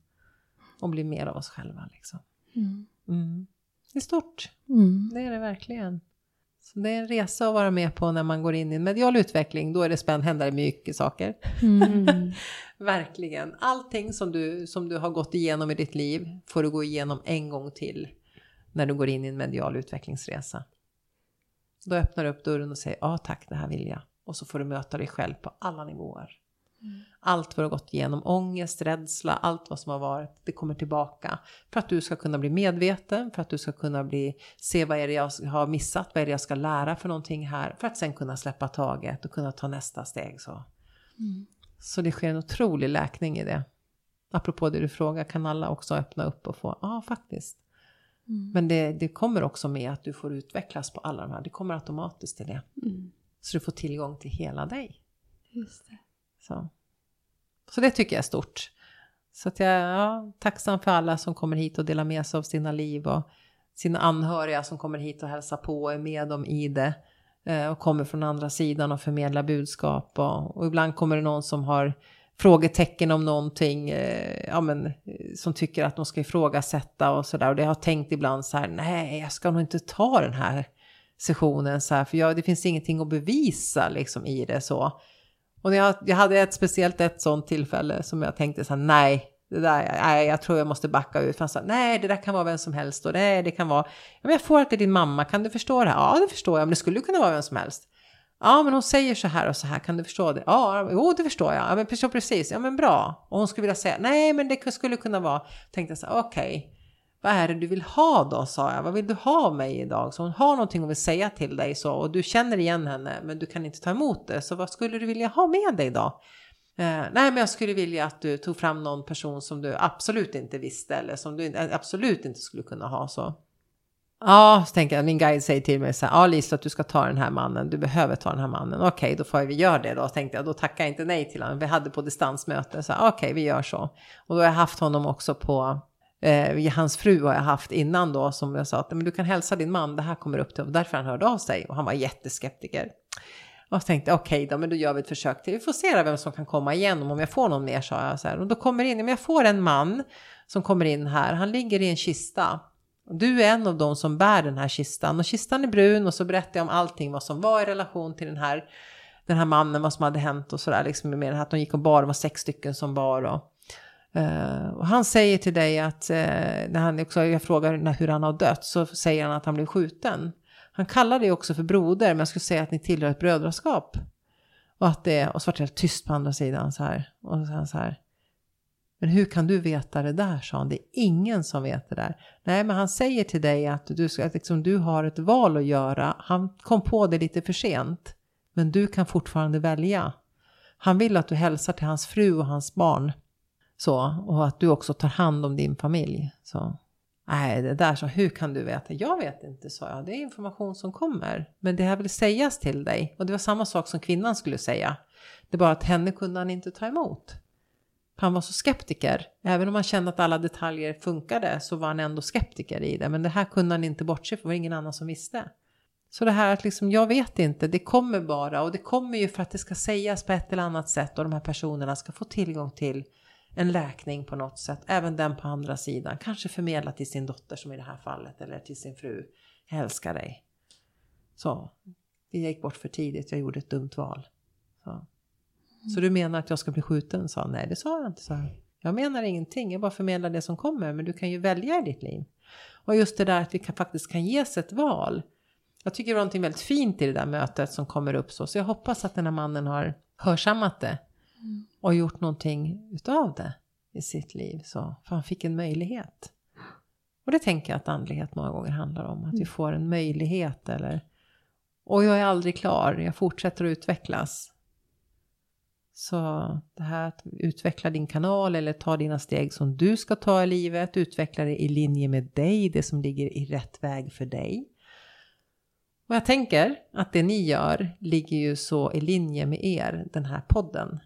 Och bli mer av oss själva liksom. Mm. Mm. Det är stort, Mm. det är det verkligen. Så det är en resa att vara med på när man går in i en medial utveckling. Då är det spännande, händer det mycket saker. Mm. Verkligen. Allting som du, som du har gått igenom i ditt liv får du gå igenom en gång till när du går in i en medial utvecklingsresa. Då öppnar du upp dörren och säger ja tack, det här vill jag. Och så får du möta dig själv på alla nivåer. Allt vad du har gått igenom, ångest, rädsla, allt vad som har varit, det kommer tillbaka. För att du ska kunna bli medveten, för att du ska kunna bli, se vad är det jag har missat, vad är det jag ska lära för någonting här. För att sen kunna släppa taget och kunna ta nästa steg så. Så det sker en otrolig läkning i det. Apropå det du frågar, kan alla också öppna upp och få, ja faktiskt. Men det, det kommer också med att du får utvecklas på alla de här, det kommer automatiskt till det. Mm. Så du får tillgång till hela dig. Just det. Så, så det tycker jag är stort. Så att jag är ja, tacksam för alla som kommer hit och delar med sig av sina liv och sina anhöriga som kommer hit och hälsar på och är med dem i det. Eh, och kommer från andra sidan och förmedlar budskap. Och, och ibland kommer det någon som har frågetecken om någonting. eh, Ja, men, eh, som tycker att de ska ifrågasätta och sådär. Och det har tänkt ibland så här, nej jag ska nog inte ta den här sessionen så här. För jag, det finns ingenting att bevisa liksom i det så. Och när jag, jag hade ett speciellt ett sånt tillfälle som jag tänkte så här, nej, det där, nej, jag tror jag måste backa ut. För han sa, nej, det där kan vara vem som helst och nej, det kan vara, men jag får alltid din mamma, kan du förstå det här? Ja, det förstår jag, men det skulle kunna vara vem som helst. Ja, men hon säger så här och så här, kan du förstå det? Ja, jo, det förstår jag. Ja, men precis, ja, men bra. Och hon skulle vilja säga, nej, men det skulle kunna vara, tänkte jag så okej. okej. Vad är det du vill ha då, sa jag. Vad vill du ha av mig idag? Så hon har någonting hon vill säga till dig så, och du känner igen henne, men du kan inte ta emot det. Så vad skulle du vilja ha med dig då? Eh, nej, men jag skulle vilja att du tog fram någon person som du absolut inte visste eller som du eh, absolut inte skulle kunna ha så. Ja, så tänker jag, min guide säger till mig så här, ja Lisa att du ska ta den här mannen, du behöver ta den här mannen. Okej, då får vi göra det då, tänkte jag. Då tackar jag inte nej till honom. Vi hade på distansmöte, så här, okej, vi gör så. Och då har jag haft honom också på, eh, hans fru har jag haft innan då, som jag sa att men du kan hälsa din man, det här kommer upp till, och därför han hörde av sig. Och han var jätteskeptiker. Och så tänkte jag, okej då, men då gör vi ett försök till. Vi får se vem som kan komma igen om jag får någon mer, sa jag. Så här. Och då kommer in, men jag får en man som kommer in här, han ligger i en kista. Du är en av dem som bär den här kistan och kistan är brun och så berättar jag om allting vad som var i relation till den här, den här mannen, vad som hade hänt och sådär. Liksom med det här att de gick och bar, det var sex stycken som bar. Och, Uh, och han säger till dig att, uh, när han också, jag frågar när, hur han har dött, så säger han att han blev skjuten. Han kallar dig också för broder, men jag skulle säga att ni tillhör ett brödraskap. Och att det och så vart det helt tyst på andra sidan så här. Och så han så här. Men hur kan du veta det där, sa han. Det är ingen som vet det där. Nej, men han säger till dig att du, ska, att liksom, du har ett val att göra. Han kom på det lite för sent. Men du kan fortfarande välja. Han vill att du hälsar till hans fru och hans barn. Så, och att du också tar hand om din familj. Så. Nej, det där så, hur kan du veta? Jag vet inte, sa jag. Det är information som kommer. Men det här vill sägas till dig. Och det var samma sak som kvinnan skulle säga. Det är bara att henne kunde han inte ta emot. Han var så skeptiker. Även om han kände att alla detaljer funkade så var han ändå skeptiker i det. Men det här kunde han inte bortse från, det var ingen annan som visste. Så det här att liksom, jag vet inte, det kommer bara. Och det kommer ju för att det ska sägas på ett eller annat sätt och de här personerna ska få tillgång till en läkning på något sätt. Även den på andra sidan. Kanske förmedla till sin dotter som i det här fallet. Eller till sin fru. Jag älskar dig. Så. Jag gick bort för tidigt. Jag gjorde ett dumt val. Så, så du menar att jag ska bli skjuten? Sa. Nej, det sa jag inte. Så jag menar ingenting. Jag bara förmedlar det som kommer. Men du kan ju välja i ditt liv. Och just det där att vi kan, faktiskt kan ges ett val. Jag tycker det var någonting väldigt fint i det där mötet som kommer upp så. Så jag hoppas att den här mannen har hörsammat det och gjort någonting utav det i sitt liv. Så, för han fick en möjlighet. Och det tänker jag att andlighet många gånger handlar om. Att vi Mm. får en möjlighet eller... Och jag är aldrig klar, jag fortsätter att utvecklas. Så det här att utveckla din kanal eller ta dina steg som du ska ta i livet, utveckla det i linje med dig, det som ligger i rätt väg för dig. Och jag tänker att det ni gör ligger ju så i linje med er, den här podden.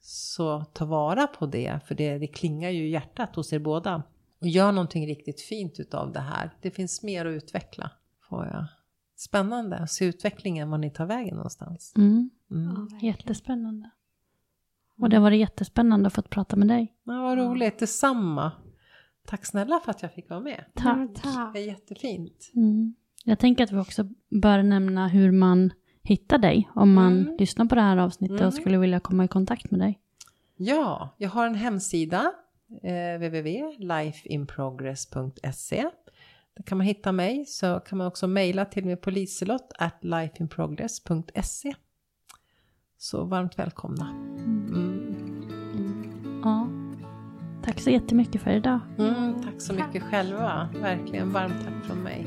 Så ta vara på det, för det, det klingar ju i hjärtat hos er båda. Och gör någonting riktigt fint utav det här. Det finns mer att utveckla, får jag. Spännande att se utvecklingen, var ni tar vägen någonstans. Mm. Mm. Jättespännande. Och det var jättespännande att få prata med dig. Ja, vad roligt, detsamma. Tack snälla för att jag fick vara med. Tack. Det är jättefint. Mm. Jag tänker att vi också bör nämna hur man hittar dig om man Mm. lyssnar på det här avsnittet Mm. och skulle vilja komma i kontakt med dig. Ja, jag har en hemsida, eh, www.lifeinprogress.se. Där kan man hitta mig, så kan man också mejla till mig på liselott at lifeinprogress.se. Så varmt välkomna. Mm. Ja. Tack så jättemycket för idag. Mm, tack så mycket själva, verkligen varmt tack från mig.